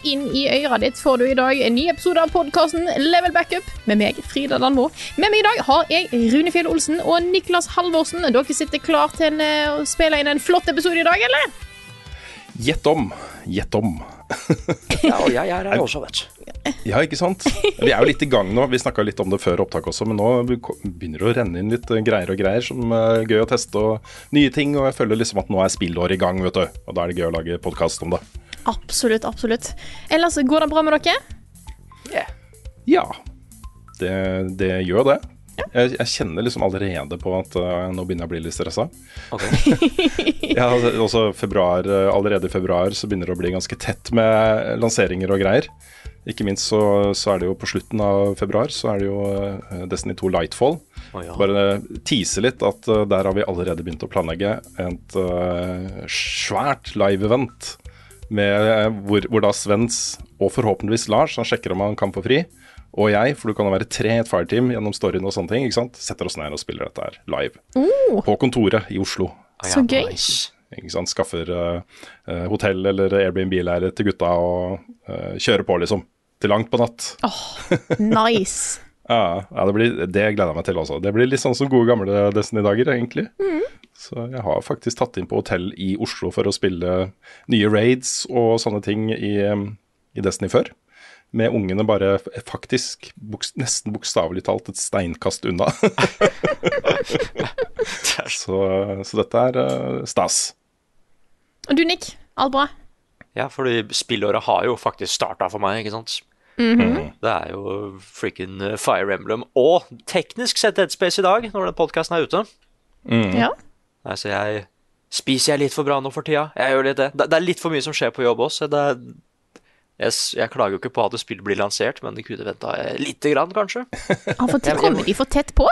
Rett inn i øret ditt får du i dag en ny episode av podkasten Level Backup med meg, Frida Danmo. Med meg i dag har jeg Rune Fjell Olsen og Niklas Halvorsen. Dere sitter klar til eh, å spille inn en flott episode i dag, eller? Gjett om. Gjett om. Ja, og jeg er her også, vet du. Ja, ikke sant? Vi er jo litt i gang nå. Vi snakka litt om det før opptak også, men nå begynner det å renne inn litt greier og greier som er gøy å teste og nye ting. Og jeg føler liksom at nå er spillåret i gang, vet du. Og da er det gøy å lage podkast om det. Absolutt, absolutt. Ellers går det bra med dere? Ja, det, det gjør det. Jeg, jeg kjenner liksom allerede på at uh, nå begynner jeg å bli litt stressa. Okay. Ja, altså, februar, uh, allerede i februar så begynner det å bli ganske tett med lanseringer og greier. Ikke minst så, så er det jo på slutten av februar så er det jo uh, Destiny 2 Lightfall. Oh, ja. Bare tise litt at uh, der har vi allerede begynt å planlegge et uh, svært live-event. Med, uh, hvor, hvor da Svens og forhåpentligvis Lars han sjekker om han kan få fri. Og jeg, for du kan jo være tre i et fireteam gjennom storyen og sånne ting. ikke sant? Setter oss ned og spiller dette her live. På kontoret i Oslo. Så gøy. Ikke sant? Skaffer uh, uh, hotell eller Airbnb-leilighet til gutta og uh, kjører på, liksom. Til langt på natt. Nice. Ja, ja det, blir, det gleder jeg meg til også. Det blir litt sånn som gode gamle Destiny-dager, egentlig. Så jeg har faktisk tatt inn på hotell i Oslo for å spille nye raids og sånne ting i, i Destiny før. Med ungene bare faktisk buks, nesten bokstavelig talt et steinkast unna. så, så dette er uh, stas. Og du, Nick? Alt bra? Ja, fordi spillåret har jo faktisk starta for meg, ikke sant. Det er jo freaking eh, Fire Emblem og teknisk sett Dead Space i dag, når den podkasten er ute. Ja. Nei, så jeg Spiser jeg litt for bra nå for tida? Jeg gjør litt det. Det, det er litt for mye som skjer på jobb er, jeg, jeg klager jo ikke på at det spillet blir lansert, men det kunne venta lite grann, kanskje. Ja, for jeg- kommer de for tett på?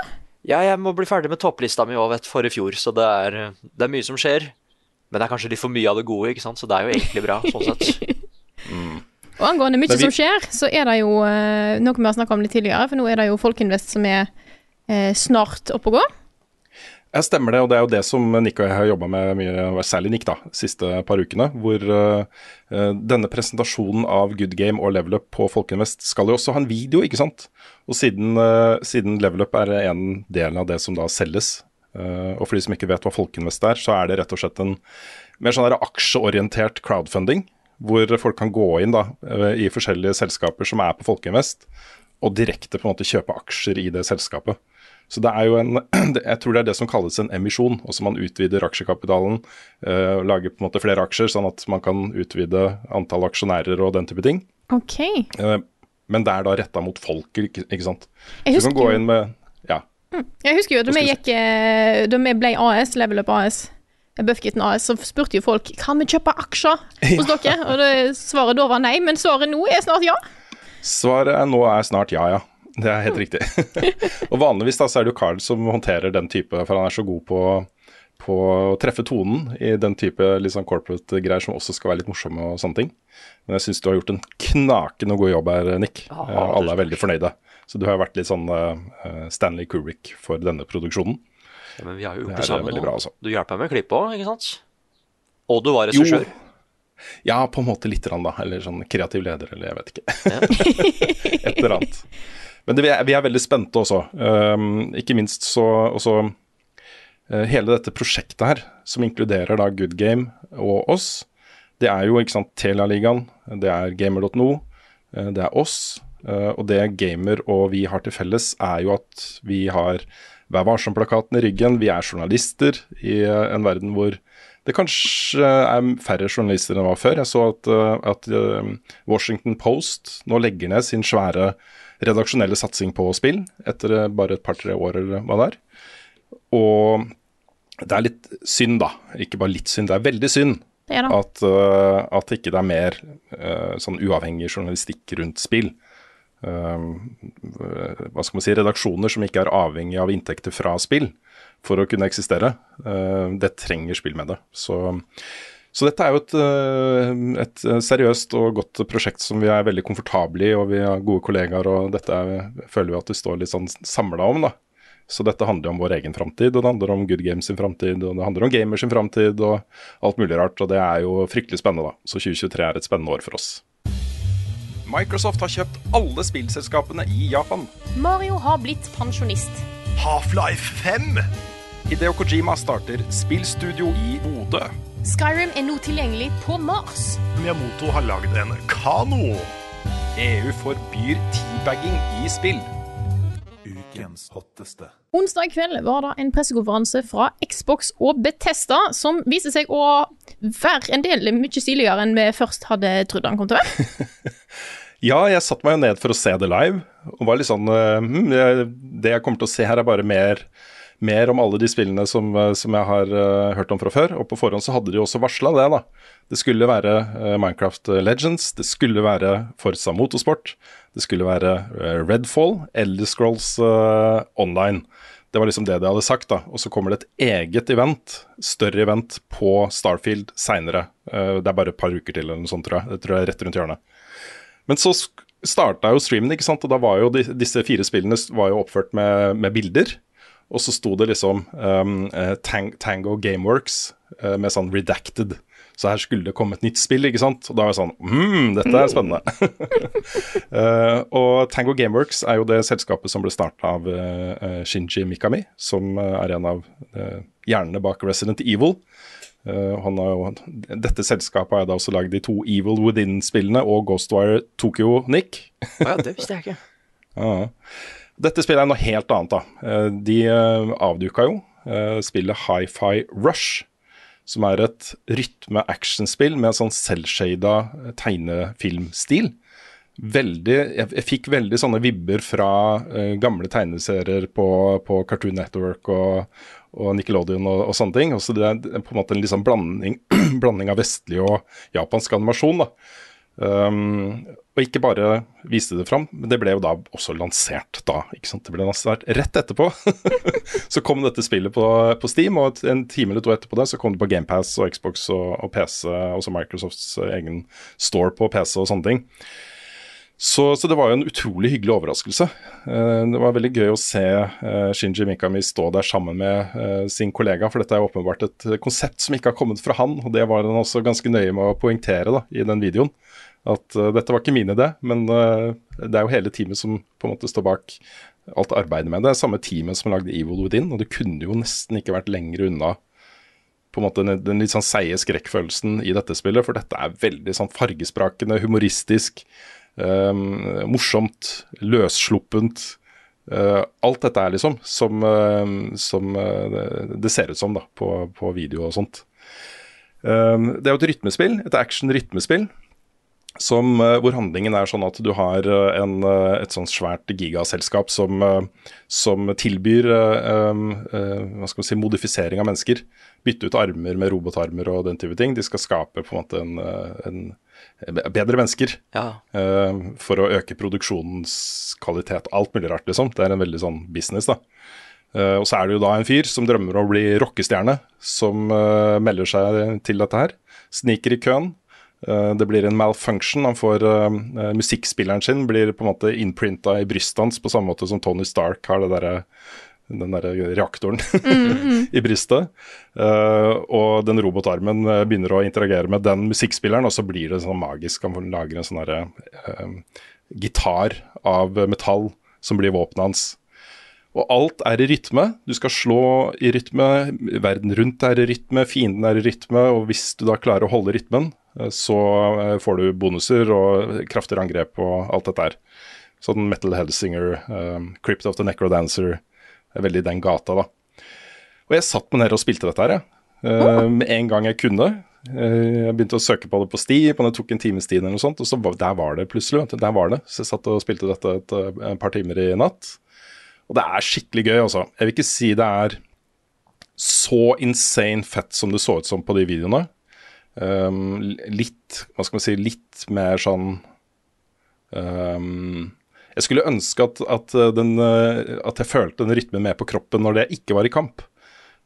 Ja, jeg må bli ferdig med topplista mi òg, vet du, for i fjor, så det er, det er mye som skjer. Men det er kanskje litt for mye av det gode, ikke sant, så det er jo egentlig bra, sånn sett. Og angående mye vi- som skjer, så er det jo eh, noe vi har snakka om litt tidligere, for nå er det jo Folkinvest som er eh, snart oppe og gå. Jeg stemmer det, og det er jo det som Nick og jeg har jobba med mye, særlig Nick, da, siste par ukene. Hvor eh, denne presentasjonen av Good Game og Level Up på Folkeinvest skal jo også ha en video, ikke sant? Og siden, uh, siden Level Up er en del av det som da selges, uh, og for de som ikke vet hva Folkeinvest er, så er det rett og slett en mer sånn aksjeorientert crowdfunding. Hvor folk kan gå inn da, eh, i forskjellige selskaper som er på Folkeinvest, og direkte på en måte kjøpe aksjer i det selskapet. Så det er jo en, jeg tror det er det som kalles en emisjon. Også man utvider aksjekapitalen, øh, lager på en måte flere aksjer, sånn at man kan utvide antall aksjonærer og den type ting. OK. Eh, men det er da retta mot folket, ikke, sant. Jeg husker, med Ja. jeg husker jo da vi gikk Da vi ble AS, Level Up AS, Buffkitten AS, så spurte jo folk kan vi kjøpe aksjer hos dere. Og det, svaret da var nei, men svaret nå er snart ja. Svaret er nå er snart ja, ja. Det er helt riktig. og vanligvis da så er det jo Carl som håndterer den type, for han er så god på, på å treffe tonen i den type litt sånn corporate greier som også skal være litt morsomme og sånne ting. Men jeg syns du har gjort en knakende god jobb her, Nick. Ja, Eh, Alle er veldig fornøyde. Så du har vært litt sånn uh, Stanley Kubrick for denne produksjonen. Ja, men vi har jo gjort det, det sammen bra, altså. Du hjelper meg med klippet òg, ikke sant? Og du var regissør. Ja, på en måte lite grann, da. Eller sånn kreativ leder, eller jeg vet ikke. Et eller annet. Men det, vi, er, vi er veldig spente også. Um, ikke minst så også uh, Hele dette prosjektet her, som inkluderer da Good Game og oss, det er jo ikke sant, Telialigaen, det er gamer.no, eh, det er oss. Uh, og det Gamer og vi har til felles, er jo at vi har Vær varsom-plakaten i ryggen. Vi er journalister i eh, en verden hvor det kanskje er færre journalister enn det var før. Jeg så at, eh, at eh, Washington Post nå legger ned sin svære redaksjonelle satsing på spill etter bare et par-tre år eller hva det er. Og det er litt synd, da. Ikke bare litt synd, det er veldig synd Det er at, uh, at ikke det er mer uh, sånn uavhengig journalistikk rundt spill. Uh, hva skal man si, redaksjoner som ikke er avhengig av inntekter fra spill for å kunne eksistere. Uh, det trenger spill med det. Så, så dette er jo et, uh, et seriøst og godt prosjekt som vi er veldig komfortable i, og vi har gode kollegaer, og dette er, føler vi at vi står litt sånn samla om, da. Så dette handler om vår egen framtid, og det handler om Good Games sin framtid, og det handler om gamers sin framtid, og alt mulig rart. Og det er jo fryktelig spennende, da. Så 2023 er et spennende år for oss. Microsoft har kjøpt alle spillselskapene i Japan. Mario har blitt pensjonist. Half-Life 5! Hideo Kojima starter spillstudio i Bodø. Skyrim er nå tilgjengelig på Mars. Miyamoto har lagd en kano. EU forbyr teabagging i spill. Ukens hotteste. Onsdag kveld var det en pressekonferanse fra Xbox og Betesta som viser seg å være en del mye stiligere enn vi først hadde trodd han kom til å være. Ja, jeg satte meg jo ned for å se det live, og var litt sånn hm, Det jeg kommer til å se her, er bare mer, mer om alle de spillene som, eh, som jeg har uh, hørt om fra før. Og på forhånd så hadde de også varsla det, da. Det skulle være uh, Minecraft Legends, det skulle være Forza Motorsport, det skulle være uh, Redfall, Elder Scrolls Online. Det var liksom det de hadde sagt, da. Og så kommer det et eget event, større event, på Starfield seinere. det er bare et par uker til eller noe sånt, tror jeg. Det tror jeg er rett rundt hjørnet. Men så starta jo streamen, ikke sant, og da var jo de, disse fire spillene var jo oppført med, med bilder. Og så sto det liksom um, Tang Tango Gameworks uh, med sånn redacted. Så her skulle det komme et nytt spill, ikke sant. Og da var jeg sånn mm, dette er spennende. uh, og Tango Gameworks er jo det selskapet som ble starta av eh, Shinji Mikami, som er en av hjernene bak Resident Evil. Eh, han har jo, dette selskapet har da også lagd de to Evil Within-spillene og Ghostwire Tokyo Nick. Ja, det visste jeg ikke. Ja. Dette spillet er noe helt annet, da. Eh, De eh, avduka jo spillet Hi-Fi Rush, som er et rytme-actionspill med en sånn selvshada tegnefilmstil. Veldig, jeg, jeg fikk veldig sånne vibber fra uh, gamle tegneserier på, på Cartoon Network og, og Nickelodeon og, og sånne ting. Også det er på en måte en liksom blanding, blanding av vestlig og japansk animasjon. da. Um, og ikke bare viste det fram, men det ble jo da også lansert da. ikke sant? Det ble lansert rett etterpå. så kom dette spillet på, på Steam, og en time eller to etterpå det så kom det på GamePass og Xbox og, og PC, også Microsofts egen store på PC og sånne ting. Så, så det var jo en utrolig hyggelig overraskelse. Eh, det var veldig gøy å se eh, Shinji Mikami stå der sammen med eh, sin kollega, for dette er åpenbart et konsept som ikke har kommet fra han, og det var han også ganske nøye med å poengtere da, i den videoen. At dette var ikke min idé, men det er jo hele teamet som på en måte står bak alt arbeidet med det. Det er samme teamet som lagde Evil Within, og det kunne jo nesten ikke vært lenger unna på en måte den, den litt sånn seige skrekkfølelsen i dette spillet, for dette er veldig sånn fargesprakende, humoristisk, um, morsomt, løssluppent. Uh, alt dette er liksom som, uh, som uh, det- ser ut som da, på, på video og sånt. Um, det er jo et rytmespill, et action-rytmespill, som, uh, hvor handlingen er sånn at du har en, et sånt svært gigaselskap som, som tilbyr um, uh, si, modifisering av mennesker. Bytte ut armer med robotarmer og den type ting. De skal skape på en måte en, en bedre mennesker Ja. uh, for å øke produksjonens kvalitet. Alt mulig rart, liksom. Det er en veldig sånn business, da. Uh, og så er det jo da en fyr som drømmer om å bli rockestjerne, som uh, melder seg til dette her. Sniker i køen. Det blir en malfunction. Han får Musikkspilleren sin blir på en måte innprinta i brystet hans, på samme måte som Tony Stark har det derre den der reaktoren i brystet. Uh, og den robotarmen uh, begynner å interagere med den musikkspilleren, og så blir det sånn magisk. Han får lage en sånn derre uh, gitar av metall som blir våpenet hans. Og alt er i rytme. Du skal slå i rytme, verden rundt er i rytme, fienden er i rytme, og hvis du da klarer å holde rytmen, eh, så eh, får du bonuser og kraftigere angrep og alt dette her. Sånn Metal Hellsinger, Crypt of the Necrodancer, er veldig den gata, da. Og jeg satt meg ned og spilte dette her, jeg. Eh, med en gang jeg kunne. Eh, jeg begynte å søke på det på sti, på det tok en times tid eller noe sånt, og så der var det plutselig. Der var det. Så jeg satt og spilte dette et, eh, et par timer i natt. Og det er skikkelig gøy, altså. Jeg vil ikke si det er så insane fett som det så ut som på de videoene. Um, litt, hva skal man si, litt mer sånn um, Jeg skulle ønske at, at, den, at jeg følte den rytmen med på kroppen når det ikke var i kamp.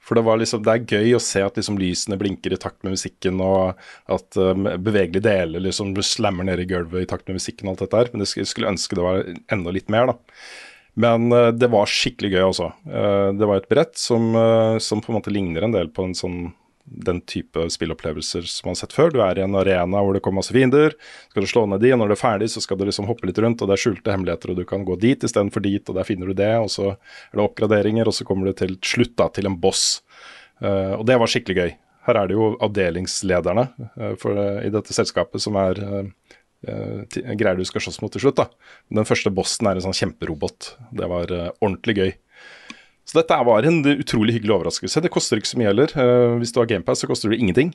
For det, liksom, det er gøy å se at liksom lysene blinker i takt med musikken, og at um, bevegelige deler liksom slammer ned i gulvet i takt med musikken og alt dette her. Men jeg skulle ønske det var enda litt mer, da. Men uh, det var skikkelig gøy også. Uh, det var et brett som, uh, som, på en måte ligner en del på en sånn den type spillopplevelser som man har sett før. Du er i en arena hvor det kommer masse fiender. Skal du slå ned de, og når du er ferdig, så skal du liksom hoppe litt rundt, og det er skjulte hemmeligheter, og du kan gå dit istedenfor dit, og der finner du det, og så er det oppgraderinger, og så kommer du til slutt da, til en boss. Uh, og det var skikkelig gøy. Her er det jo avdelingslederne uh, for, uh, i dette selskapet som er greier du skal slåss mot til slutt. da. Den første bossen er en sånn kjemperobot. Det var ordentlig gøy. Så dette var en utrolig hyggelig overraskelse. Det koster ikke så mye heller. Uh, hvis du har GamePass, så koster det ingenting.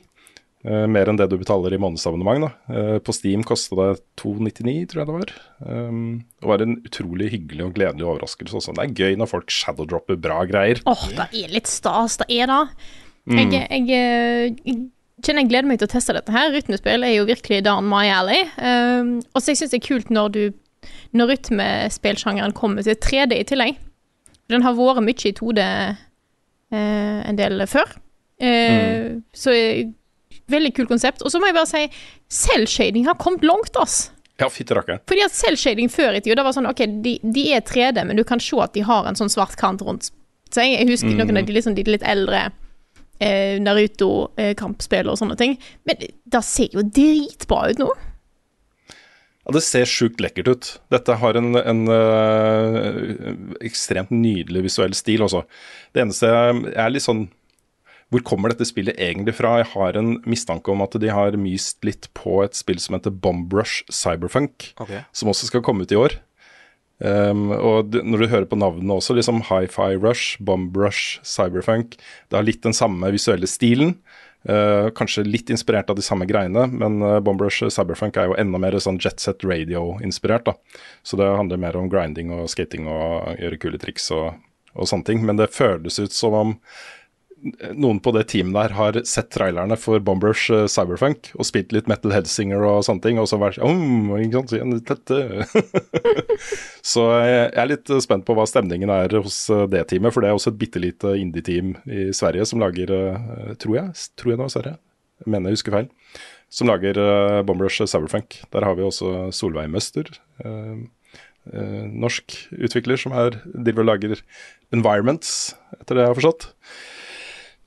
Uh, mer enn det du betaler i månedsabonnement. Uh, på Steam kosta det 299, tror jeg det var. Det var en utrolig hyggelig og gledelig overraskelse også. Det er gøy når folk shadowdropper bra greier. Åh, oh, det er litt stas, det er det. Mm. Jeg, jeg, jeg, kjenner jeg gleder meg til å teste dette her. Rytmespill er jo virkelig down my alley. Um, og så jeg synes det er kult når du når rytmespillsjangeren kommer til 3D i tillegg. Den har vært mye i 2D eh, en del før. Eh, mm. Så veldig kult konsept. Og så må jeg bare si, selvshading har kommet langt, ass. Ja, fitte rakkeren. Fordi at selvshading før i tida, var sånn OK, de, de, er 3D, men du kan se at de har en sånn svart kant rundt seg. Jeg husker mm. noen av de, liksom, de litt eldre eh, Naruto-kampspill og sånne ting. Men det ser jo dritbra ut nå. Ja, Det ser sjukt lekkert ut. Dette har en, en øh, ekstremt nydelig visuell stil også. Det eneste er litt sånn Hvor kommer dette spillet egentlig fra? Jeg har en mistanke om at de har myst litt på et spill som heter Bombrush Cyberfunk, okay. som også skal komme ut i år. Um, og når du hører på navnene også, liksom Hi-Fi Rush, Bombrush, Cyberfunk Det har litt den samme visuelle stilen. Uh, kanskje litt inspirert av de samme greiene, men uh, Bombrush Cyberfunk er jo enda mer sånn Jet Set Radio-inspirert. da. Så det handler mer om grinding og skating og gjøre kule triks og, og sånne ting. Men det føles ut som om noen på det teamet der har sett trailerne for Bombrush uh, Cyberfunk og spilt litt Metal Headsinger og sånne ting, og så vært sånn så jeg er litt spent på hva stemningen er hos uh, det teamet, for det er også et bitte lite indie-team i Sverige som lager, uh, tror jeg, tror jeg nå, Sverige, jeg mener jeg husker feil, som lager Bombrush Cyberfunk. Der har vi også Solveig Møster. norsk utvikler som er, driver og lager Environments, etter det jeg har forstått.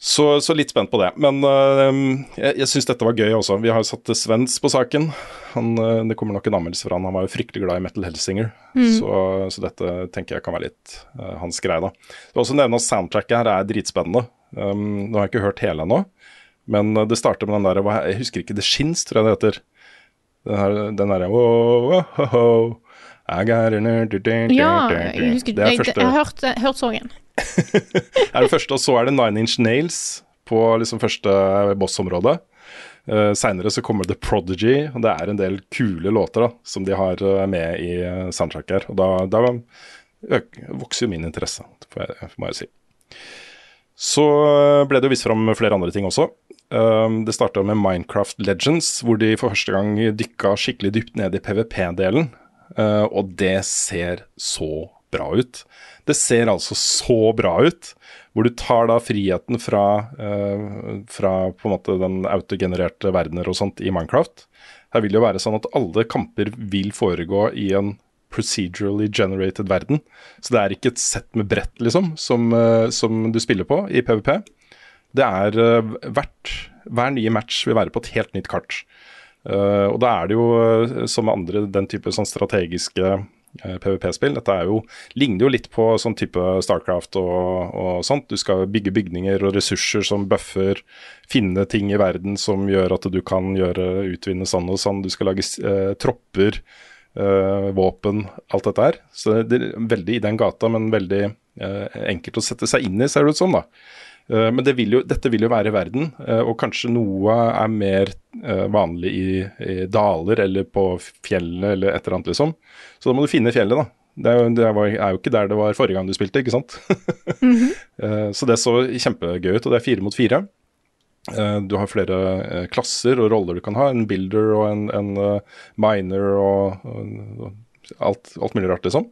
Så, så, litt spent på det. Men uh, jeg, jeg syns dette var gøy også. Vi har satt Svens på saken. Han, uh, det kommer nok en anmeldelse fra han. Han var jo fryktelig glad i Metal Helsinger. Mm. Så, så, dette tenker jeg kan være litt uh, hans greie, da. Det vil også nevne at soundtracket her er dritspennende. Um, nå har jeg ikke hørt hele ennå, men det starter med den der Jeg husker ikke The Shins, tror jeg det heter. Den derre oh, oh, oh, oh. Ja, jeg husker jeg, første... jeg, har hørt, hørt sangen. er det første, og så er det Nine Inch Nails på liksom første bossområde. Uh, Seinere så kommer The Prodigy, og det er en del kule låter da, som de har uh, med i uh, soundtrack her. Og da, da vokser jo min interesse, må jeg si. Så ble det jo vist fram flere andre ting også. Det starta med Minecraft Legends, hvor de for første gang dykka skikkelig dypt ned i PVP-delen. Uh, og det ser så bra ut. Det ser altså så bra ut. Hvor du tar da friheten fra, uh, fra på en måte den autogenererte verdener og sånt i Minecraft. Her vil det jo være sånn at alle kamper vil foregå i en procedurally generated verden. Så det er ikke et sett med brett, liksom, som, uh, som du spiller på i PVP. Det er hvert Hver nye match vil være på et helt nytt kart. Uh, og da er det jo, som med andre, den type sånn strategiske Eh, PVP-spill. Dette jo, ligner jo litt på sånn type Starcraft og, og, sånt. Du skal bygge bygninger og ressurser som buffer, finne ting i verden som gjør at du kan gjøre, utvinne sånn og sånn. Du skal lage eh, tropper, eh, våpen, alt dette her. Så det er veldig i den gata, men veldig eh, enkelt å sette seg inn i, ser det ut som. da. Eh, men det vil jo, dette vil jo være verden, eh, og kanskje noe er mer eh, vanlig i, i daler eller på fjellet eller et eller annet, liksom. Så da må du finne fjellet, da. Det er, jo, det er jo ikke der det var forrige gang du spilte, ikke sant. Eh, Så det så kjempegøy ut, og det er fire mot fire. Du har flere klasser og roller du kan ha. En builder og en, en miner og, og alt, alt mulig rart, liksom.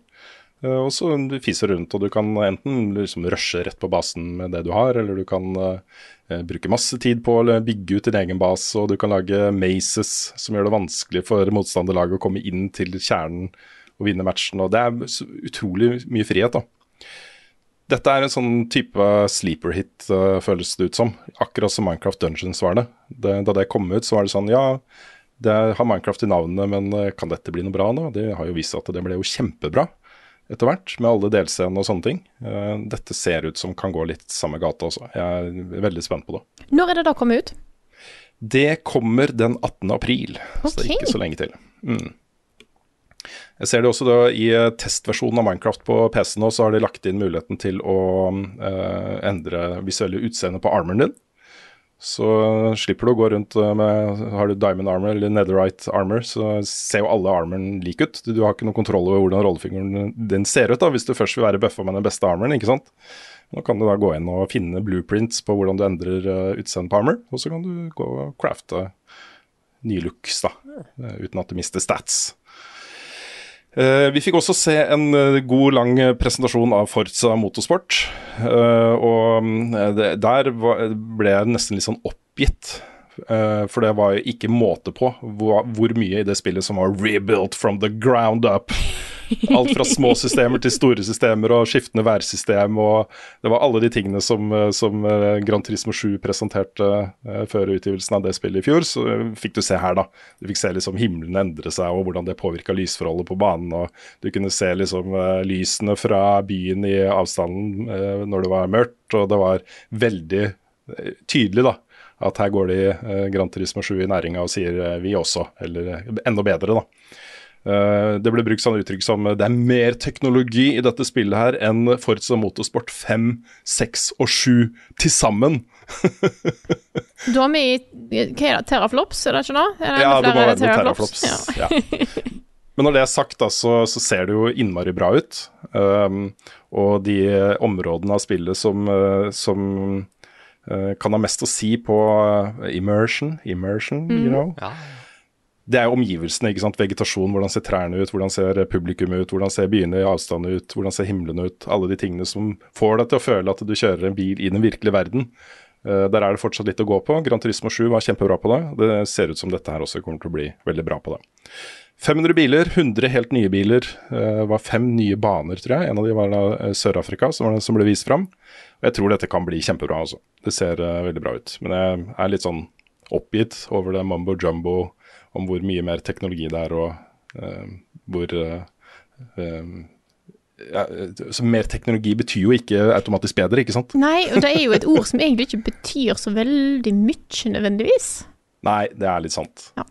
Eh, Og så du fiser rundt, og du kan enten liksom rushe rett på basen med det du har, eller du kan eh, bruke masse tid på å bygge ut din egen base, og du kan lage mazes som gjør det vanskelig for motstanderlaget å komme inn til kjernen og vinne matchen. Og det er utrolig mye frihet, da. Dette er en sånn type sleeper hit, uh, føles det ut som. Akkurat som Minecraft Dungeons var det. det. Da det kom ut, så var det sånn ja, det har Minecraft i navnet, men eh, kan dette bli noe bra nå? Det har jo vist seg at det ble jo kjempebra etter hvert, med alle delscenene og sånne ting. Eh, Dette ser ut som kan gå litt samme gata også. Jeg er veldig spent på det. Når er det da kommet ut? Det kommer den 18. april, så det er ikke så lenge til. Mm. Jeg ser det også da i eh, testversjonen av Minecraft på PC nå, så har de lagt inn muligheten til å eh, endre visuelle utseende på armoren din. Så slipper du å gå rundt eh, med Har du diamond armor eller netherite armor, så ser jo alle armoren lik ut. Du, har ikke noe kontroll over hvordan rollefingeren din ser ut, da, hvis du først vil være bøffa med den beste armoren, ikke sant. Nå kan du da gå inn og finne blueprints på hvordan du endrer uh, utseendet på armor, og så kan du gå og crafte nye looks, da, eh, uten at du mister stats. Eh, vi fikk også se en eh, god, lang eh, presentasjon av Forza Motorsport. og der ble jeg nesten litt sånn oppgitt. for det var jo ikke måte på hvor mye i det spillet som var rebuilt from the ground up. Alt fra små systemer til store systemer og skiftende værsystem. og Det var alle de tingene som, eh, som Grand Gran Turismo 7 presenterte eh, før utgivelsen av det spillet i fjor. Så eh, fikk du se her, da. Du fikk se liksom himmelen endre seg og hvordan det påvirka lysforholdet på banen. og Du kunne se liksom eh, lysene fra byen i avstanden eh, når det var mørkt. Og det var veldig eh, tydelig, da. At her går de eh, Gran Turismo 7 i næringa og sier eh, vi også, eller eh, enda bedre, da. Eh, det ble brukt sånne uttrykk som det er mer teknologi i dette spillet her enn Forza Motorsport 5, 6 og 7 til sammen. Du har med i hva er det, teraflops, er det ikke det? Er Ja, det flere må være teraflops? teraflops. Ja. Ja. Men når det er sagt, da, så, så ser det jo innmari bra ut. Um, og de områdene av spillet som, uh, som uh, kan ha mest å si på uh, immersion, immersion, you know. Ja. Det er jo omgivelsene, ikke sant. Vegetasjon, hvordan ser trærne ut, hvordan ser publikum ut, hvordan ser byene i avstand ut, hvordan ser himmelen ut. Alle de tingene som får deg til å føle at du kjører en bil i den virkelige verden. Uh, der er det fortsatt litt å gå på. Gran Turismo 7 var kjempebra på det. Det ser ut som dette her også kommer til å bli veldig bra på det. 500 biler, 100 helt nye biler. Det var fem nye baner, tror jeg. En av de var da eh, Sør-Afrika, som som ble vist fram. Og jeg tror dette kan bli kjempebra, altså. Det ser uh, veldig bra ut. Men jeg er litt sånn oppgitt over det mumbo jumbo om hvor mye mer teknologi det er, og uh, hvor uh, um, ja, så Mer teknologi betyr jo ikke automatisk bedre, ikke sant? Nei, og det er jo et ord som egentlig ikke betyr så veldig mye nødvendigvis. Nei, det er litt sant. Ja.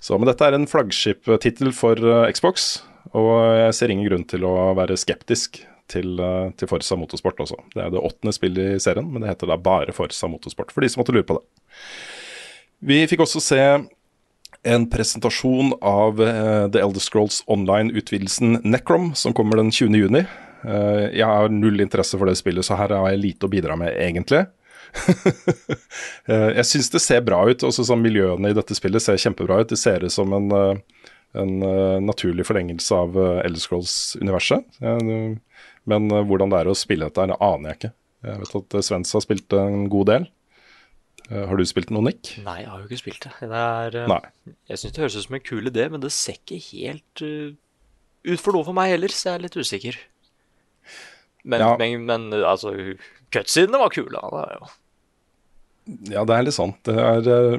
Så, men dette er en flaggskip-tittel for uh, Xbox, og jeg ser ingen grunn til å være skeptisk til, uh, til Forza Motorsport også. Det er det åttende spillet i serien, men det heter da bare Forza Motorsport, for de som måtte lure på det. Vi fikk også se en presentasjon av uh, The Elder Scrolls Online-utvidelsen Necrom, som kommer den 20. juni. Uh, jeg har null interesse for det spillet, så her har jeg lite å bidra med, egentlig. Eh, jeg syns det ser bra ut. Også sånn Miljøene i dette spillet ser kjempebra ut. Det ser ut som en, en naturlig forlengelse av Elder Scrolls-universet. Men hvordan det er å spille dette, det aner jeg ikke. Jeg vet at Svens har spilt en god del. Eh, Har du spilt noe, Nick? Nei, jeg har jo ikke spilt det. det er, eh. Jeg syns det høres ut som en kul idé, men det ser ikke helt eh, ut for noe for meg heller, så jeg er litt usikker. Men, Ja. men, men altså, cutsidene var kule. Da, det jo. Ja, det er litt sant. Det er uh,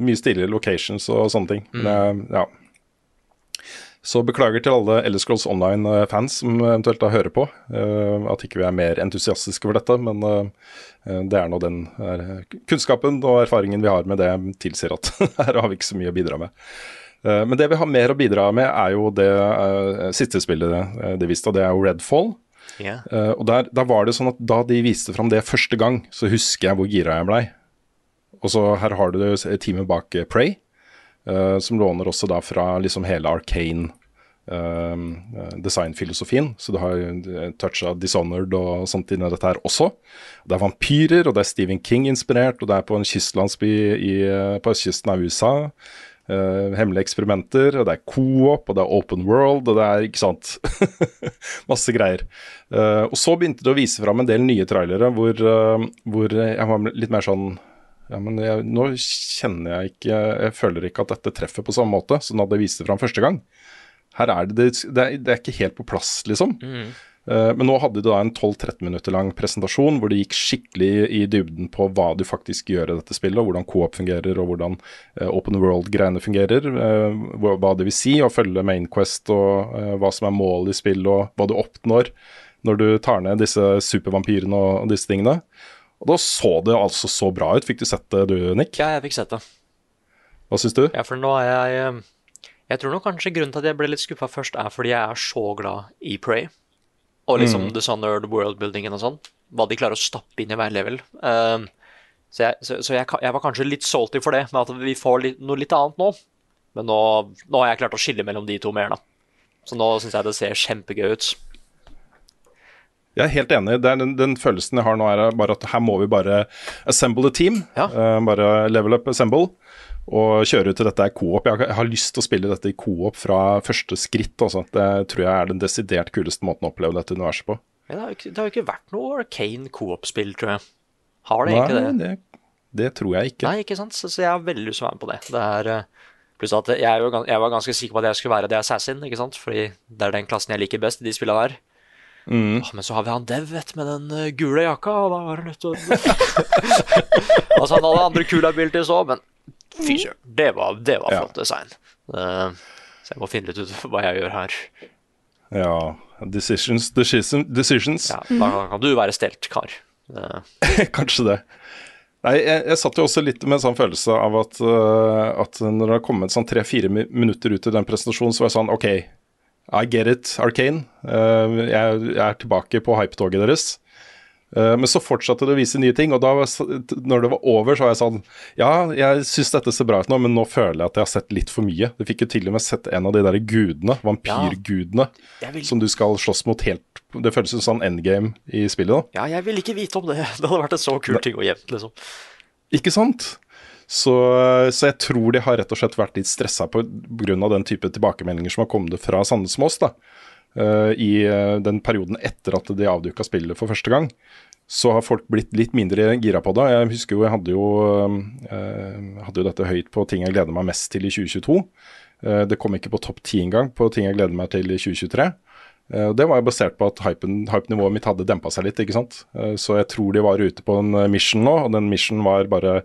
mye stilige locations og sånne ting. Men jeg- ja. Så beklager til alle Elder Scrolls Online-fans som eventuelt da hører på, eh, at ikke vi er mer entusiastiske for dette. Men eh, det er nå den eh, kunnskapen og erfaringen vi har med det, tilsier at her har vi ikke så mye å bidra med. Eh, Men det vi har mer å bidra med, er jo det eh, siste spillet eh, de viste, og det er jo Redfall. Yeah. Uh, og der, der var det sånn at da de viste fram det første gang, så husker jeg hvor gira jeg blei. Og så her har du teamet bak eh, Eh, som låner også da fra liksom hele Arcane Uh, designfilosofien. Så du har touch av Dishonored og sånt inni dette her også. Det er vampyrer, og det er Stephen King-inspirert, og det er på en kystlandsby i, på østkysten av USA. Uh, hemmelige eksperimenter, og det er co-op, og det er open world, og det er ikke sant Masse greier. Uh, og så begynte det å vise fram en del nye trailere hvor, uh, hvor jeg var litt mer sånn ja, men jeg, nå kjenner jeg ikke Jeg føler ikke at dette treffer på samme måte som da det viste fram første gang. Her er det, det, det, er, ikke helt på plass, liksom. Eh, men nå hadde de da en 12-13 minutter lang presentasjon hvor det gikk skikkelig i dybden på hva du faktisk gjør i dette spillet, og hvordan co-op fungerer, og hvordan eh, open world-greiene fungerer. eh, hva, det vil si å følge Main Quest, og hva som er målet i spillet, og hva du oppnår når du tar ned disse supervampyrene og disse tingene. Og da så det altså så bra ut. Fikk du sett det du, Nick? ja, jeg fikk sett det. Hva syns du? Ja, for nå er jeg eh, Jeg tror nok kanskje grunnen til at jeg ble litt skuffa først, er fordi jeg er så glad i Prey. Og liksom Dishonored world-buildingen og sånn. Hva de klarer å stappe inn i hver level. Um, så jeg, så, så jeg, jeg var kanskje litt salty for det, med at vi får litt, noe litt annet nå. Men nå, nå har jeg klart å skille mellom de to mer, da. Så nå syns jeg det ser kjempegøy ut. Jeg er helt enig. Det den, den følelsen jeg har nå, er bare at her må vi bare assemble a team. Ja. Uh, bare level up, assemble. Og kjøre ut til dette er co-op. Jeg, har- lyst til å spille dette i co-op fra første skritt. Også. Det tror jeg er den desidert kuleste måten å oppleve dette universet på. Men det har jo ikke, det har jo ikke vært noe Arcane co-op-spill, tror jeg. Har det egentlig det? det, det tror jeg ikke. Nei, ikke sant? Så, så jeg har veldig lyst til å være med på det. det er, eh, pluss at jeg, jeg var ganske sikker på at jeg skulle være The Assassin, ikke sant? Fordi det er den klassen jeg liker best i de spillene her. Åh, Men så har vi han Dev, vet med den eh, gule jakka, og da var det nødt til å Altså, han hadde andre kule abilities òg, men fy søren, det var, det var Ja. flott design. Uh, så jeg må finne litt ut hva jeg gjør her. Ja, decisions, decisions, decisions. Ja, Da kan du være stelt kar. Uh. Kanskje det. Nei, jeg, jeg satt jo også litt med en sånn følelse av at, uh, at når det har kommet sånn tre-fire mi- minutter ut i den presentasjonen, så var jeg sånn OK, I get it, Arcane. Uh, jeg, er tilbake på hypetoget deres. Uh, men så fortsatte det å vise nye ting, og da, når det var over, så var jeg sånn Ja, jeg syns dette ser bra ut nå, men nå føler jeg at jeg har sett litt for mye. Du fikk jo til og med sett en av de der gudene, vampyrgudene, ja, vil- som du skal slåss mot helt Det føles som sånn endgame i spillet, da. ja, jeg vil ikke vite om det. Det hadde vært en så kul ting å gjemme, liksom. Ikke sant? Så, så jeg tror de har rett og slett vært litt stressa pga. den type tilbakemeldinger som har kommet fra Sandnes Moss da, eh, i eh, den perioden etter at de avduka spillet for første gang. Så har folk blitt litt mindre gira på det. Jeg husker jo jeg hadde jo, eh, hadde jo dette høyt på ting jeg gleder meg mest til i 2022. Eh, det kom ikke på topp ti engang på ting jeg gleder meg til i 2023. Eh, Det var jo basert på at hype-nivået mitt hadde dempa seg litt. ikke sant? Så jeg tror de var ute på en mission nå, og den mission var bare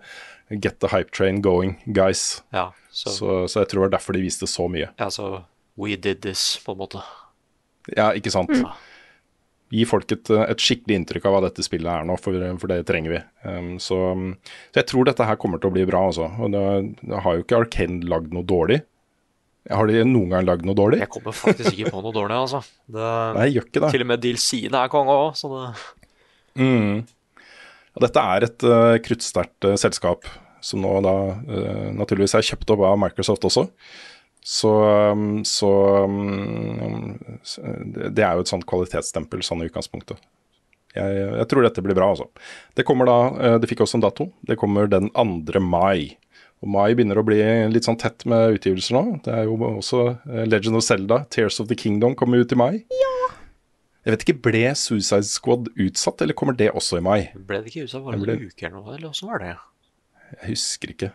get the hype train going, guys. Ja, så, Så, så jeg tror det var derfor de viste så mye. ja, så we did this, på en måte. Ja, ikke sant? Gi folk et, et skikkelig inntrykk av hva dette spillet er nå, for, for det trenger vi. Um, så, så jeg tror dette her kommer til å bli bra, altså. Og det, det har jo ikke Arkane lagd noe dårlig. Har de noen gang lagd noe dårlig? Jeg kommer faktisk ikke på noe dårlig, altså. Det, Nei, jeg gjør ikke det. Til og med DLC-ene er konge òg, så det Og Dette er et uh, kruttsterkt uh, selskap som nå da uh, naturligvis er kjøpt opp av Microsoft også. Så, um, så um, det er jo et sånt kvalitetsstempel sånn i utgangspunktet. Jeg, jeg tror dette blir bra, altså. Det kommer da, det fikk også en dato. Det kommer den 2. mai. Og mai begynner å bli litt sånn tett med utgivelser nå. Det er jo også Legend of Zelda, Tears of the Kingdom kommer ut i mai. Jeg vet ikke, Ble Suicide Squad utsatt, eller kommer det også i mai? ble det ikke utsatt bare Det ble- en uke eller noe, eller åssen var det? Jeg husker ikke.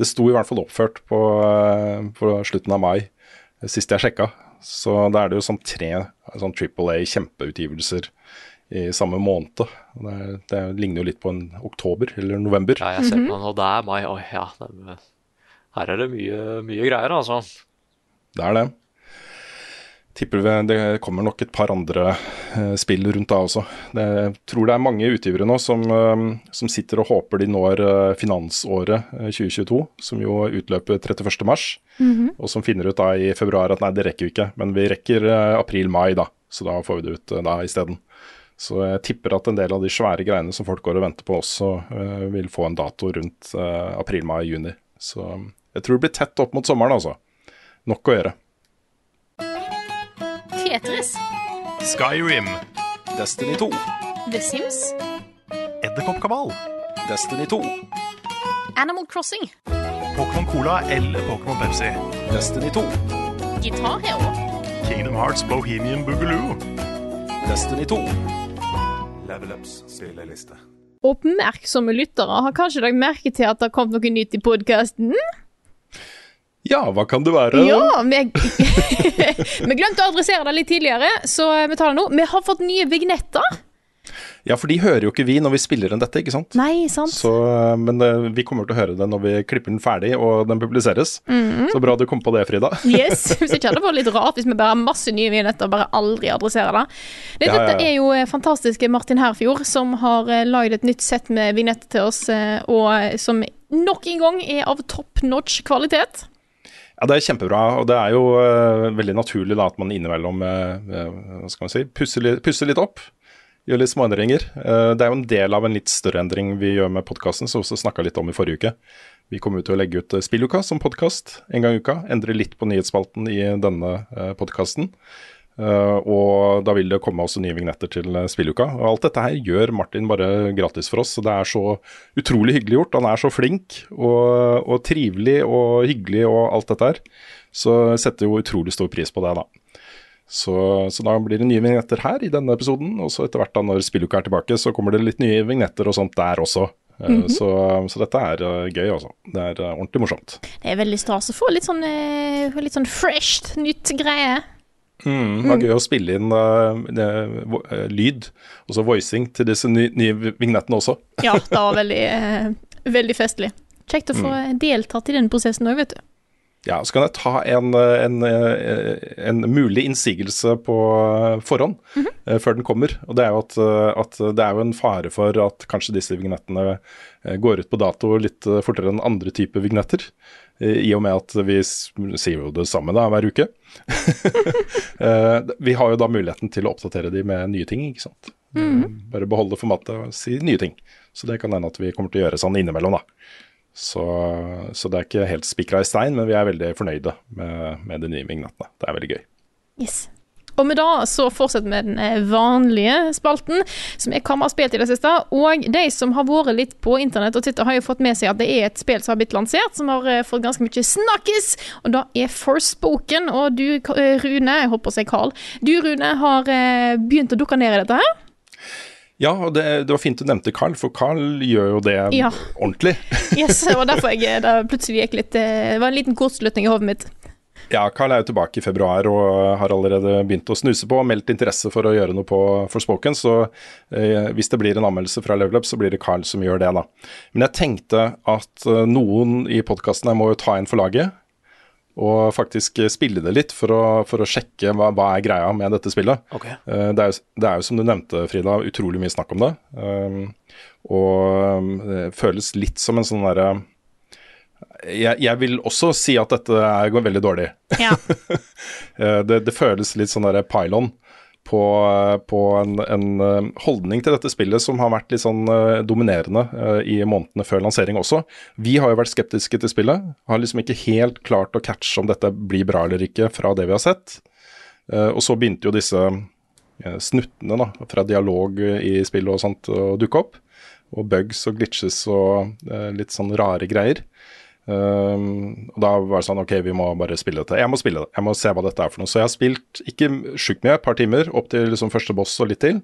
Det sto i hvert fall oppført på, eh, på slutten av mai, eh, sist jeg sjekka. Så da er det jo sånn tre sånn Triple A kjempeutgivelser i samme måned. Det, er, det ligner jo litt på en oktober eller november. Ja, jeg ser på den, og det er mai. Oi, ja. Det, her er det mye, mye greier, altså. Det er det. Tipper vi det kommer nok et par andre eh, spill rundt da også. Det, jeg tror det er mange utgivere nå som, eh, som sitter og håper de når eh, finansåret eh, 2022, som jo utløper 31. mars, og som finner ut da i februar at nei, det rekker vi ikke, men vi rekker april-mai, da. så da får vi det ut da isteden. Så jeg tipper at en del av de svære greiene som folk går og venter på også, vil få en dato rundt april, mai, juni. Så jeg tror det blir tett opp mot sommeren, altså. Nok å gjøre. Tetris. Skyrim. Destiny 2. The Sims. Edderkoppkabal. Destiny 2. Animal Crossing. Pokémon Cola eller Pokémon Pepsi. Destiny 2. Guitar Hero. Kingdom Hearts Bohemian Boogaloo. Destiny 2. Level Ups spilleliste. Oppmerksomme lyttere har kanskje lagt merke til at det har kommet noe nytt i podkasten? Ja, hva kan det være? Ja, vi, vi glemte å adressere det litt tidligere, så vi tar det nå. Vi har fått nye vignetter. Ja, for de hører jo ikke vi når vi spiller inn dette, ikke sant? Nei, sant. Så, men eh, vi kommer til å høre det når vi klipper den ferdig og den publiseres. Så bra du kom på det, Frida. Yes, Hvis ikke hadde det vært litt rart hvis vi bare har masse nye vignetter og bare aldri adresserer det. det Ja, dette ja. er jo eh, fantastiske Martin Herfjord som har eh, lagd et nytt sett med vignetter til oss, eh, og eh, som nok en gang er av top notch kvalitet. Ja, Det er kjempebra, og det er jo uh, veldig naturlig da at man innimellom uh, man si, pusser, litt, pusser litt opp. Gjør litt småendringer. Det er jo en del av en litt større endring vi gjør med podkasten, som vi også snakka litt om i forrige uke. Vi kommer ut til å legge ut Spilluka som podkast en gang i uka. Endre litt på nyhetsspalten i denne uh, og da vil det komme også nye vignetter til eh, Spilluka. Og alt dette her gjør Martin bare gratis for oss. så Det er så utrolig hyggelig gjort. Han er så flink og, og trivelig og hyggelig og alt dette her. Så setter jo utrolig stor pris på det, da. Så, så da blir det nye vignetter her i denne episoden. Og så etter hvert da når Spilluka er tilbake, så kommer det litt nye vignetter og sånt der også. Eh, så, så dette er gøy, altså. Det er ordentlig morsomt. Det er veldig stas å få litt sånn, litt sånn fresh, nytt greie. Mm, det var gøy å spille inn uh, det, uh, lyd, altså voicing, til disse nye, nye vignettene også. Ja, det var veldig, uh, veldig festlig. Kjekt å få deltatt i den prosessen òg, vet du. Ja, Så kan jeg ta en, en, en mulig innsigelse på forhånd forhånd -hmm. før den kommer. Og Det er jo at, at det er jo en fare for at kanskje disse vignettene går ut på dato litt fortere enn andre typer vignetter. Eh, I og med at vi sier jo det samme da hver uke. Eh, vi har jo da muligheten til å oppdatere de med nye ting, ikke sant. Mm. Bare beholde formatet og si nye ting. Så det kan hende at vi kommer til å gjøre sånn innimellom, da. Så, så det er ikke helt spikra i stein, men vi er veldig fornøyde med, med de nye vignettene. Det er veldig gøy. Yes. Og med det så fortsetter vi med den eh, vanlige spalten, som er hva vi har spilt i det siste. Og de som har vært litt på internett og tittet, har jo fått med seg at det er et spill som har blitt lansert, som har eh, fått ganske mye snakkes, og da er Forspoken. Og du, eh, Rune, jeg håper å si Carl, du Rune har begynt å dukke ned i dette her. Ja, og det, det var fint du nevnte Carl, for Carl gjør jo det Ja. ordentlig. Yes, det var derfor jeg det plutselig gikk litt Det var en liten kortslutning i hodet mitt. Ja, Carl er jo tilbake i februar og har allerede begynt å snuse på og meldt interesse for å gjøre noe på Forspoken. Så eh, hvis det blir en anmeldelse fra Level Up, så blir det Carl som gjør det, da. Men jeg tenkte at eh, noen i podkasten her må jo ta en for laget. Og faktisk spille det litt for å, for å sjekke hva, hva er greia med dette spillet. Okay. Eh, Det er, jo, det er jo som du nevnte, Frida, utrolig mye snakk om det. Um, og det føles litt som en sånn derre jeg, jeg vil også si at dette går veldig dårlig. Ja. Eh, det, det føles litt sånn derre pylon på, på en, en eh, holdning til dette spillet som har vært litt sånn eh, dominerende eh, i månedene før lansering også. Vi har jo vært skeptiske til spillet. Har liksom ikke helt klart å catche om dette blir bra eller ikke fra det vi har sett. Eh, og så begynte jo disse eh, snuttene da, fra dialog i spillet og sånt å dukke opp. Og bugs og glitches og eh, litt sånn rare greier. Um, og da var det sånn ok, vi må bare spille dette. Jeg må spille det, jeg må se hva dette er for noe. Så jeg har spilt ikke sjukt mye, et par timer, opp til liksom første boss og litt til.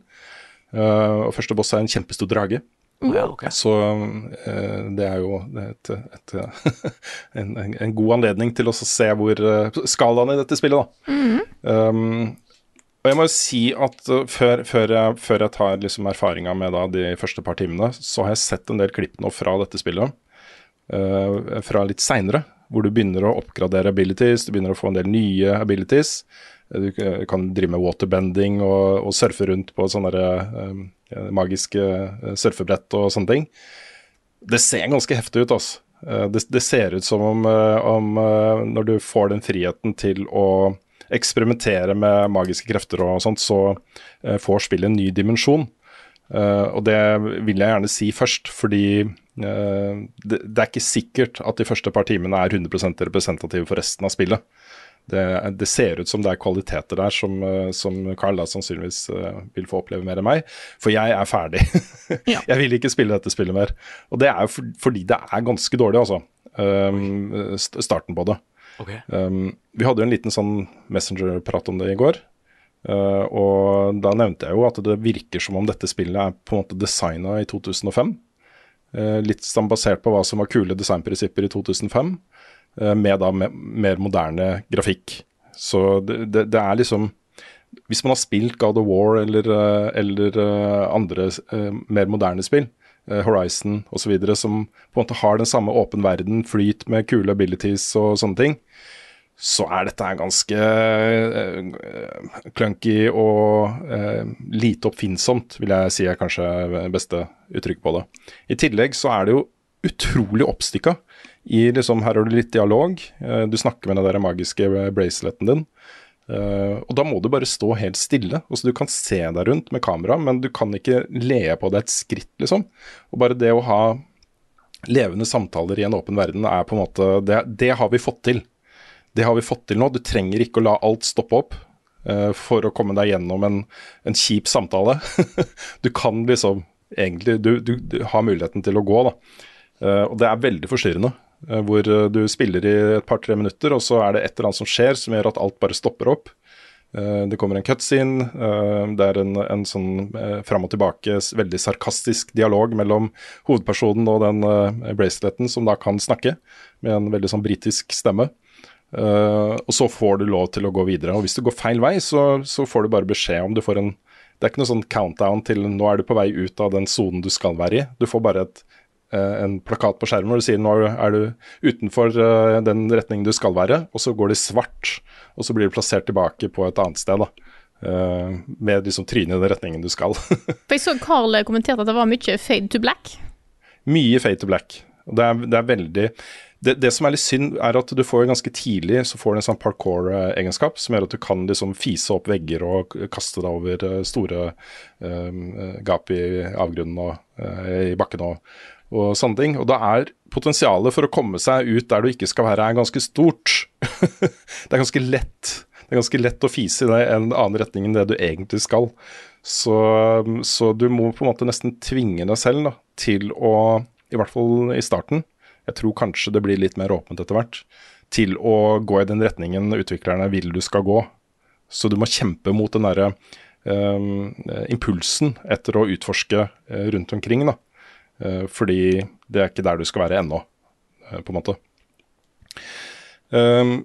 Uh, og første boss er en kjempestor drage. Ja, okay. Så uh, det er jo et, et, en, en, en god anledning til å se hvor uh, skalaen i dette spillet, da. Um, og jeg må jo si at uh, før, før, jeg, før jeg tar liksom erfaringa med da, de første par timene, så har jeg sett en del klipp nå fra dette spillet. Uh, fra litt seinere, hvor du begynner å oppgradere abilities, du begynner å få en del nye abilities. Uh, Du kan drive med waterbending og, og surfe rundt på sånne um, magiske surfebrett og sånne ting. Det ser ganske heftig ut, altså. Det, det ser ut som om, om når du får den friheten til å eksperimentere med magiske krefter og sånt, så eh, får spillet en ny dimensjon. Eh, og det vil jeg gjerne si først, fordi uh, det, det er ikke sikkert at de første par timene er 100 representative for resten av spillet. Det, det, ser ut som det er kvaliteter der som, uh, som Carl da sannsynligvis uh, vil få oppleve mer enn meg. For jeg er ferdig. Ja. jeg vil ikke spille dette spillet mer. Og det er jo for, fordi det er ganske dårlig, altså. Um, starten på det. Okay. Um, vi hadde jo en liten sånn Messenger-prat om det i går. Uh, og da nevnte jeg jo at det virker som om dette spillet er på en måte designa i 2005. Uh, litt sånn basert på hva som var kule designprinsipper i 2005, uh, med da me mer moderne grafikk. Så det, det, det, er liksom Hvis man har spilt God of War eller, eller andre mer moderne spill, Horizon osv., som på en måte har den samme åpen verden, flyt med kule abilities og sånne ting, så er dette ganske uh, og uh, lite oppfinnsomt, vil jeg si er kanskje beste uttrykk på det. I tillegg så er det jo utrolig oppstikka. I liksom, her har du litt dialog, uh, du snakker med den der magiske braceleten din. og da må du bare stå helt stille. Altså, du kan se deg rundt med kamera, men du kan ikke le på deg et skritt, liksom. Og bare det å ha levende samtaler i en åpen verden er på en måte Det, det har vi fått til. Det har vi fått til nå. Du trenger ikke å la alt stoppe opp uh, for å komme deg gjennom en, en kjip samtale. du kan liksom egentlig du, du, du, har muligheten til å gå, da. Uh, og det er veldig forstyrrende. Uh, hvor du spiller i et par-tre minutter, og så er det et eller annet som skjer som gjør at alt bare stopper opp. det kommer en cutscene, det er en, en sånn fram og tilbake veldig sarkastisk dialog mellom hovedpersonen og den braceleten, som da kan snakke med en veldig sånn britisk stemme. Uh, og så får du lov til å gå videre. Og hvis du går feil vei, så, så, får du bare beskjed om du får en Det er ikke noe sånn countdown til nå er du på vei ut av den sonen du skal være i. Du får bare et, uh, en plakat på skjermen hvor du sier nå er du utenfor uh, den retningen du skal være, og så går det svart, og så blir du plassert tilbake på et annet sted. da. med liksom trynet i den retningen du skal. For Jeg så Carl kommenterte at det var mye fade to black. Mye fade to black. Det er, det er veldig det, det, som er litt synd, er at du får ganske tidlig så får du en sånn parkour-egenskap som gjør at du kan liksom fise opp vegger og kaste deg over eh, store um, gap i avgrunnen og uh, i bakken og, og, sånne ting. Og da er potensialet for å komme seg ut der du ikke skal være, er ganske stort. det er ganske lett. Det er ganske lett å fise i en annen retning enn det du egentlig skal. Så, så du må på en måte nesten tvinge deg selv da, til å, i hvert fall i starten, jeg tror kanskje det blir litt mer åpent etter hvert, til å gå i den retningen utviklerne vil du skal gå. Så du må kjempe mot den derre um, impulsen etter å utforske uh, rundt omkring, da. Uh, fordi det er ikke der du skal være ennå, uh, på en måte. Um,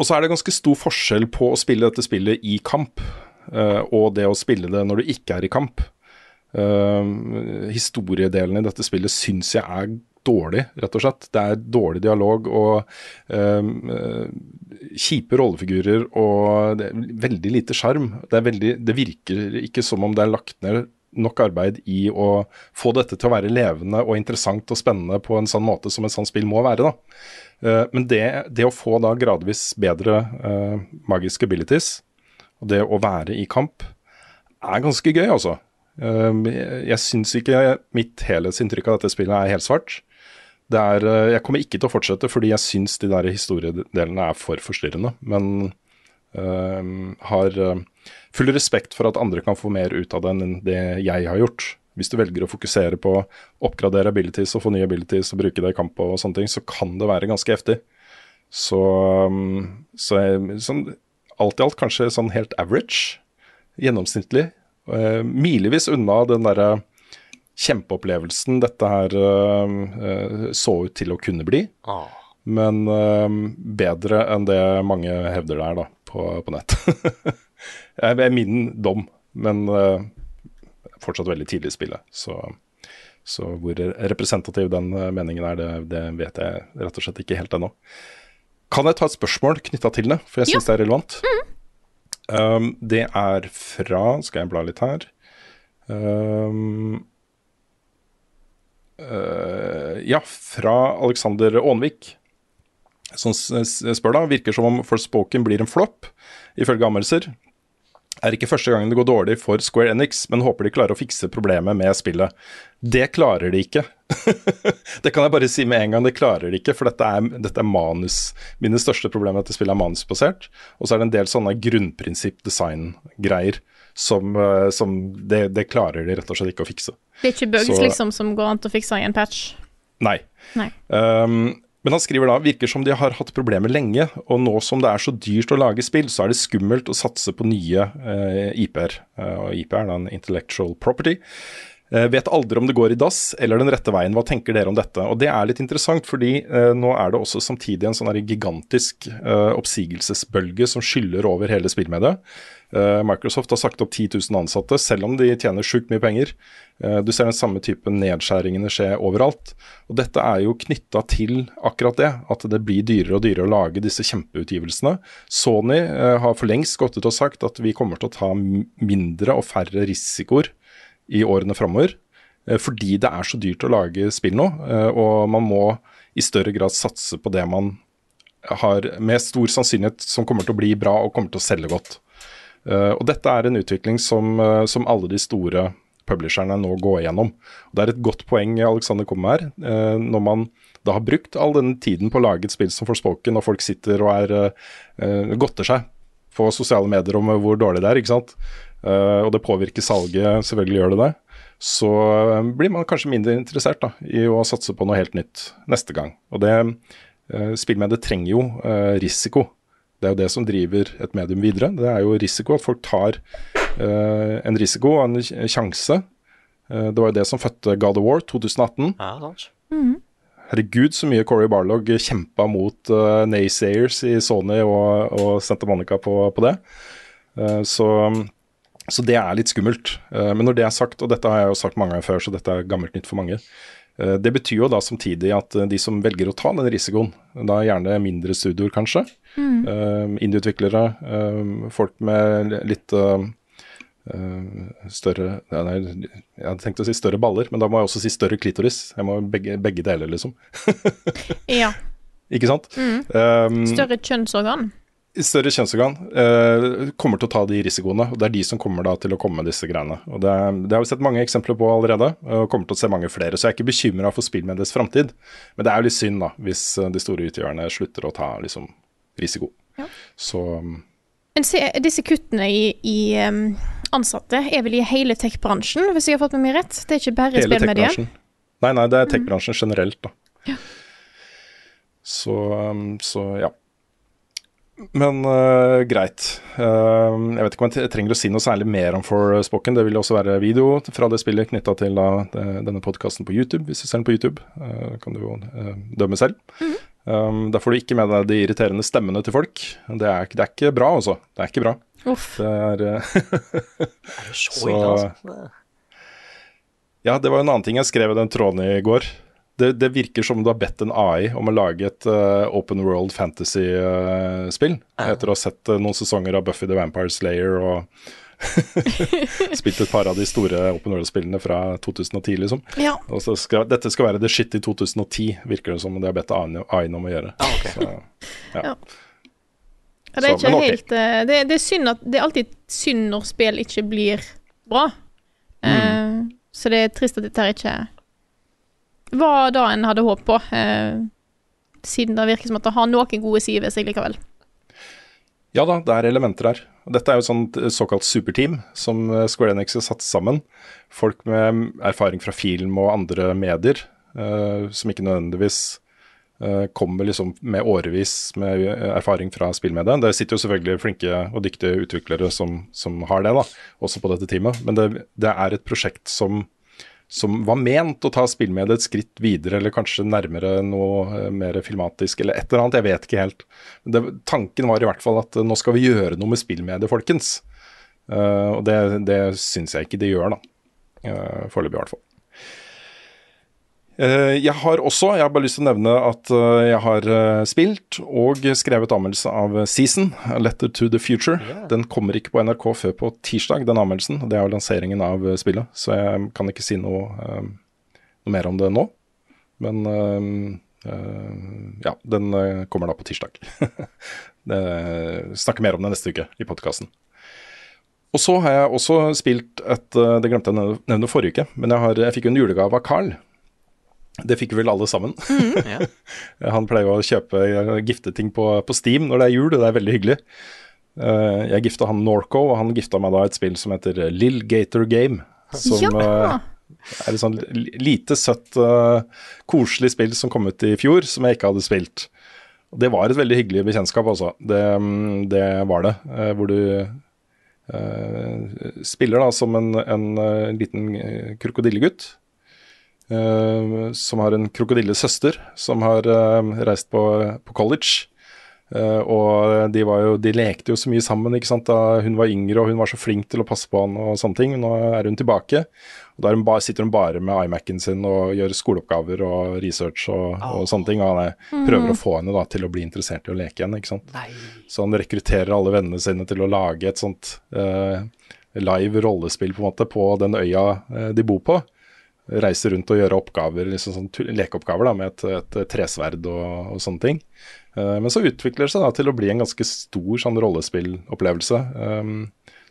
og så er det ganske stor forskjell på å spille dette spillet i kamp, og det å spille det når du ikke er i kamp. historiedelen i dette spillet syns jeg er dårlig, rett og slett. Det er dårlig dialog og um, kjipe rollefigurer og det er veldig lite sjarm. Det, det, virker ikke som om det er lagt ned nok arbeid i å få dette til å være levende og interessant og spennende på en sånn måte som et sånt spill må være. da. Uh, men det, det, å få da gradvis bedre uh, magiske abilities, og det å være i kamp, er ganske gøy, altså. Jeg syns ikke mitt helhetsinntrykk av dette spillet er helsvart. Er, eh, jeg kommer ikke til å fortsette fordi jeg syns de der historiedelene er for forstyrrende. Men øh, har eh, full respekt for at andre kan få mer ut av det enn det jeg har gjort. Hvis du velger å fokusere på å oppgradere abilities og få nye abilities og bruke det i kamp og sånne ting, så kan det være ganske heftig. Så, så jeg, sånn, alt i alt kanskje sånn helt average. Gjennomsnittlig. Uh, milevis unna den derre kjempeopplevelsen dette her uh, så ut til å kunne bli. Ah. Men uh, bedre enn det mange hevder det er da, på, på nett. det er min dom, men uh, fortsatt veldig tidlig i spillet. Så, så, hvor representativ den meningen er, det, det, vet jeg rett og slett ikke helt ennå. Kan jeg ta et spørsmål knytta til det, for jeg syns det er relevant? Mm. Um, det er fra Skal jeg bla litt her. Um, Uh, ja, fra Alexander Aanvik. som spør da, virker som om Forspoken blir en flopp, ifølge anmeldelser. Er ikke første gangen det går dårlig for Square Enix, men håper de klarer å fikse problemet med spillet. Det klarer de ikke. det kan jeg bare si med en gang, det klarer de ikke, for dette er, dette er manus. Mine største problemer er at spillet er manusbasert, og så er det en del sånne grunnprinsipp-design-greier som, eh, som det, det klarer de rett og slett ikke å fikse. Det er ikke bugs Så- liksom som går an til å fikse i en patch. Nei. Nei. Um, men han skriver da virker som de har hatt problemer lenge, og nå som det er så dyrt å lage spill, så er det skummelt å satse på nye eh, IP-er. Eh, og IP er da en intellectual property. Eh, vet aldri om det går i dass eller den rette veien. Hva tenker dere om dette? Og Det er litt interessant, fordi eh, nå er det også samtidig en sånn gigantisk eh, oppsigelsesbølge som skyller over hele spillmediet. Eh, Microsoft har sagt opp 10 000 ansatte, selv om de tjener sjukt mye penger. Eh, Du ser den samme type nedskjæringene skje overalt. Og dette er jo knytta til akkurat det, at det blir dyrere og dyrere å lage disse kjempeutgivelsene. Sony eh, har for lengst gått ut og sagt at vi kommer til å ta mindre og færre risikoer i årene framover. eh, Fordi det er så dyrt å lage spill nå, eh, og man må i større grad satse på det man har med stor sannsynlighet som kommer til å bli bra og kommer til å selge godt. Eh, og dette er en utvikling som, som alle de store publisherne nå går igjennom. Og det er et godt poeng Alexander kommer her. når man da har brukt all denne tiden på å lage et spill som Forspoken, og folk sitter og er godter seg på sosiale medier om hvor dårlig det er, ikke sant. Eh, og det påvirker salget, selvfølgelig gjør det det. Så eh, blir man kanskje mindre interessert da, i å satse på noe helt nytt neste gang. Og det uh, Spillmediet trenger jo eh, risiko. Det er jo det som driver et medium videre. Det er jo risiko, at folk tar eh, en risiko og en sjanse. Eh, det var jo det som fødte God of War 2018. Ja, sant. Herregud, så mye Corey Barlog kjempa mot uh, naysayers i Sony og, og Santa Monica på, på det. Uh, så, så det er litt skummelt. Eh, men når det er sagt, og dette har jeg jo sagt mange ganger før, så dette er gammelt nytt for mange. eh, det betyr jo da samtidig at eh, de som velger å ta den risikoen, da gjerne mindre studioer kanskje, mm. indieutviklere, folk med litt større nei, Jeg hadde tenkt å si større baller, men da må jeg også si større klitoris. Jeg må begge, begge deler, liksom. Ja. Ikke sant? Um, Større kjønnsorgan. Større kjønnsorgan eh, kommer til å ta de risikoene, og det er de som kommer da til å komme med disse greiene. Og Det, det har vi sett mange eksempler på allerede, og kommer til å se mange flere. Så jeg er ikke bekymra for spillmediets framtid, men det er jo litt synd da, hvis eh, de store utgjørerne slutter å ta liksom, risiko. Ja. Så um, Men se, disse kuttene i, i um, ansatte er vel i hele tech-bransjen, hvis jeg har fått med meg rett? Det er ikke bare spillmediet? Nei, nei, det er tech-bransjen generelt, da. Så, um, så ja. Men uh, greit. Uh, jeg vet ikke om jeg trenger å si noe særlig mer om Forspoken. Det vil også være video fra det spillet knytta til uh, denne podkasten på YouTube, hvis du ser den på YouTube. Uh, kan du jo uh, dømme selv. um, da får du ikke med deg de irriterende stemmene til folk. Det er, ikke- det er ikke bra, altså. Det er ikke bra. Uff. Det er uh, Er det så, Så- ille, altså? Ja, det var en annen ting jeg skrev i den tråden i går. Det, det virker som du har bedt en AI om å lage et uh, open world fantasy-spill. etter å ha sett uh, noen sesonger av Buffy the Vampire Slayer og spilt et par av de store open world-spillene fra 2010, liksom. Ja. Og så skal, dette skal være the shit i 2010, virker det som de har bedt AI-en om å gjøre. Ah, ok. Så, Ja, det er Så, ikke helt eh, det, det er synd at Det er alltid synd når spill ikke blir bra. Eh, Mm. så det er trist at dette her ikke var det en hadde håp på. eh, siden det virker som at det har noen gode sider ved seg likevel. Ja da, det er elementer her. Dette er jo et sånt eh, såkalt superteam som eh, Square Enix har satt sammen. Folk med erfaring fra film og andre medier, eh, som ikke nødvendigvis eh, kommer liksom med årevis med erfaring fra spillmediet. Det sitter jo selvfølgelig flinke og dyktige utviklere som, som har det, da, også på dette teamet. Men det, det er et prosjekt som som var ment å ta spillmediet et skritt videre, eller kanskje nærmere noe eh, mer filmatisk, eller et eller annet. Jeg vet ikke helt. Det, tanken var i hvert fall at eh, nå skal vi gjøre noe med spillmediet, folkens. Uh, og det, det syns jeg ikke de gjør, da. Uh, Foreløpig, i hvert fall. Eh, jeg har også, jeg har bare lyst til å nevne at eh, jeg har eh, spilt og skrevet anmeldelse av Season, A Letter to the Future. Den kommer ikke på NRK før på tirsdag, den anmeldelsen. Det er jo lanseringen av spillet, så jeg kan ikke si noe, noe mer om det nå. Men ja, den kommer da på tirsdag. snakker mer om det neste uke i podkasten. Og så har jeg også spilt et Det glemte jeg å nevne forrige uke, men jeg, har, jeg fikk en julegave av Carl. Det fikk vel alle sammen. Ja. Han pleier å kjøpe gifteting på, på Steam når det er jul, og det er veldig hyggelig. Uh, jeg gifta han Norco, og han gifta meg da et spill som heter Lill Gator Game. Som Ja. uh, er et sånn lite søtt, uh, koselig spill som kom ut i fjor, som jeg ikke hadde spilt. Det var et veldig hyggelig bekjentskap, altså. Det, mm, det var det. eh, hvor du eh, spiller da som en, en eh, liten eh, krokodillegutt. Eh, som har en krokodillesøster som har uh, reist på, på college. Uh, og de, var jo, de lekte jo så mye sammen ikke sant? da hun var yngre og hun var så flink til å passe på han og sånne ting. Nå er hun tilbake. Og Da er hun ba, sitter hun bare med iMac-en sin og gjør skoleoppgaver og research og, og sånne ting. Og han er, prøver å få henne da til å bli interessert i å leke igjen. ikke sant? Nei. Så han rekrutterer alle vennene sine til å lage et sånt live rollespill på en måte på den øya de bor på. Reise rundt og gjøre oppgaver, liksom sånn lekeoppgaver da, med et, et tresverd og, og sånne ting. Uh, men så utvikler det seg da til å bli en ganske stor sånn rollespillopplevelse. um,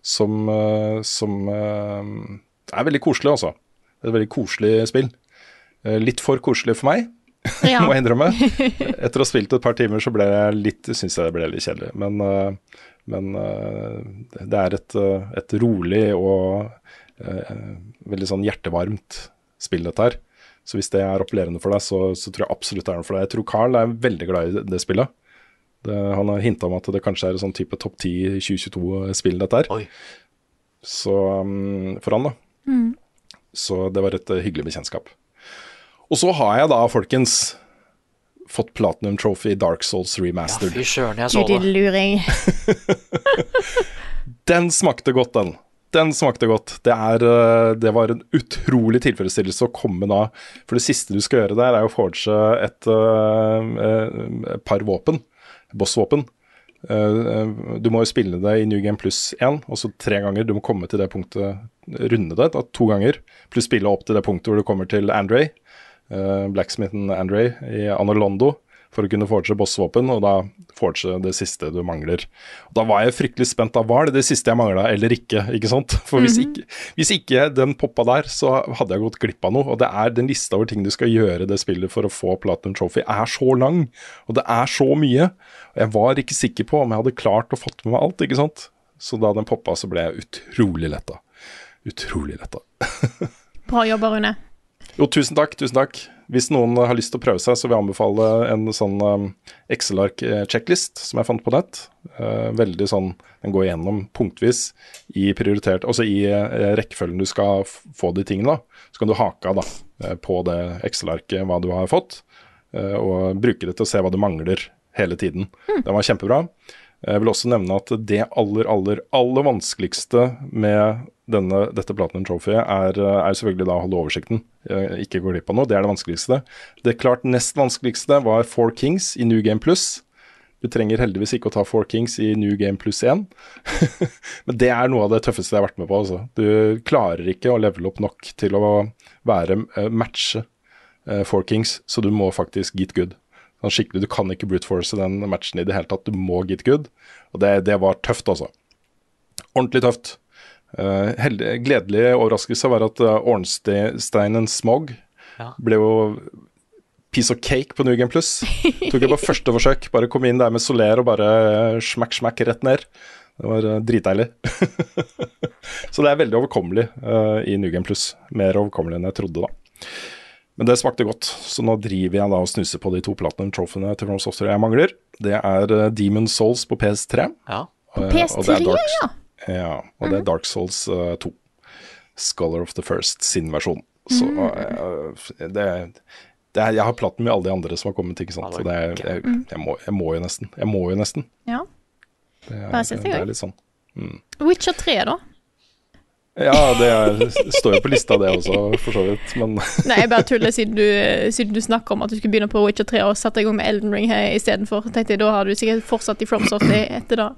som uh, som uh, er veldig koselig, altså. Det et veldig koselig spill. Litt for koselig for meg, Ja. må jeg innrømme. Etter å ha spilt et par timer, så ble jeg litt, syns jeg det ble litt kjedelig. Men, men det er et, et rolig og veldig sånn hjertevarmt spill, dette her. Så hvis det er appellerende for deg, så, så tror jeg absolutt det er noe for deg. Jeg tror Carl er veldig glad i det, spillet. Det, han har hinta om at det kanskje er en sånn type topp 10 2022-spill, dette her. Oi. Så um, for han, da. Så det var et uh, hyggelig bekjentskap. Og så har jeg da, folkens, fått Platinum Trophy i Dark Souls Remastered. Ja, fy søren, jeg så det. luring. Den smakte godt, den. Den smakte godt. Det, er, uh, det var en utrolig tilfredsstillelse å komme da For det siste du skal gjøre der, er å forge et et uh, par våpen. Bossvåpen. Uh, du må jo spille det i New Game Plus 1, og så tre ganger. Du må komme til det punktet, runde det da, to ganger. Pluss spille opp til det punktet hvor du kommer til Andre, uh, blacksmithen Andre i Anolondo, for å kunne forge bossvåpen, og da forge det siste du mangler. Og da var jeg fryktelig spent. Da var det det siste jeg mangla, eller ikke? ikke sant? For hvis, ikke, hvis ikke den poppa der, så hadde jeg gått glipp av noe. Og det er den lista over ting du skal gjøre det spillet for å få Platinum Trophy, er så lang. Og det er så mye. Og jeg var ikke sikker på om jeg hadde klart å fått med meg alt, ikke sant. Så da den poppa, så ble jeg utrolig letta. Utrolig letta. Bra jobba, Rune. Jo, tusen takk, tusen takk. Hvis noen har lyst til å prøve seg, så vil jeg anbefale en sånn um, Excel-ark-checklist som jeg fant på nett. Eh, veldig sånn, Den går gjennom punktvis i prioritert, altså i eh, rekkefølgen du skal få de tingene. da. Så kan du hake av da, eh, på det Excel-arket hva du har fått, eh, og bruke det til å se hva du mangler hele tiden. Den var kjempebra. Jeg vil også nevne at det aller, aller, aller vanskeligste med denne, dette Platinum Trophy er, er selvfølgelig da å holde oversikten. eh, Ikke gå glipp av noe. Det er det vanskeligste. Det klart nest vanskeligste var Four Kings i New Game Plus. Du trenger heldigvis ikke å ta Four Kings i New Game Plus 1. Men det er noe av det tøffeste jeg har vært med på. Altså. Du klarer ikke å levele opp nok til å være eh, matche eh, Four Kings, så du må faktisk get good. Sånn skikkelig, Du kan ikke brute force den matchen i det hele tatt. Du må get good. Og det, det var tøft, altså. Ordentlig tøft. Uh, heldig, gledelig overraskelse var at uh, Ornsteinen Smog Ja. ble jo piece of cake på New Game Plus. Tok jeg på første forsøk. Bare kom inn der med Soler og bare uh, smakk, smack rett ned. Det var uh, dritdeilig. Så det er veldig overkommelig uh, i New Game Plus. Mer overkommelig enn jeg trodde, da. Men det smakte godt, så nå driver jeg da og snuser på de to Platinum trofene til From Software jeg mangler. Det er Demon Souls på PS3. Ja. På PS3, ja. Ja, og det er Dark Souls uh, 2. Scholar of the First sin versjon. Så uh, det, det er, Jeg har platten med alle de andre som har kommet, ikke sant. Så det er, jeg, jeg, må, jeg må jo nesten. Jeg må jo nesten. ja. Det er, det er litt sånn. Witcher 3, da? Ja, det er, står jo på lista det også, for så vidt. Men Nei, jeg bare tuller siden du, siden du snakker om at du skulle begynne på Witcher 3 og sette i gang med Elden Ring her istedenfor. Tenkte jeg, Da har du sikkert fortsatt i FromSoft etter det.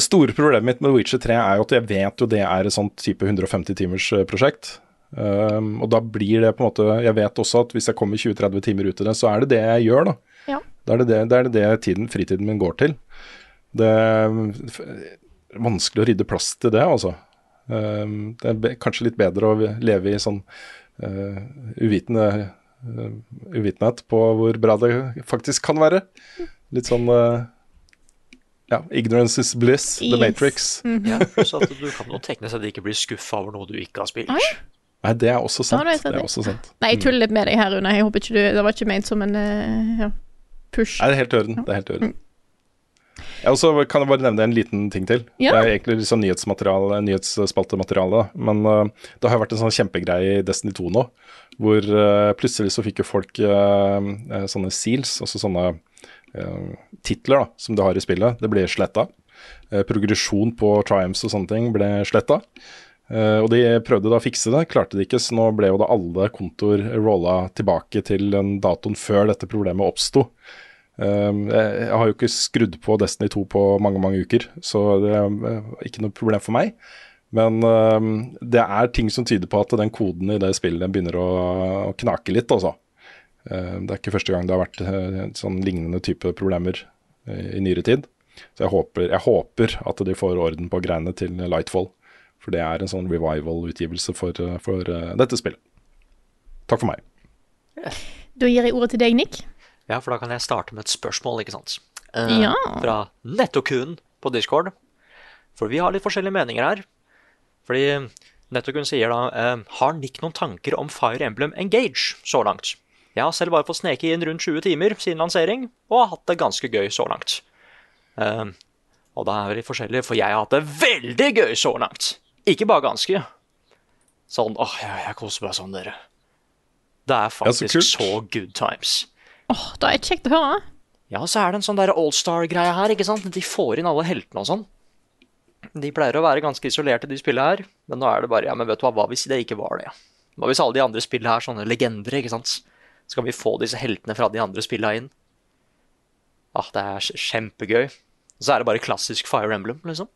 Store problemet mitt med Witcher 3 er jo at jeg vet jo det er et sånt type 150 timers eh, prosjekt. Um, og da blir det på en måte Jeg vet også at hvis jeg kommer 20-30 timer ut i det, så er det det jeg gjør, da. Ja. Da er det det, det, er det, det tiden, fritiden min går til. Det er vanskelig å rydde plass til det, altså. Um, det er kanskje litt bedre å leve i sånn uh, uvitende uh, uvitenhet på hvor bra det faktisk kan være. Litt sånn uh, ja, ignorance is bliss, The. Matrix. Ja, pluss at du kan jo at du ikke blir skuffa over noe du ikke har spilt. Oi. Nei, det er også sant. Det er det også sant. Nei, jeg tuller litt med deg her, Rune. Jeg håper ikke du Det var ikke ment som en eh, ja, push. Nei, det er helt i orden. Det er helt i orden. Og så kan jeg bare nevne en liten ting til. Ja. Det er egentlig liksom nyhetsmateriale, nyhetsspaltemateriale. Men uh, det har jo vært en sånn kjempegreie i Destiny 2 nå, hvor uh, plutselig så fikk jo folk uh, sånne seals, altså sånne titler da, som du har i spillet. Det ble sletta. Uh, progresjon på triumphs og sånne ting ble sletta. Uh, og de prøvde da å fikse det, klarte de ikke, så nå ble jo da alle kontoer rolla tilbake til den datoen før dette problemet oppsto. Jeg, har jo ikke skrudd på Destiny 2 på mange, mange uker, så det er ikke noe problem for meg. Men det er ting som tyder på at den koden i det spillet begynner å knake litt, altså. Uh, det er ikke første gang det har vært uh, sånn lignende type problemer uh, i nyere tid. Så jeg håper, jeg håper at de får orden på greiene til Lightfall. For det er en sånn revival-utgivelse for, for dette spillet. Takk for meg. Da gir jeg ordet til deg, Nick. Ja, for da kan jeg starte med et spørsmål, ikke sant. Eh, Ja. Fra Nettokun på Discord. For vi har litt forskjellige meninger her. Fordi Nettokun sier da eh, Har Nick noen tanker om Fire Emblem Engage så langt? Jeg har selv bare fått sneke inn rundt 20 timer siden lansering, og har hatt det ganske gøy så langt. Uh, og da er vi litt forskjellige, for jeg har hatt det veldig gøy så langt. Ikke bare ganske. Sånn åh, jeg, jeg koser meg sånn, dere. Det er så faktisk kult. så good times. Åh, da er det kjekt å høre. Ja, så er det en sånn der allstar-greie her, ikke sant? De får inn alle heltene og sånn. De pleier å være ganske isolerte, de spillene her. Men nå er det bare Ja, men vet du hva, hva hvis det ikke var det? Hva hvis alle de andre spillene er sånne legender, ikke sant? Så kan vi få disse heltene fra de andre spillene inn. Ah, det er kjempegøy. Og Så er det bare klassisk Fire Emblem, liksom.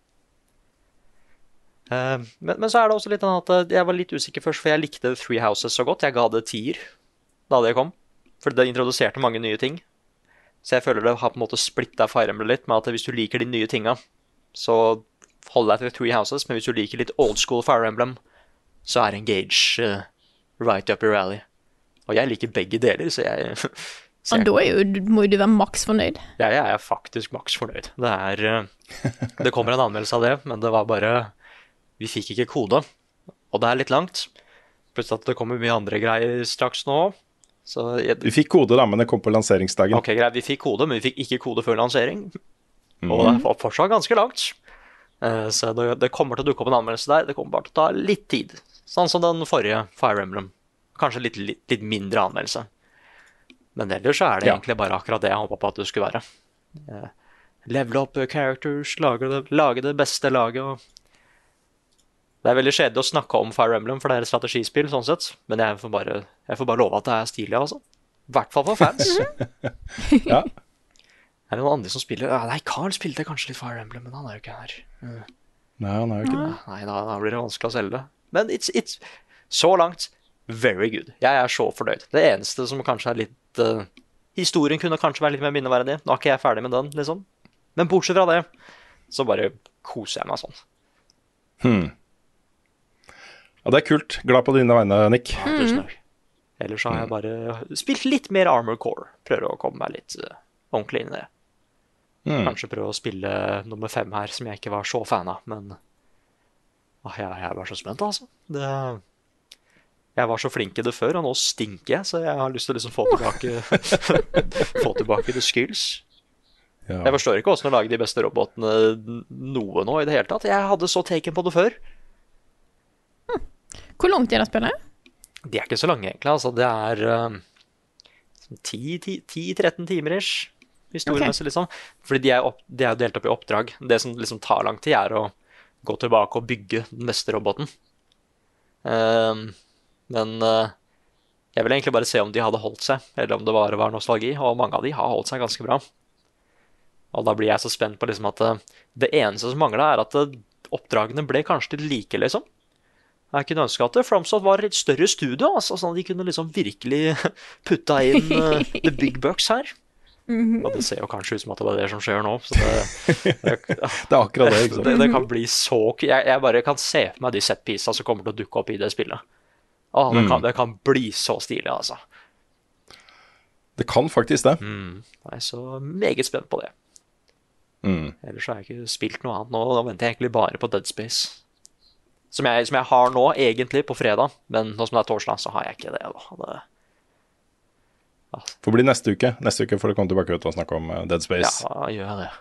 Uh, men, men så er det også litt sånn at eh, jeg var litt usikker først, for jeg likte Three Houses så godt. Jeg ga det tier da det kom. For det introduserte mange nye ting. Så jeg føler det har på en måte splitta Fire Emblem litt, med at hvis du liker de nye tinga, så hold deg til Three Houses, men hvis du liker litt old school Fire Emblem, så er Engage uh, right up your alley. Og jeg liker begge deler, så jeg så Og jeg, da er jo, må jo du være maks fornøyd. Ja, jeg er faktisk maks fornøyd. Det er eh, Det kommer en anmeldelse av det, men det var bare Vi fikk ikke kode, og det er litt langt. Pluss at det kommer mye andre greier straks nå. Så jeg, Vi fikk kode, da, men det kom på lanseringsdagen. Ok, greit, vi fikk kode, men vi fikk ikke kode før lansering. Og det er fortsatt ganske langt. Eh, Så det, det kommer til å dukke opp en anmeldelse der. Det kommer bare til å ta litt tid. Sånn som den forrige Fire Emblem. Kanskje litt, litt, litt mindre anmeldelse. Men ellers så er det Ja. egentlig bare akkurat det jeg håpa på at det skulle være. Uh, Level up characters, lage det, lage det beste laget og Det er veldig kjedelig å snakke om Fire Emblem, for det er et strategispill, sånn sett. Men jeg får bare, jeg får bare love at det er stilig, altså. I hvert fall for fans. Ja. Er det noen andre som spiller? Ja, nei, Carl spilte kanskje litt Fire Emblem, men han er jo ikke her. Nei, han er jo ikke det. Nei, da, da blir det vanskelig å selge det. Men it's, it's så langt very good. Jeg er så fornøyd. Det eneste som kanskje er litt uh, Historien kunne kanskje være litt mer minneverdig. Nå er ikke jeg ferdig med den, liksom. Men bortsett fra det, så bare koser jeg meg sånn. Hmm. Ja, det er kult. Glad på dine vegne, Nick. Ja, tusen takk. Ellers har jeg bare spilt litt mer Armor Core. Prøver å komme meg litt uh, ordentlig inn i det. Kanskje prøve å spille nummer fem her, som jeg ikke var så fan av, men ah, jeg, jeg er bare så spent, altså. Det, jeg var så flink i det før, og nå stinker jeg, så jeg har lyst til å liksom få tilbake Få tilbake the skills. Ja. Jeg forstår ikke åssen å lage de beste robotene noe nå i det hele tatt. Jeg hadde så taken på det før. Hvor langt er det spillet? De er ikke så lange, egentlig. Altså, det er uh, 10-13 timer ish, historiemessig, liksom. Fordi de er, opp, de er delt opp i oppdrag. Det som liksom tar lang tid, er å gå tilbake og bygge den neste roboten. Ehm, men eh, jeg vil egentlig bare se om de hadde holdt seg, eller om det bare var nostalgi. Og mange av de har holdt seg ganske bra. Og da blir jeg så spent på liksom at eh, det eneste som mangla, er at eh, oppdragene ble kanskje litt like, liksom. Jeg kunne ønske at FromSoft var et større studio, altså, sånn at de kunne liksom virkelig putta inn uh, the big bucks her. Og det ser jo kanskje ut som at det var det som skjer nå. Så det, det, Det er akkurat det. ikke sant? det, det kan bli så jeg, jeg bare kan se for meg de setpiecene som kommer til å dukke opp i det spillet. Å, det, kan, det kan bli så stilig, altså. Det kan faktisk det. Jeg er så meget spent på det. Mm. Ellers har jeg ikke spilt noe annet nå. Da venter jeg egentlig bare på Dead Space. Som jeg, som jeg har nå, egentlig, på fredag. Men nå som det er torsdag, så har jeg ikke det. da. det Får bli neste uke. Neste uke får du komme tilbake ut og snakke om eh, Dead Space. Ja, gjør jeg det.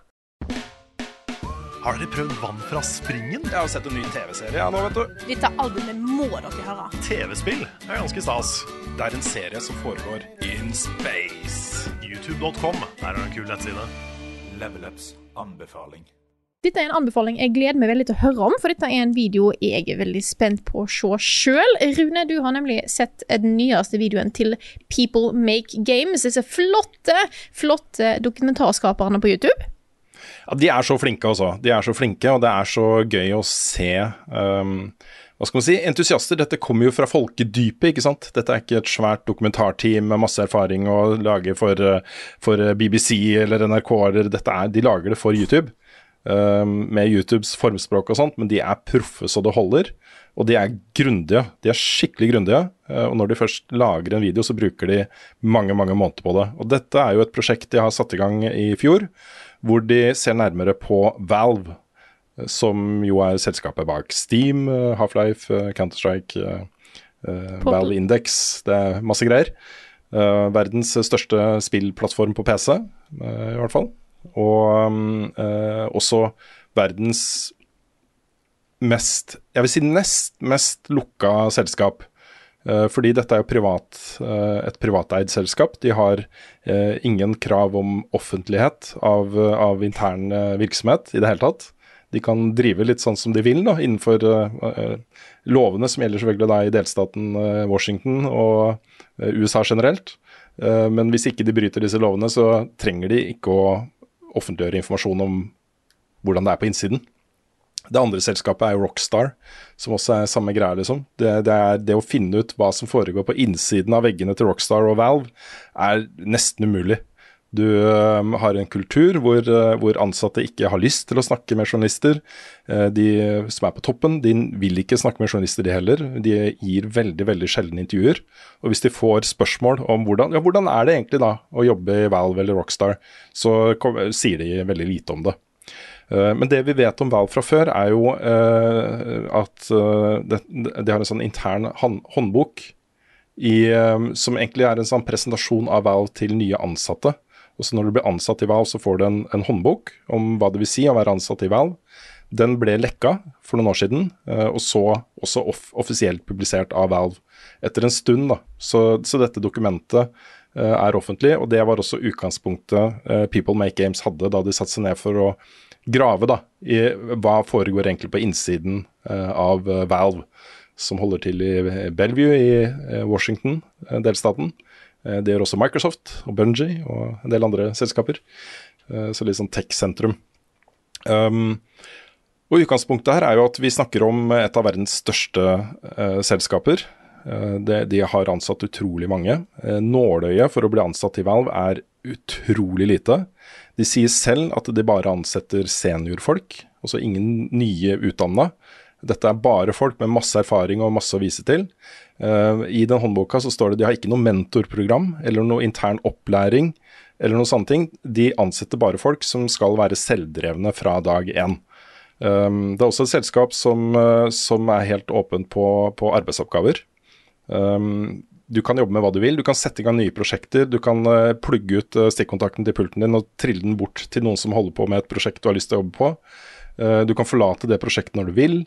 Har dere prøvd vann fra springen? Jeg har sett en ny TV-serie ja, nå, vet du. Dette albumet må dere høre. TV-spill er ganske stas. Det er en serie som foregår in space. YouTube.com der er det en kul nettside. Level Ups anbefaling. Dette er en anbefaling jeg gleder meg veldig til å høre om, for dette er en video jeg er veldig spent på å se sjøl. Rune, du har nemlig sett den nyeste videoen til People Make Games. Disse flotte, flotte dokumentarskaperne på YouTube. Ja, de er så flinke, altså. De er så flinke, og det er så gøy å se um, hva skal man si, entusiaster. Dette kommer jo fra folkedypet, ikke sant. Dette er ikke et svært dokumentarteam med masse erfaring å lage for, uh, for BBC eller NRK. Eller dette er, de lager det for YouTube. um, med YouTubes formspråk og sånt, men de er proffe så det holder. Og de er grundige. De er skikkelig grundige. uh, Og når de først lager en video, så bruker de mange, mange måneder på det. Og dette er jo et prosjekt de har satt i gang i fjor, hvor de ser nærmere på Valve som jo er selskapet bak Steam, eh, Half-Life, eh, Counter-Strike, eh, eh, Valve Index, det er masse greier. Eh, verdens største spillplattform på PC, eh, i hvert fall. Og mm, eh, også verdens mest, jeg vil si nest mest lukka selskap. Eh, fordi dette er jo privat, eh, et privateid selskap. De har eh, ingen krav om offentlighet av, av intern virksomhet i det hele tatt. De kan drive litt sånn som de vil da, innenfor lovene som gjelder selvfølgelig da i delstaten Washington og USA generelt. Men hvis ikke de bryter disse lovene, så trenger de ikke å offentliggjøre informasjon om hvordan det er på innsiden. Det andre selskapet er jo Rockstar, som også er samme greia, liksom. Det, det, er, det å finne ut hva som foregår på innsiden av veggene til Rockstar og Valve, er nesten umulig. Du øhm, har en kultur hvor, øh, hvor ansatte ikke har lyst til å snakke med journalister. Eh, de som er på toppen, de vil ikke snakke med journalister, de heller. De gir veldig veldig sjelden intervjuer. Og hvis de får spørsmål om hvordan, ja, hvordan er det egentlig da å jobbe i Valve eller Rockstar, så kom, sier de veldig lite om det. Eh, Men det vi vet om Valve fra før, er jo eh, at eh, de har en sånn intern håndbok i, som egentlig er en sånn presentasjon av Valve til nye ansatte. Og så Når du blir ansatt i Valve, så får du en, en håndbok om hva det vil si å være ansatt i Valve. Den ble lekka for noen år siden, og så også off offisielt publisert av Valve etter en stund. da. Så, så dette dokumentet er offentlig, og det var også utgangspunktet People Make Games hadde da de satte seg ned for å grave da, i hva foregår egentlig på innsiden eh, av eh, Valve, som holder til i Bellevue i eh, Washington, delstaten. Det gjør også Microsoft og Bungie og en del andre selskaper. Så litt sånn tech-sentrum. Um, og Utgangspunktet her er jo at vi snakker om et av verdens største uh, selskaper. Uh, det, de har ansatt utrolig mange. Uh, nåløyet for å bli ansatt i Valve er utrolig lite. De sier selv at de bare ansetter seniorfolk, altså ingen nye utdanna. Dette er bare folk med masse erfaring og masse å vise til. Uh, I den håndboka så står det de har ikke noe mentorprogram eller noe intern opplæring eller noe sånne ting. De ansetter bare folk som skal være selvdrevne fra dag én. Um, det er også et selskap som, uh, som er helt åpent på, på arbeidsoppgaver. Um, du kan jobbe med hva du vil. Du kan sette i gang nye prosjekter. Du kan uh, plugge ut uh, stikkontakten til pulten din og trille den bort til noen som holder på med et prosjekt du har lyst til å jobbe på. Uh, du kan forlate det prosjektet når du vil.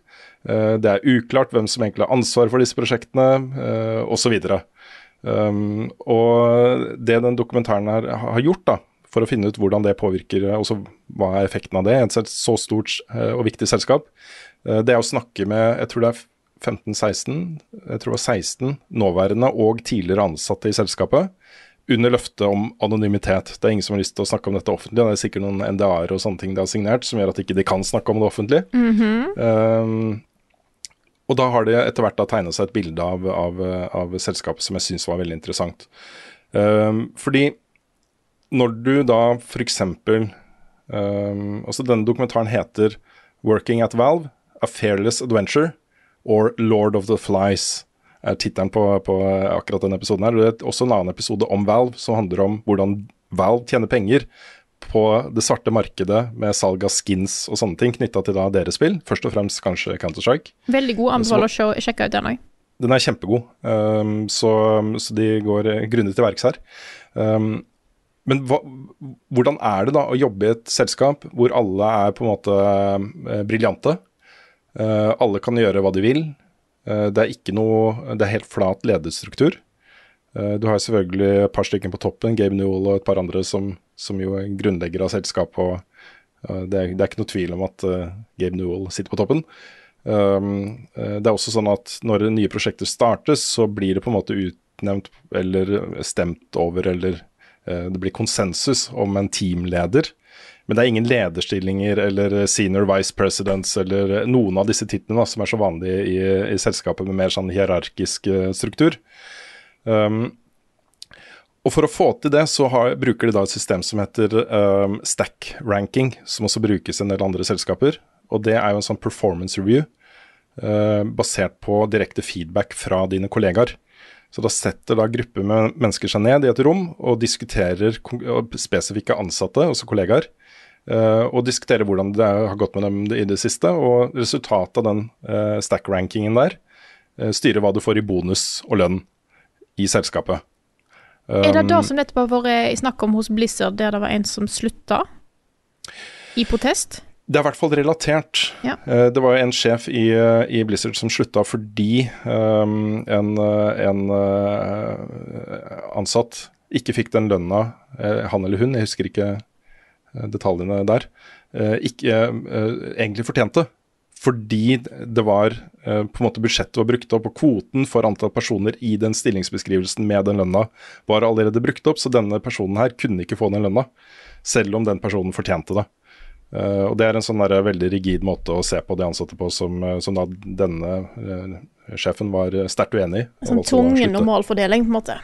Det er uklart hvem som egentlig har ansvar for disse prosjektene, osv. Um, og det den dokumentaren her har gjort, da, for å finne ut hvordan det påvirker, og også hva er effekten av det, et så- stort eh, og viktig selskap, eh, det er å snakke med jeg tror det er 15-16, jeg tror det var 16 nåværende og tidligere ansatte i selskapet, under løftet om anonymitet. Det er ingen som har lyst til å snakke om dette offentlig. Det er sikkert noen NDA-er og sånne ting de har signert som gjør at ikke de kan snakke om det offentlig. Um, og da har det etter hvert tegna seg et bilde av, av, av selskapet som jeg syns var veldig interessant. Um, fordi når du da f.eks. Um, altså denne dokumentaren heter 'Working at Valve A Fairless Adventure' or 'Lord of the Flies' er tittelen på, på akkurat denne episoden. her. Det er også en annen episode om Valve som handler om hvordan Valve tjener penger på det svarte markedet med salg av skins og sånne ting knytta til da deres spill. Først og fremst kanskje Counter-Strike. Veldig god. Anbefaler å sjekke ut den òg. Den er kjempegod, um, så, så de går grundig til verks her. Um, men hva, hvordan er det da å jobbe i et selskap hvor alle er på en måte eh, briljante? Eh, alle kan gjøre hva de vil. Eh, det er ikke noe Det er helt flat lederstruktur. Eh, du har selvfølgelig et par stykker på toppen, Gabe Newell og et par andre som, som jo er grunnleggere av selskapet. og det, er, det er ikke noe tvil om at Gabe Newell sitter på toppen. Um, det er også sånn at når nye prosjekter startes, så blir det på en måte utnevnt eller stemt over, eller det blir konsensus om en teamleder. Men det er ingen lederstillinger eller senior vice presidents eller noen av disse titlene som er så vanlige i, i selskapet med mer sånn hierarkisk eh, struktur. Um, og For å få til det, så har, bruker de da et system som heter um, stack ranking, som også brukes i en del andre selskaper. Og Det er jo en sånn performance review uh, basert på direkte feedback fra dine kollegaer. Så Da setter da grupper med mennesker seg ned i et rom og diskuterer spesifikke ansatte, også kollegaer. Uh, og diskutere hvordan det har gått med dem i det siste. Og resultatet av den uh, stack-rankingen der uh, styrer hva du får i bonus og lønn i selskapet. Er det Um, det som nettopp har vært snakk om hos Blizzard, der det var en som slutta? I protest? Det er i hvert fall relatert. Ja. Eh, Det var en sjef i, eh, i Blizzard som slutta fordi um, en, eh, en uh, ansatt ikke fikk den lønna, eh, han eller hun, jeg husker ikke eh, detaljene der, eh, ikke eh, egentlig fortjente. Fordi det var eh, på en måte budsjettet var brukt opp, og kvoten for antall personer i den stillingsbeskrivelsen med den lønna var allerede brukt opp, så denne personen her kunne ikke få den lønna, selv om den personen fortjente det. Eh, og Det er en sånn der veldig rigid måte å se på de ansatte på, som, eh, som da denne eh, sjefen var eh, sterkt uenig i. en Sånn tvungen normalfordeling, på en måte.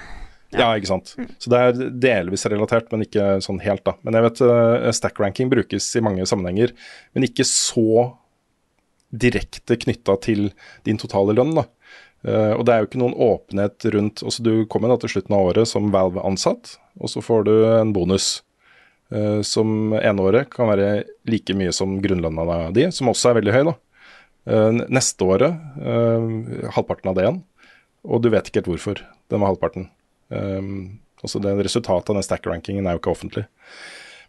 Ja, ikke sant. Så det er delvis relatert, men ikke sånn helt, da. Men jeg vet uh, stack ranking brukes i mange sammenhenger, men ikke så direkte knytta til din totale lønn, da. Uh, og det er jo ikke noen åpenhet rundt altså Du kommer da til slutten av året som Valve-ansatt, og så får du en bonus. Uh, som ene året kan være like mye som grunnlønna di, som også er veldig høy. da. Uh, neste året eh, halvparten av det igjen, og du vet ikke helt hvorfor den var halvparten. Um, altså det Resultatet av den stack-rankingen er jo ikke offentlig.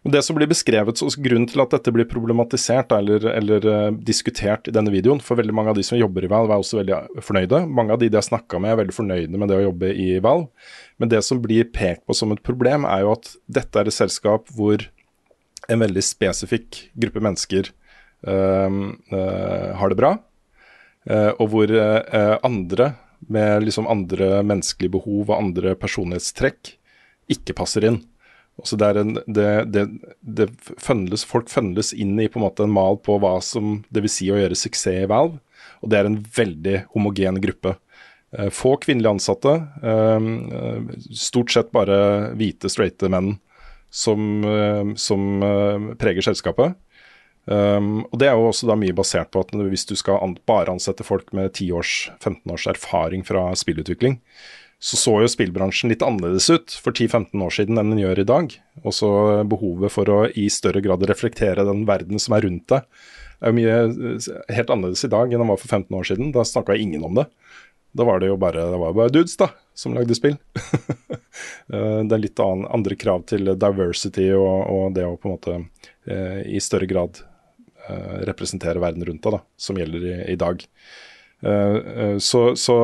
Men det som blir beskrevet, så Grunnen til at dette blir problematisert eller, eller uh, diskutert i denne videoen, for veldig mange av de som jobber i Valve er også veldig fornøyde. Mange av de de har snakka med er veldig fornøyde med det å jobbe i Valve. Men det som blir pekt på som et problem, er jo at dette er et selskap hvor en veldig spesifikk gruppe mennesker uh, uh, har det bra, eh, og hvor eh, andre med liksom andre menneskelige behov og andre personlighetstrekk ikke passer inn. Også det en, det, det, det funnels, folk funnels inn i på en måte en mal på hva som det vil si å gjøre suksess i Valve, og det er en veldig homogen gruppe. Eh, få kvinnelige ansatte, eh, stort sett bare hvite, straighte menn som, eh, som preger selskapet. Um, og Det er jo også da mye basert på at hvis du skal an bare ansette folk med 10-15 års erfaring fra spillutvikling, så så jo spillbransjen litt annerledes ut for 10-15 år siden enn den gjør i dag. Også behovet for å i større grad reflektere den verden som er rundt deg, er jo mye eh, helt annerledes i dag enn den var for 15 år siden. Da snakka ingen om det. Da var det jo bare, det bare dudes da, som lagde spill. Eh, det er litt an andre krav til diversity og, og det å på en måte eh, i større grad representere verden rundt deg, da, som gjelder i, i dag. Eh, eh, så, så,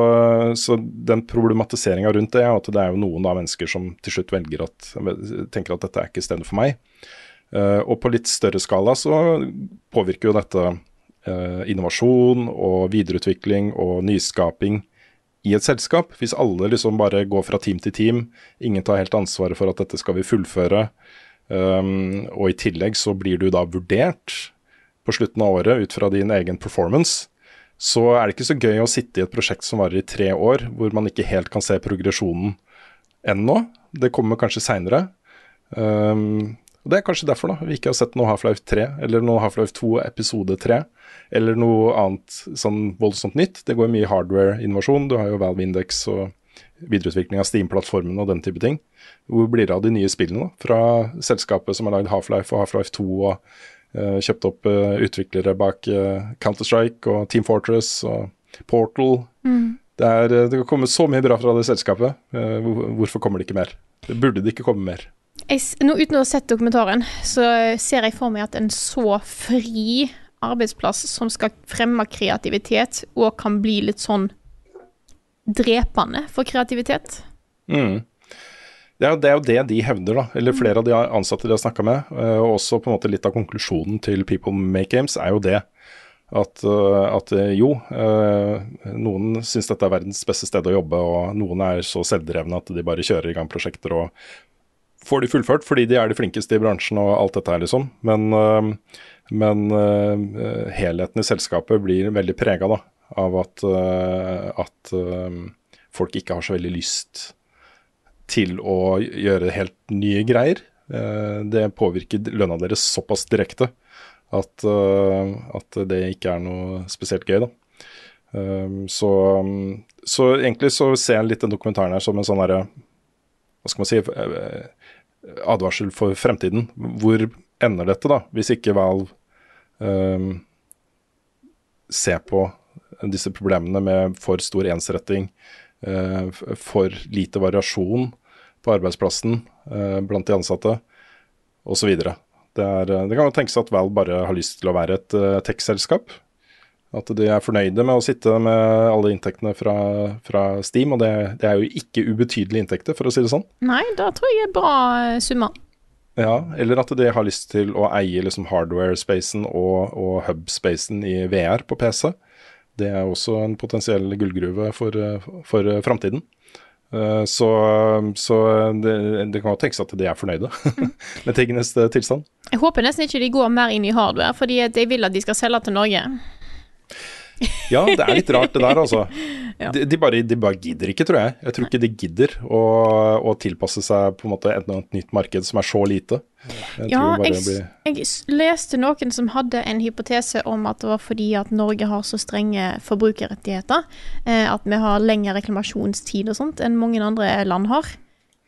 så den problematiseringa rundt det er at det er jo noen da mennesker som til slutt velger at tenker at dette er ikke stedet for meg. Eh, og på litt større skala så påvirker jo dette eh, innovasjon og videreutvikling og nyskaping i et selskap. Hvis alle liksom bare går fra team til team, ingen tar helt ansvaret for at dette skal vi fullføre, um, og i tillegg så blir du da vurdert på slutten av året ut fra din egen performance, så er det ikke så gøy å sitte i et prosjekt som varer i tre år, hvor man ikke helt kan se progresjonen ennå. Det kommer kanskje seinere. Um, og Det er kanskje derfor da, vi ikke har sett noe Half-Life 3, eller noe Half-Life 2 episode 3, eller noe annet sånn voldsomt nytt. Det går mye hardware-innovasjon. Du har jo Valve Index og videreutvikling av Steam-plattformen og den type ting. Hvor blir det av de nye spillene da, fra selskapet som har lagd Half-Life og Half-Life 2 og kjøpt opp uh, utviklere bak uh, Counter-Strike og Team Fortress og Portal. Mm. Det, er, det kan komme så mye bra fra det selskapet. Hvor, hvorfor kommer det ikke mer? Det burde det ikke komme mer. Jeg, nå, uten å ha sett dokumentaren, så ser jeg for meg at en så fri arbeidsplass som skal fremme kreativitet, og kan bli litt sånn drepende for kreativitet. Mm. Det, er, det er jo det de hevder, da. Eller flere av de ansatte de har snakka med. Og også på en måte litt av konklusjonen til People Make Games er jo det. At, at jo, noen syns dette er verdens beste sted å jobbe, og noen er så selvdrevne at de bare kjører i gang prosjekter og får de fullført fordi de er de flinkeste i bransjen og alt dette her, liksom. Men, men helheten i selskapet blir veldig prega av at, at folk ikke har så veldig lyst til å gjøre helt nye greier. Det påvirker lønna deres såpass direkte at, at det ikke er noe spesielt gøy, da. Så, så egentlig så ser jeg litt den dokumentaren her som en sånn herre Hva skal man si advarsel for fremtiden. Hvor ender dette, da, hvis ikke Valve um, ser på disse problemene med for stor ensretting, for lite variasjon på arbeidsplassen uh, blant de ansatte, osv. Det, er, det kan tenkes at Val bare har lyst til å være et uh, tech-selskap. At de er fornøyde med å sitte med alle inntektene fra, fra Steam, og det, det, er jo ikke ubetydelige inntekter, for å si det sånn. Nei, da tror jeg er bra summer. Ja, eller at de har lyst til å eie liksom hardware-spacen og, og hub-spacen i VR på PC. Det er også en potensiell gullgruve for, for framtiden. Så, så det, det, kan jo tenkes at de er fornøyde med tingenes tilstand. Jeg håper nesten ikke de går mer inn i hardware, fordi jeg vil at de skal selge til Norge. Ja, det er litt rart det der, altså. Ja. De, de, bare, de, bare, gidder ikke, tror jeg. Jeg tror ikke de gidder å, å tilpasse seg på en måte et, et nytt marked som er så lite. Jeg ja, jeg, blir... jeg, leste noen som hadde en hypotese om at det var fordi at Norge har så strenge forbrukerrettigheter, eh, at vi har lengre reklamasjonstid og sånt enn mange andre land har.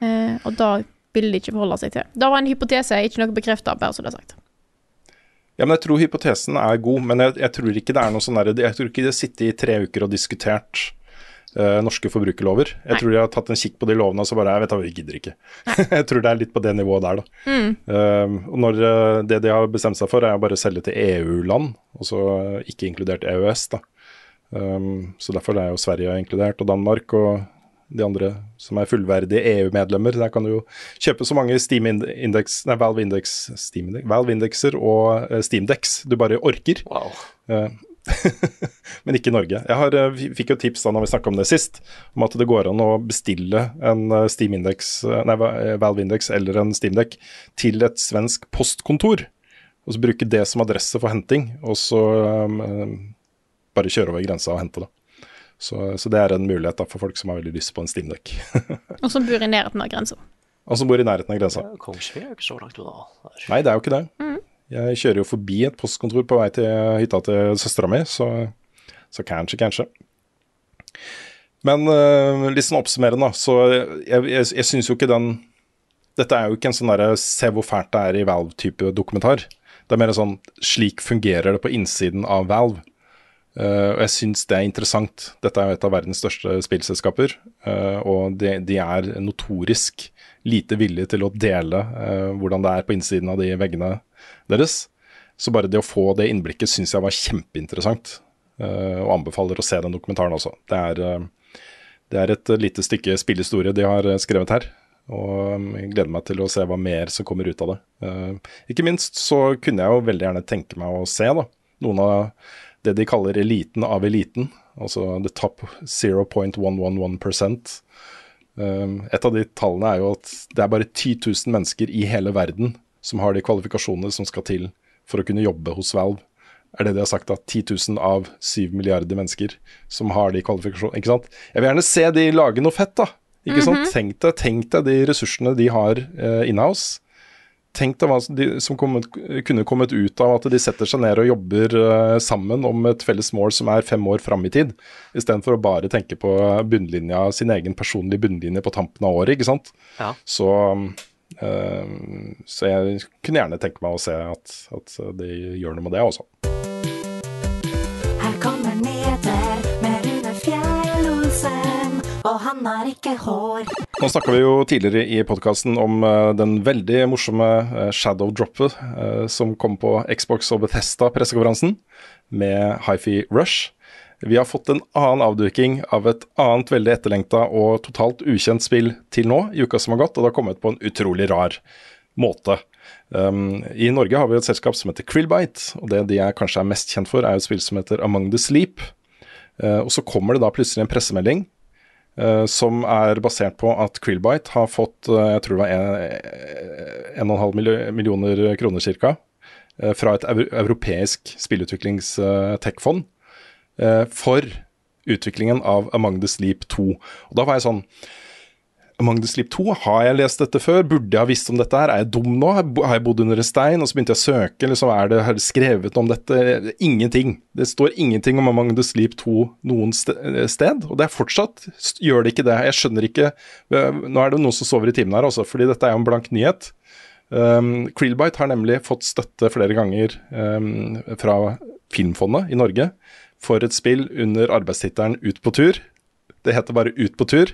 Eh, og da ville de ikke forholde seg til. Da var en hypotese, ikke noe bekrefta, bare så det er sagt. Ja, men Jeg tror hypotesen er god, men jeg, jeg tror ikke det er noe sånn der, jeg tror ikke de har sittet i tre uker og diskutert uh, norske forbrukerlover. Jeg Nei. tror de har tatt en kikk på de lovene og så bare Jeg vet da, vi gidder ikke. jeg tror det er litt på det nivået der, da. Mm. Uh, og når uh, Det de har bestemt seg for, er å bare selge til EU-land, og så ikke inkludert EØS, da. Um, så derfor er jo Sverige inkludert, og Danmark. og de andre som er fullverdige EU-medlemmer. Der kan du jo kjøpe så mange Steam Index, nei, Valve, Index, Steam Index, Valve Indexer og uh, Steam Dex du bare orker. Wow. Uh, men ikke i Norge. Jeg har, uh, fikk jo tips da når vi snakka om det sist, om at det går an å bestille en Steam Index, nei, Valve Index eller en Steam Deck til et svensk postkontor. Og så bruke det som adresse for henting, og så um, bare kjøre over grensa og hente det. Så, så, det er en mulighet da, for folk som har veldig lyst på en Steamdekk. og som bor i nærheten av grensa. Og som bor i nærheten av grensa. Kongsvinger er ikke så langt unna. Nei, det er jo ikke det. Mm. Jeg kjører jo forbi et postkontor på vei til hytta til søstera mi, så, så kanskje, kanskje. Men uh, litt sånn oppsummerende, da. Så jeg, jeg, jeg syns jo ikke den Dette er jo ikke en sånn derre se hvor fælt det er i Valve-type dokumentar. Det er mer sånn slik fungerer det på innsiden av Valve. Uh, og jeg syns det er interessant. Dette er jo et av verdens største spillselskaper, uh, og de, de, er notorisk lite villige til å dele uh, hvordan det er på innsiden av de veggene deres. Så bare det å få det innblikket syns jeg var kjempeinteressant, og anbefaler å se den dokumentaren også. Det er, det er et lite stykke spillehistorie de har skrevet her. Og um, jeg gleder meg til å se hva mer som kommer ut av det. ikke minst så kunne jeg jo veldig gjerne tenke meg å se da, noen av det de kaller eliten av eliten, altså the top 0.111 um, Et av de tallene er jo at det er bare 10 000 mennesker i hele verden som har de kvalifikasjonene som skal til for å kunne jobbe hos Valve. er det de har sagt, da. 10 000 av 7 milliarder mennesker som har de kvalifikasjonene. Ikke sant. Jeg vil gjerne se de lage noe fett, da. Ikke sant? Tenk deg, tenk deg de ressursene de har uh, inhouse. Tenk deg hva som, de, som kommet, kunne kommet ut av at de setter seg ned og jobber eh, sammen om et felles mål som er fem år fram i tid, istedenfor å bare tenke på bunnlinja, sin egen personlige bunnlinje på tampen av året, ikke sant. Ja. Så, eh, så jeg kunne gjerne tenke meg å se at, at de gjør noe med det også. Her kommer nyheter og han har ikke hår. Nå snakka vi jo tidligere i podkasten om eh, den veldig morsomme uh, Shadow-droppet eh, som kom på Xbox og Bethesda-pressekonferansen med Hifi Rush. Vi har fått en annen avduking av et annet veldig etterlengta og totalt ukjent spill til nå, i uka som har gått, og det har kommet på en utrolig rar måte. Um, I Norge har vi et selskap som heter Krillbite, og det de er kanskje er mest kjent for, er et spill som heter Among the Sleep. Uh, og så kommer det da plutselig en pressemelding som er basert på at Krillbite har fått uh, jeg tror det var 1,5 millioner kroner ca. Fra et europeisk spillutviklings-tech-fond for utviklingen av Among the Sleep 2. Og Da var jeg sånn Among the Sleep 2, har jeg lest dette før? Burde jeg ha visst om dette her? Er jeg dum nå? Har jeg bodd under en stein? Og så begynte jeg å søke, liksom, er det, har det skrevet om dette? Ingenting. Det står ingenting om Among the Sleep 2 noen sted, og det er fortsatt gjør det ikke det. Jeg skjønner ikke Nå er det noen som sover i timen her, også, fordi dette er jo en blank nyhet. Um, Krillbite har nemlig fått støtte flere ganger um, fra Filmfondet i Norge for et spill under arbeidstittelen Ut på tur. Det heter bare Ut på tur.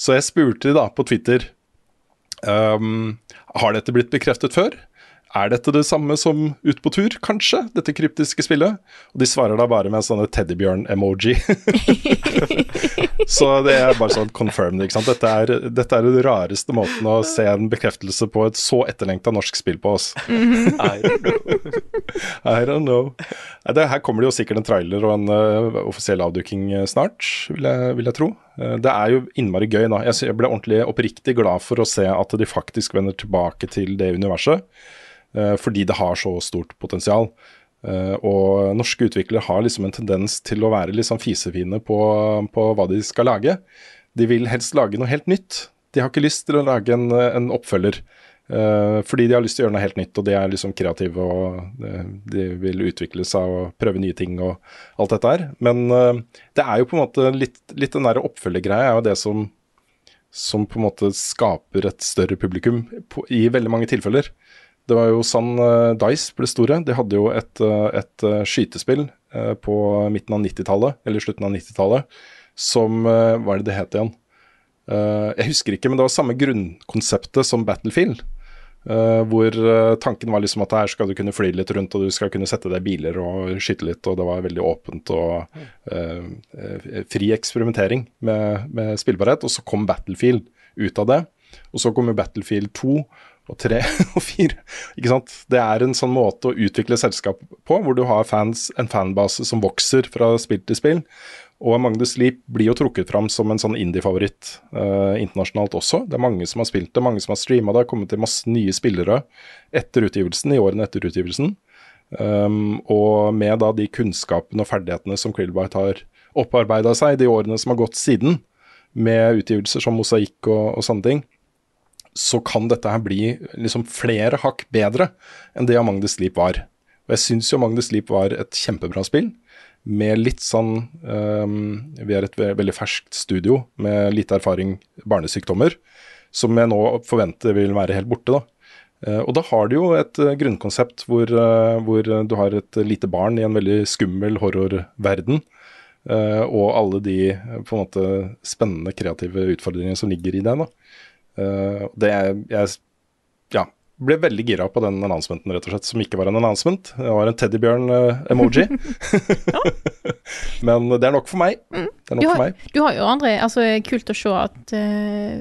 Så jeg spurte de da på Twitter um, Har dette blitt bekreftet før. Er dette det samme som Ut på tur, kanskje? Dette kryptiske spillet? Og de svarer da bare med en sånn teddybjørn-emoji. så det er bare sånn confirmed, ikke sant. Dette er, dette er den rareste måten å se en bekreftelse på et så etterlengta norsk spill på oss. I don't know. I don't know. Det, her kommer det jo sikkert en trailer og en uh, offisiell avduking uh, snart, vil jeg, vil jeg tro. Uh, det er jo innmari gøy, da. Jeg, ble ordentlig oppriktig glad for å se at de faktisk vender tilbake til det universet. uh, fordi det har så stort potensial. Uh, og norske utviklere har liksom en tendens til å være sånn fisefine på, på hva de skal lage. De vil helst lage noe helt nytt. De har ikke lyst til å lage en, en oppfølger. Eh, fordi de har lyst til å gjøre noe helt nytt, og de er liksom kreative og eh, de vil utvikle seg og prøve nye ting og alt dette her. Men eh, det er jo på en måte litt, litt den der oppfølgergreia er jo det som, som på en måte skaper et større publikum på, i veldig mange tilfeller. Det var jo sånn Dice ble store. De hadde jo et, et skytespill på midten av 90-tallet, eller slutten av 90-tallet, som Hva er det det het igjen? Jeg husker ikke, men det var samme grunnkonseptet som Battlefield. Eh, hvor eh, tanken var liksom at her skal du kunne fly litt rundt, og du skal kunne sette deg biler og skyte litt, og det var veldig åpent og uh, fri eksperimentering med, med spillbarhet. Og så kom Battlefield ut av det. Og så kommer Battlefield 2 og 3 og 4. Ikke sant? Det er en sånn måte å utvikle selskap på, hvor du har fans, en fanbase som vokser fra spill til spill. Og Among the Sleep blir jo trukket fram som en sånn indie-favoritt eh, internasjonalt også. Det er mange som har spilt det, mange som har streama det. Har kommet til masse nye spillere etter utgivelsen, i årene etter utgivelsen. Um, og med da de kunnskapene og ferdighetene som Krillbite har opparbeida seg de årene som har gått siden, med utgivelser som Mosaikk og, og sånne ting, så kan dette her bli liksom flere hakk bedre enn det Among the Sleep var. Og jeg syns jo Among the Sleep var et kjempebra spill, med litt sånn um, Vi er et ve veldig ferskt studio med lite erfaring barnesykdommer, som jeg nå forventer vil være helt borte, da. Uh, og da har du jo et uh, grunnkonsept hvor, uh, hvor du har et lite barn i en veldig skummel horrorverden. og alle de på en måte spennende kreative utfordringene som ligger i det. da. Det er, jeg ja, ble veldig gira på den announcementen, rett og slett, som ikke var en announcement. Det var en teddybjørn-emoji. Men det er nok for meg. Det er nok Du for har, meg. du har jo André, altså kult å se at uh,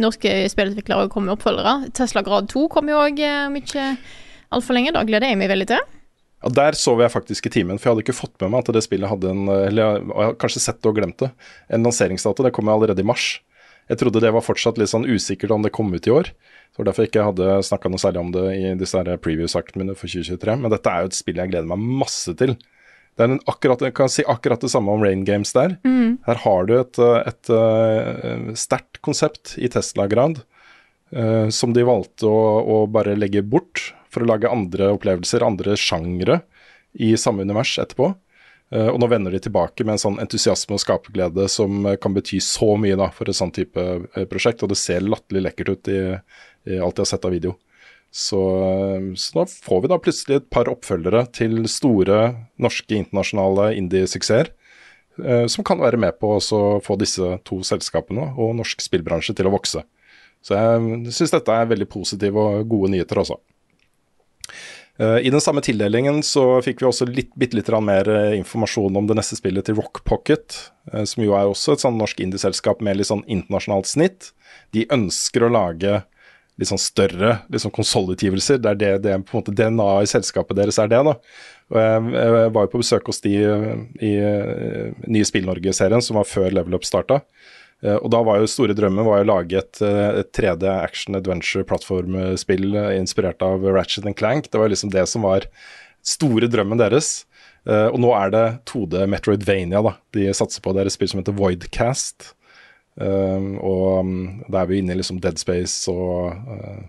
norske spillutviklere kommer med oppfølgere. Tesla Grad 2 kommer jo òg om ikke altfor lenge. Da gleder jeg meg veldig til. Ja, Der sov jeg faktisk i timen, for jeg hadde ikke fått med meg at det spillet hadde en Eller jeg har kanskje sett det og glemt det. En lanseringsdato. Det kom allerede i mars. Jeg trodde det var fortsatt litt sånn usikkert om det kom ut i år. Så derfor ikke jeg hadde snakka noe særlig om det i disse preview-sakene mine for 2023. Men dette er jo et spill jeg gleder meg masse til. Det er en akkurat, jeg kan si akkurat det samme om Rain Games der. Her har du et, et, et, eh, sterkt konsept i Tesla-grad uh, som de valgte å, å bare legge bort for å lage andre opplevelser, andre sjangre i samme univers etterpå. Uh, og nå vender de tilbake med en sånn entusiasme og skaperglede som eh, kan bety så mye da, for et sånn type eh, prosjekt, og det ser latterlig lekkert ut i alt jeg har sett av video. Så, eh, så nå får vi da plutselig et par oppfølgere til store norske internasjonale indie-suksesser. eh, Som kan være med på å få disse to selskapene og norsk spillbransje til å vokse. Så jeg syns dette er veldig positive og gode nyheter altså. I den samme tildelingen så fikk vi også litt, bitte litt mer informasjon om det neste spillet til Rock Pocket, som jo er også et sånn norsk indieselskap med litt sånn internasjonalt snitt. De ønsker å lage litt sånn større litt sånn konsollutgivelser. Det er det, det er på en måte DNA i selskapet deres er det, da. Og jeg, jeg var jo på besøk hos de eh, i eh, nye Spill-Norge-serien, som var før Level Up starta. Eh, Og da var jo store drømmen var å lage et, et 3D action adventure-plattformspill inspirert av Ratchet and Clank. Det var liksom det som var store drømmen deres. Og nå er det 2D Metroidvania da. de satser på. Det er et spill som heter Voidcast. Um, og da er vi inne i liksom Dead Space og, uh,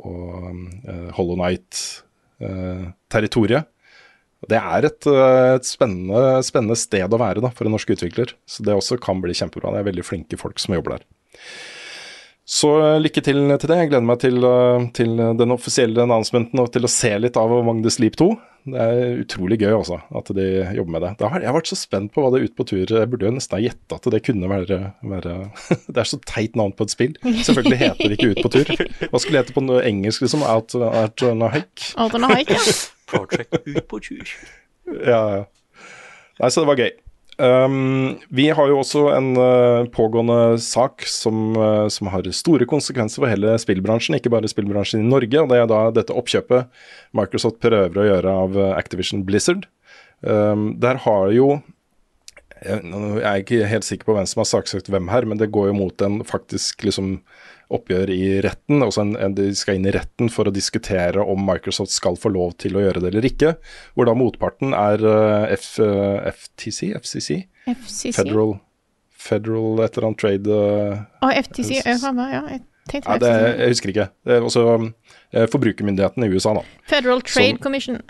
og uh, Hollow Night-territoriet. det er et, uh, et spennende, spennende sted å være da, for en norsk utvikler. Så det også kan bli kjempebra. Det er veldig flinke folk som jobber der. Så uh, lykke til til det. Jeg gleder meg til, uh, til den offisielle announcementen og til å se litt av the Sleep 2. Det er utrolig gøy også, at de jobber med det. Da har jeg vært så spent på hva det er ute på tur Jeg burde jo nesten ha gjetta at det kunne være, være Det er så teit navn på et spill. Selvfølgelig heter det ikke Ut på tur. Hva skulle det hete på noe engelsk, liksom? Out, out on a hike? Out on a hike, ja. Project ut på tur. Ja, ja. Nei, så det var gøy. Um, vi har jo også en uh, pågående sak som, uh, som har store konsekvenser for hele spillbransjen, ikke bare spillbransjen i Norge. og Det er da dette oppkjøpet Microsoft prøver å gjøre av uh, Activision Blizzard. Um, der har jo jeg, jeg er ikke helt sikker på hvem som har saksøkt hvem her, men det går jo mot en faktisk liksom oppgjør i retten. Altså en, en, de skal inn i retten for å diskutere om Microsoft skal få lov til å gjøre det eller ikke. Hvor da motparten er uh, F, uh, FTC, FCC, FCC. Federal, Federal et eller annet trade uh, Og FTC, ja, ja, jeg tenkte ja, det, Jeg husker ikke. Det er også forbrukermyndigheten i USA, da. Federal Trade Som- Commission.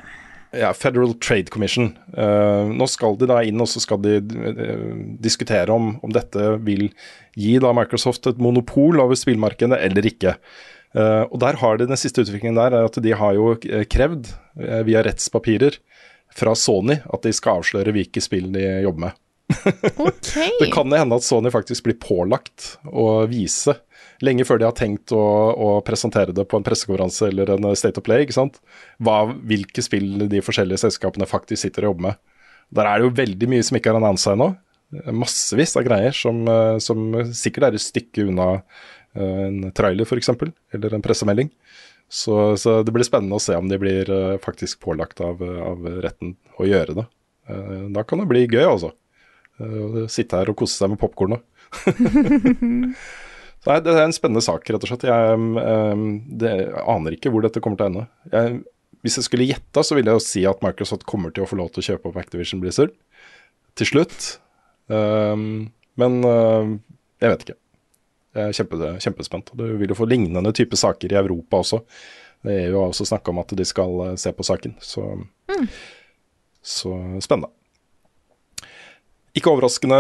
Ja, Federal Trade Commission. Uh, nå skal de da inn og så skal de uh, diskutere om, om dette vil gi da Microsoft et monopol over spillmarkedet eller ikke. Uh, og der har de Den siste utviklingen der er at de har jo krevd, via rettspapirer fra Sony, at de skal avsløre hvilke spill de jobber med. okay. Det kan hende at Sony faktisk blir pålagt å vise, lenge før de har tenkt å, å presentere det på en pressekonferanse eller en State of Play, ikke sant? Hva, hvilke spill de forskjellige selskapene faktisk sitter og jobber med. Der er det jo veldig mye som ikke har annonsa ennå. Massevis av greier som, eh, som sikkert er et stykke unna eh, en trailer, f.eks., eller en pressemelding. Så, så det blir spennende å se om de blir eh, faktisk pålagt av, av retten å gjøre det. Eh, Da kan det bli gøy, altså. Eh, Sitte her og kose seg med popkornet. Nei, det er en spennende sak, rett og slett. Jeg, um, det, jeg aner ikke hvor dette kommer til å ende. Jeg, hvis jeg skulle gjette, så ville jeg jo si at Microsoft kommer til å få lov til å kjøpe opp Activision Blizzard til slutt. Um, men uh, jeg vet ikke. Jeg er kjempe, kjempespent. Du vil jo få lignende type saker i Europa også. Er jo også snakka om at de skal eh, se på saken, så, så spennende. Ikke overraskende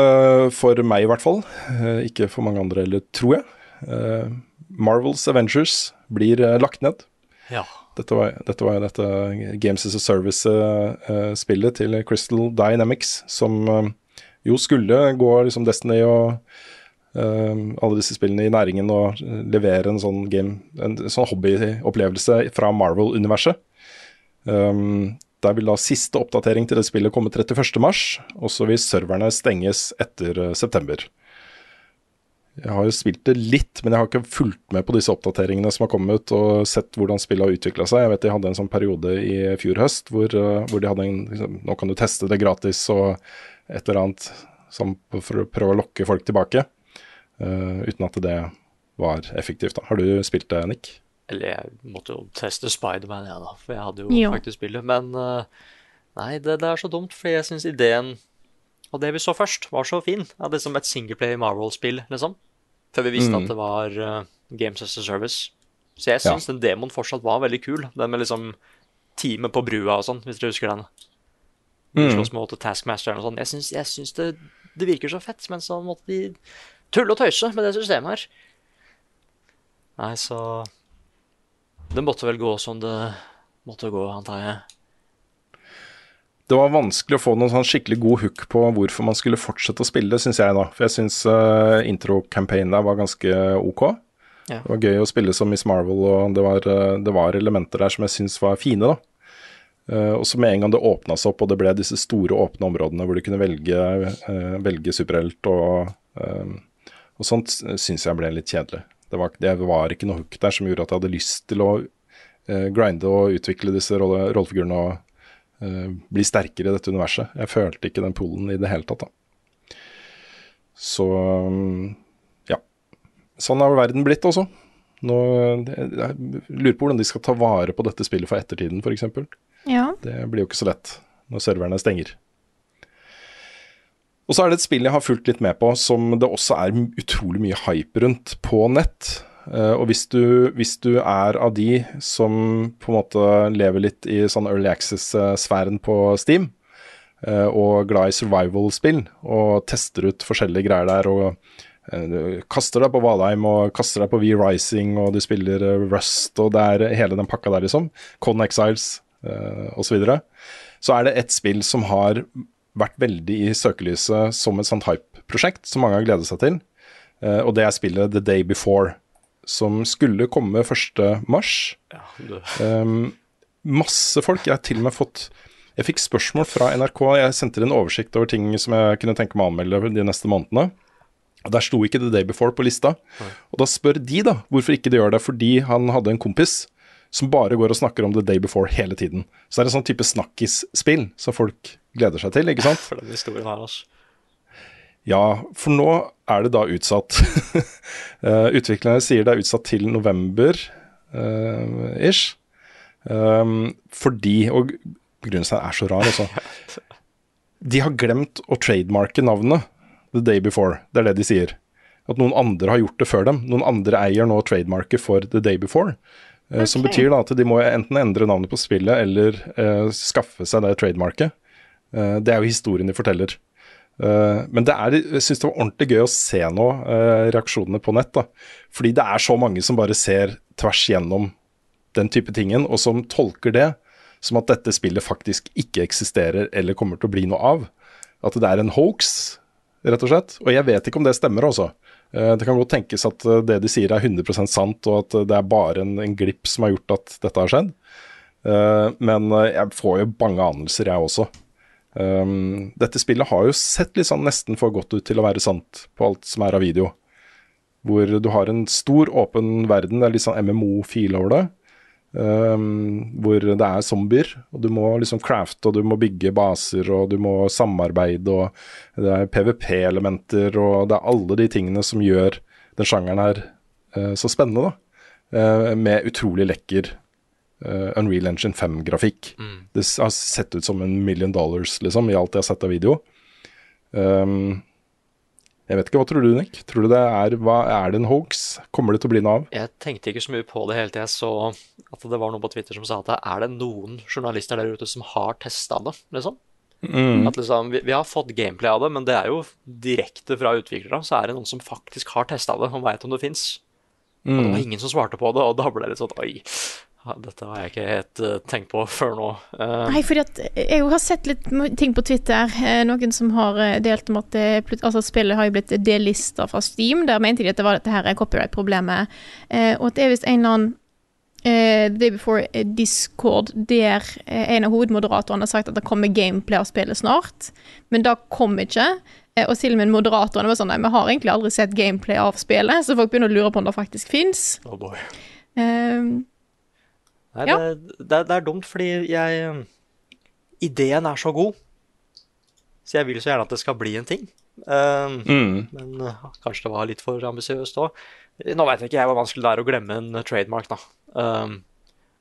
for meg, i hvert fall. Eh, ikke for mange andre heller, tror jeg. Eh, Marvels Avengers blir eh, lagt ned. Ja. Dette var, dette var jo dette Games as a Service-spillet til Crystal Dynamics, som jo skulle gå liksom Destiny og alle disse spillene i næringen og levere en sånn game, en sånn hobbyopplevelse fra Marvel-universet. Um, der vil da siste oppdatering til det spillet komme 31.3, og så vil serverne stenges etter eh, september. Jeg har jo spilt det litt, men jeg har ikke fulgt med på disse oppdateringene som har kommet, og sett hvordan spillet har utvikla seg. Jeg vet de hadde en sånn periode i fjor høst hvor, eh, hvor de hadde en liksom, Nå kan du teste det gratis og et eller annet for å prøve å lokke folk tilbake. Uh, uten at det var effektivt. da. Har du spilt det, Nick? Eller jeg måtte jo teste Spiderman, jeg, da, for jeg hadde jo jo. faktisk spillet. Men eh, nei, det, det er så dumt, for jeg syns ideen og det vi så først, var så fin. Ja, det er som et singleplay Marvel-spill, liksom. Før vi visste Mm. at det var eh, Games as a Service. Så jeg Ja. den demoen fortsatt var veldig kul. Den med liksom teamet på brua og sånn, hvis dere husker den. Mm. slåss mot Taskmasteren og sånn. Jeg syns, jeg syns det, det virker så fett, men så måtte de tulle og tøyse med det systemet her. Nei, så Det måtte vel gå som det måtte gå, antar jeg. Det var vanskelig å få noen sånn skikkelig god hook på hvorfor man skulle fortsette å spille, syns jeg da. For jeg syns uh, intro-campaignen der var ganske ok. Ja. Det var gøy å spille som Miss Marvel, og det var, eh, det var elementer der som jeg syns var fine, da. Uh, og så med en gang det åpna seg opp, og det ble disse store åpne områdene hvor du kunne velge, uh, velge superhelt og, uh, og sånt, syns jeg ble litt kjedelig. Det var, det var ikke noe hook der som gjorde at jeg hadde lyst til å eh, grinde og utvikle disse rolle, rollefigurene og eh, bli sterkere i dette universet. Jeg følte ikke den pullen i det hele tatt, da. Så mm, ja. Sånn har verden blitt også. Nå, jeg lurer på hvordan de skal ta vare på dette spillet for ettertiden, f.eks. Ja. Det blir jo ikke så lett når serverne stenger. Og så er det et spill jeg har fulgt litt med på, som det også er utrolig mye hype rundt på nett. Uh, og hvis du, hvis du er av de som på en måte lever litt i sånn Early Access-sfæren på Steam, uh, og glad i survival-spill, og tester ut forskjellige greier der, og uh, kaster deg på Valheim og kaster deg på V-Rising, og du spiller Rust, og det er hele den pakka der, liksom. Con Exiles uh, osv. Så, videre. så er det et spill som har vært veldig i søkelyset som et sånt hype-prosjekt, som mange har gledet seg til. Eh, og det er spillet The Day Before, som skulle komme 1. mars. Um, masse folk. Jeg har til og med fått Jeg fikk spørsmål fra NRK. Jeg sendte en oversikt over ting som jeg kunne tenke meg å anmelde de neste månedene. Og Der sto ikke The Day Before på lista. Og da spør de da hvorfor ikke de gjør det. Fordi han hadde en kompis som bare går og snakker om The Day Before hele tiden. Så det er en sånn type snakkisspill som folk gleder seg til, ikke sant? For den historien her, altså. Ja, for nå er det da utsatt. uh, utviklerne sier det er utsatt til november uh, ish. Um, fordi Og begrunnelsen er så rar, altså. De har glemt å trademarke navnet The Day Before. Det er det de sier. At noen andre har gjort det før dem. Noen andre eier nå trademarket for The Day Before. Uh, Som betyr da at de må enten endre navnet på spillet eller uh, skaffe seg det trademarket. Uh, det er jo historien de forteller. Uh, men det er, jeg syns det var ordentlig gøy å se nå reaksjonene på nett. da. Fordi det er så mange som bare ser tvers gjennom den type tingen, og som tolker det som at dette spillet faktisk ikke eksisterer eller kommer til å bli noe av. At det er en hoax, rett og slett. Og jeg vet ikke om det stemmer, også. Uh, det kan godt tenkes at uh, det de sier er 100 sant, og at uh, det er bare en, en glipp som har gjort at dette har skjedd. Men jeg får jo bange anelser, jeg også. Dette spillet har jo sett litt sånn nesten for godt ut til å være sant på alt som er av video. Hvor du har en stor, åpen verden, det er litt sånn MMO-feel over det. Um, hvor det er zombier, og du må liksom crafte, og du må bygge baser, og du må samarbeide, og det er PVP-elementer, og det er alle de tingene som gjør den sjangeren her uh, så spennende, da. Uh, med utrolig lekker uh, Unreal Engine 5-grafikk. Det har sett ut som en million dollars, liksom, i alt jeg har sett av video. Um, jeg vet ikke, hva tror du, Nick? Tror du det er, hva, er det en hoax? Kommer det til å bli noe av? Jeg tenkte ikke så mye på det hele til jeg så at det var noen på Twitter som sa at er det noen journalister der ute som har testa det, liksom? Mm. At liksom, vi, vi har fått gameplay av det, men det er jo direkte fra utviklere. Så er det noen som faktisk har testa det og veit om det fins. Og det Mm. var ingen som svarte på det, og da ble det litt sånn Oi, dette har jeg ikke helt eh, tenkt på før nå. Eh, Nei, fordi at jeg har sett litt ting på Twitter. Eh, noen som har delt om at det, altså spillet har jo blitt delista fra Steam. Der mente de at det var dette her er copyright-problemet. Og at det er visst en eller annen Uh, Day Before Discord der en av hovedmoderatorene har sagt at det kommer gameplay av spillet snart. Men det kom ikke. Og til og med moderatorene var sånn Nei, vi har egentlig aldri sett gameplay av spillet, så folk begynner å lure på om det faktisk fins. oh boy. Nei, Ja. det, det, er- det er dumt, fordi jeg eh, Ideen er så god. Så jeg vil så gjerne at det skal bli en ting. Eh, Mm. Men uh, kanskje det var litt for ambisiøst òg. Nå veit ikke jeg hvor vanskelig det er å glemme en trademark, da. Um,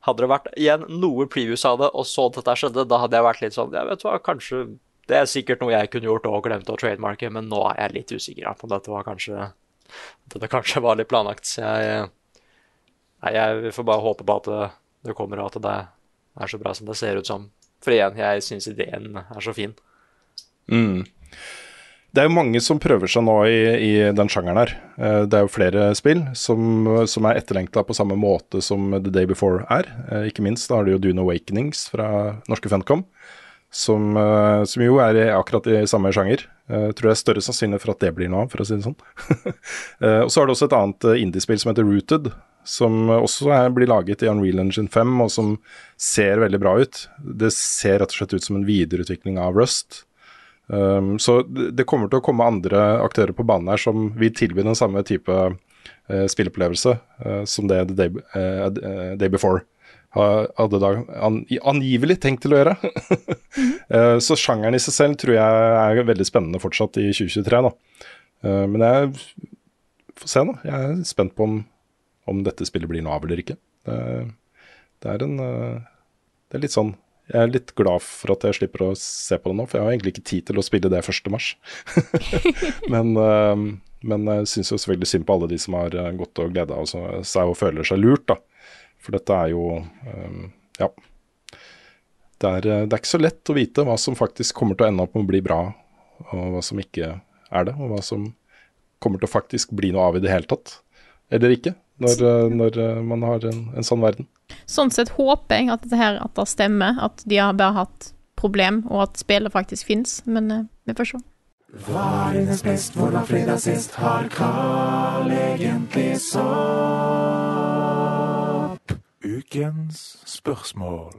hadde det vært igjen noe previews av det, og så dette skjedde, da hadde jeg vært litt sånn Ja, vet du hva, kanskje Det er sikkert noe jeg kunne gjort og glemt å trademarke, men nå er jeg litt usikker på om dette var kanskje Dette kanskje var litt planlagt. Så jeg Nei, jeg får bare håpe på at det, kommer, av at det er så bra som det ser ut som. For igjen, jeg syns ideen er så fin. Mm. Det er jo mange som prøver seg nå i, i den sjangeren her. Eh, Det er jo flere spill som, som er etterlengta på samme måte som The Day Before er. Eh, Ikke minst da har du jo Dune Awakenings fra norske Funcom, som, eh, som jo er akkurat i samme sjanger. Jeg tror det er større sannsynlighet for at det blir noe av, for å si det sånn. Og så har du også et annet indiespill som heter Rooted, som også er, blir laget i Unreal Engine 5, og som ser veldig bra ut. Det ser rett og slett ut som en videreutvikling av Rust. Um, så det kommer til å komme andre aktører på banen her som vil tilby den samme type uh, spilleopplevelse uh, som det The Day, uh, Day Before hadde da an, angivelig tenkt til å gjøre. Så sjangeren i seg selv tror jeg er veldig spennende fortsatt i 2023. da. Men jeg får se, da. Jeg er spent på om, om dette spillet blir noe av eller ikke. Det, det er en uh, Det er litt sånn Jeg er litt glad for at jeg slipper å se på det nå, for jeg har egentlig ikke tid til å spille det 1. mars. men, uh, men jeg syns jo selvfølgelig synd på alle de som har uh, gått og gleda seg og føler seg lurt, da. For dette er jo Ja. Det er, det er ikke så lett å vite hva som faktisk kommer til å ende opp med å bli bra, og hva som ikke er det, og hva som kommer til å faktisk bli noe av i det hele tatt, eller ikke, når, uh, når uh, man har en, en sånn verden. Sånn sett håper jeg at dette her at det stemmer, at de har bare hatt problem, og at spillet faktisk fins, men uh, vi får se. Hva er dines best, hvor var fredag sist? Har Carl egentlig sopp? Ukens spørsmål.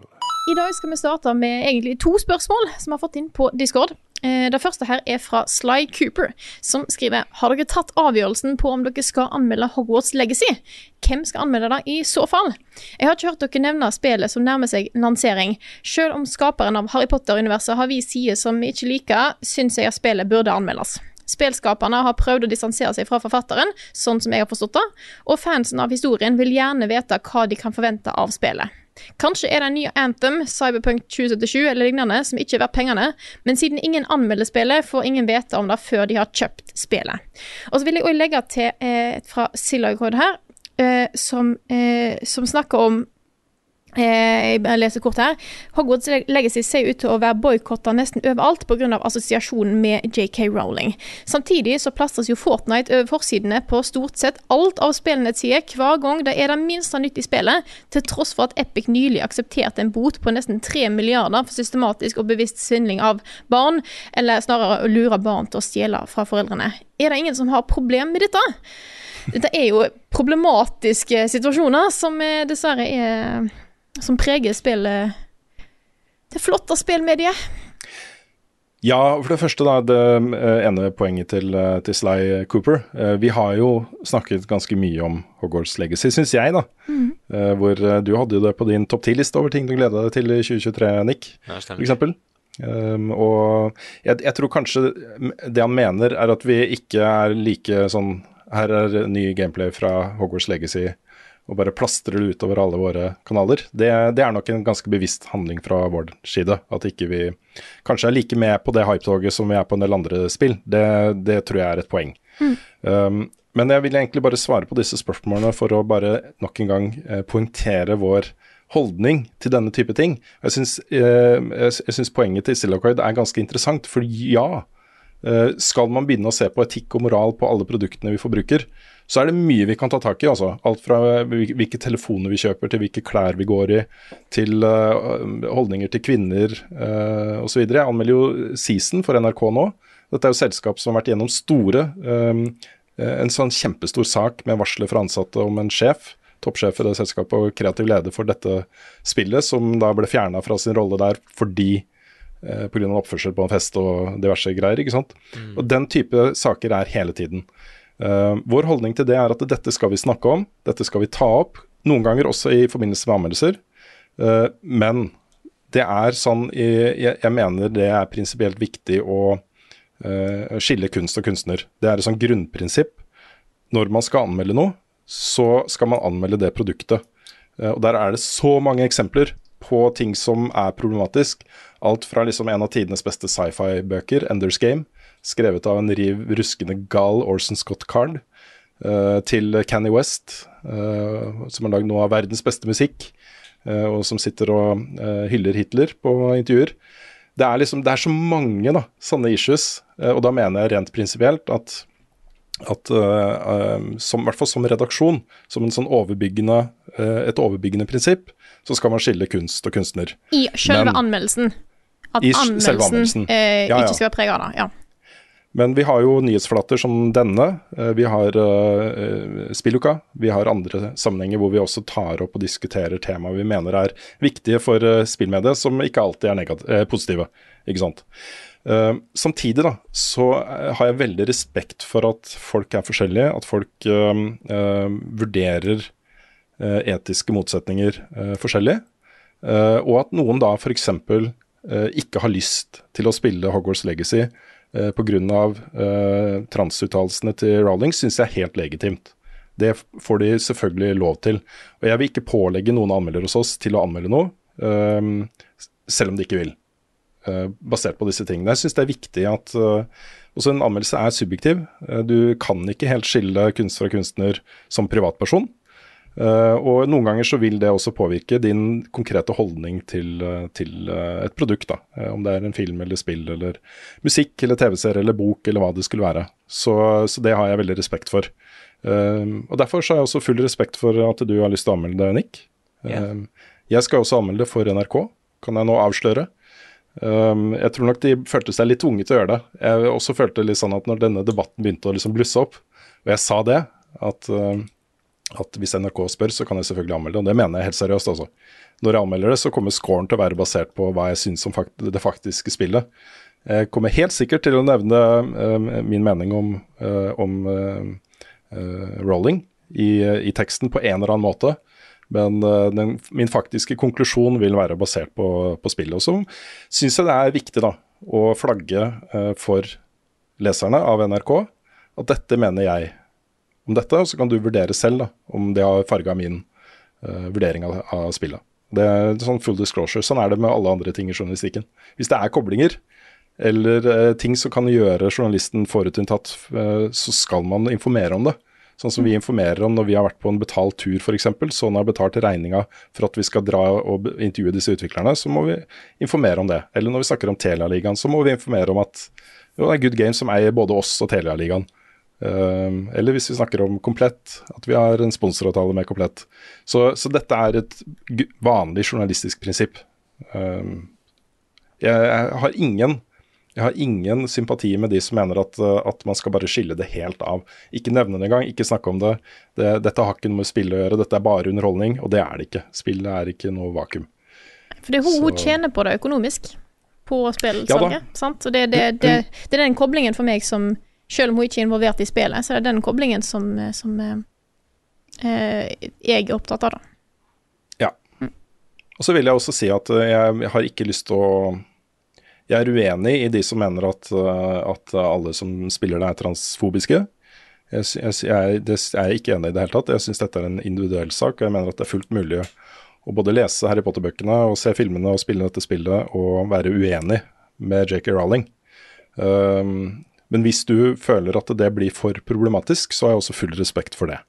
I dag skal vi starte med egentlig to spørsmål som vi har fått inn på Discord. Eh, Det første her er fra Sly Cooper, som skriver Har dere tatt avgjørelsen på om dere skal anmelde Hogwarts Legacy? Hvem skal anmelde det i så fall? Jeg har ikke hørt dere nevne spillet som nærmer seg lansering. Selv om skaperen av Harry Potter-universet har vist sider som vi ikke liker, syns jeg at spillet burde anmeldes. Spelskaperne har prøvd å distansere seg fra forfatteren, sånn som jeg har forstått det, og fansen av historien vil gjerne vite hva de kan forvente av spillet. Kanskje er det en ny Anthem, Cyberpunk 2077 eller lignende som ikke er verdt pengene, men siden ingen anmelder spillet, får ingen vite om det før de har kjøpt spillet. Og så vil jeg også legge til eh, fra Silagod her, eh, som, eh, som snakker om Eh, jeg leser kort her. Hogwarts Legacy ser ut til å være boikotta nesten overalt pga. assosiasjonen med JK Rowling. Samtidig så plastres jo Fortnite over forsidene på stort sett alt av spillnettsider hver gang det er det minste nytt i spillet, til tross for at Epic nylig aksepterte en bot på nesten 3 milliarder for systematisk og bevisst svindling av barn, eller snarere å lure barn til å stjele fra foreldrene. Er det ingen som har problem med dette? Dette er jo problematiske situasjoner som eh, dessverre er som preger spillet Det flotte spillmediet. Ja, for det første, da, det eh, ene poenget til, eh, til Sly Cooper. Eh, Vi har jo snakket ganske mye om Hogwarts Legacy, syns jeg, da. Eh, Hvor du hadde jo det på din topp ti-liste over ting du gleda deg til i 2023, Nick. Ja, stemmer. Um, og jeg, jeg tror kanskje det han mener, er at vi ikke er like sånn Her er ny gameplay fra Hogwarts Legacy, og bare plastrer det utover alle våre kanaler. Det, det er nok en ganske bevisst handling fra vår side. At ikke vi kanskje er like med på det hypetoget som vi er på en del andre spill. Det, det tror jeg er et poeng. Um, men jeg vil egentlig bare svare på disse spørsmålene for å bare nok en gang eh, poengtere vår holdning til denne type ting. Jeg syns, eh, jeg, jeg syns poenget til Silacoid er ganske interessant, for ja, eh, skal man begynne å se på etikk og moral på alle produktene vi forbruker, så er det mye vi kan ta tak i. altså. Alt fra hvilke telefoner vi kjøper, til hvilke klær vi går i, til eh, holdninger til kvinner uh, osv. Jeg anmelder jo Season for NRK nå. Dette er jo selskap som har vært gjennom store eh, En sånn kjempestor sak med varsler fra ansatte om en sjef toppsjef i det selskapet og kreativ leder for dette spillet, som da ble fjerna fra sin rolle der fordi eh, pga. oppførsel på en fest og diverse greier. ikke sant? Og Den type saker er hele tiden. Eh, vår holdning til det er at dette skal vi snakke om, dette skal vi ta opp. Noen ganger også i forbindelse med anmeldelser. Eh, men det er sånn jeg, jeg mener det er prinsipielt viktig å eh, skille kunst og kunstner. Det er et sånn grunnprinsipp når man skal anmelde noe, så skal man anmelde det produktet. Og der er det så mange eksempler på ting som er problematisk. Alt fra liksom en av tidenes beste sci-fi-bøker, Enders Game, skrevet av en riv ruskende gal Orson Scott Card, eh, til Canny West, eh, som har lagd noe av verdens beste musikk, eh, og som sitter og hyller Hitler på intervjuer. Det er, liksom, det er så mange da, sanne issues, og da mener jeg rent prinsipielt at at som, i hvert fall som redaksjon, som en sånn overbyggende, et overbyggende prinsipp, så skal man skille kunst og kunstner. I selve Men- anmeldelsen. At anmeldelsen, anmeldelsen. eh, Ja, ja. ikke skal være prega av det. Ja. Men vi har jo nyhetsflater som denne. eh, Vi har uh, Spilluka. Vi har andre sammenhenger hvor vi også tar opp og diskuterer temaer vi mener er viktige for spillmediet, som ikke alltid er positive. Ikke sant. Uh, samtidig da, så har jeg veldig respekt for at folk er forskjellige, at folk vurderer etiske motsetninger forskjellig, og at noen da f.eks. Uh, ikke har lyst til å spille Hogwarts Legacy uh, pga. Uh, transuttalelsene til Rowling, syns jeg er helt legitimt. Det får de selvfølgelig lov til. Og jeg vil ikke pålegge noen anmeldere hos oss til å anmelde noe, eh, selv om de ikke vil eh, basert på disse tingene. Jeg syns det er viktig at eh, også en anmeldelse er subjektiv. Eh, du kan ikke helt skille kunst fra kunstner som privatperson. Eh, og noen ganger så vil det også påvirke din konkrete holdning til, eh, til eh, et produkt. da. Om det er en film eller spill eller musikk eller TV-serie eller bok eller hva det skulle være. Så, så det har jeg veldig respekt for. Og Derfor så har jeg også full respekt for at du har lyst til å anmelde det, Nick. Eh, jeg skal også anmelde det for NRK, kan jeg nå avsløre. Jeg tror nok de følte seg litt tvunget til å gjøre det. Jeg også følte litt sånn at når denne debatten begynte å liksom blusse opp, og jeg sa det, at, at hvis NRK spør, så kan jeg selvfølgelig anmelde det. Og det mener jeg helt seriøst, altså. Når jeg anmelder det, så kommer scoren til å være basert på hva jeg syns om fakt det faktiske spillet. Jeg kommer helt sikkert til å nevne uh, min mening om, uh, om uh, rolling i, i teksten på en eller annen måte. Men den, min faktiske konklusjon vil være basert på, på spillet. Og så syns jeg det er viktig da, å flagge for leserne av NRK at dette mener jeg om dette, og så kan du vurdere selv da, om det har farga min uh, vurdering av, av spillet. Det er sånn full disclosure. Sånn er det med alle andre ting i journalistikken. Hvis det er koblinger, eller uh, ting som kan gjøre journalisten forutinntatt, uh, så skal man informere om det. Sånn som vi informerer om når vi har vært på en betalt tur f.eks. Sånn har betalt regninga for at vi skal dra og intervjue disse utviklerne, så må vi informere om det. Eller når vi snakker om Telia-ligaen, så må vi informere om at jo, det er Good Game som eier både oss og Telia-ligaen. Um, eller hvis vi snakker om Komplett, at vi har en sponsoravtale med Komplett. Så, så dette er et vanlig journalistisk prinsipp. Um, jeg, har ingen jeg har ingen sympati med de som mener at, at man skal bare skille det helt av. Ikke nevne det engang, ikke snakke om det. det. Dette har ikke noe med spill å gjøre, dette er bare underholdning, og det er det ikke. Spillet er ikke noe vakuum. For det, hun, hun tjener på det økonomisk, på spillsalget. Ja, sant? Og det, det, det, det er den koblingen for meg som Selv om hun ikke er involvert i spillet, så er det den koblingen som, som eh, eh, jeg er opptatt av, da. Ja. Og så vil jeg også si at jeg, har ikke lyst til å Jeg er uenig i de som mener at, at alle som spiller det, er transfobiske. Jeg, jeg, jeg, det er jeg ikke enig i det hele tatt. Jeg syns dette er en individuell sak, og jeg mener at det er fullt mulig å både lese Harry Potter-bøkene og se filmene og spille dette spillet og være uenig med JK Rowling. Um, men hvis du føler at det blir for problematisk, så har jeg også full respekt for det.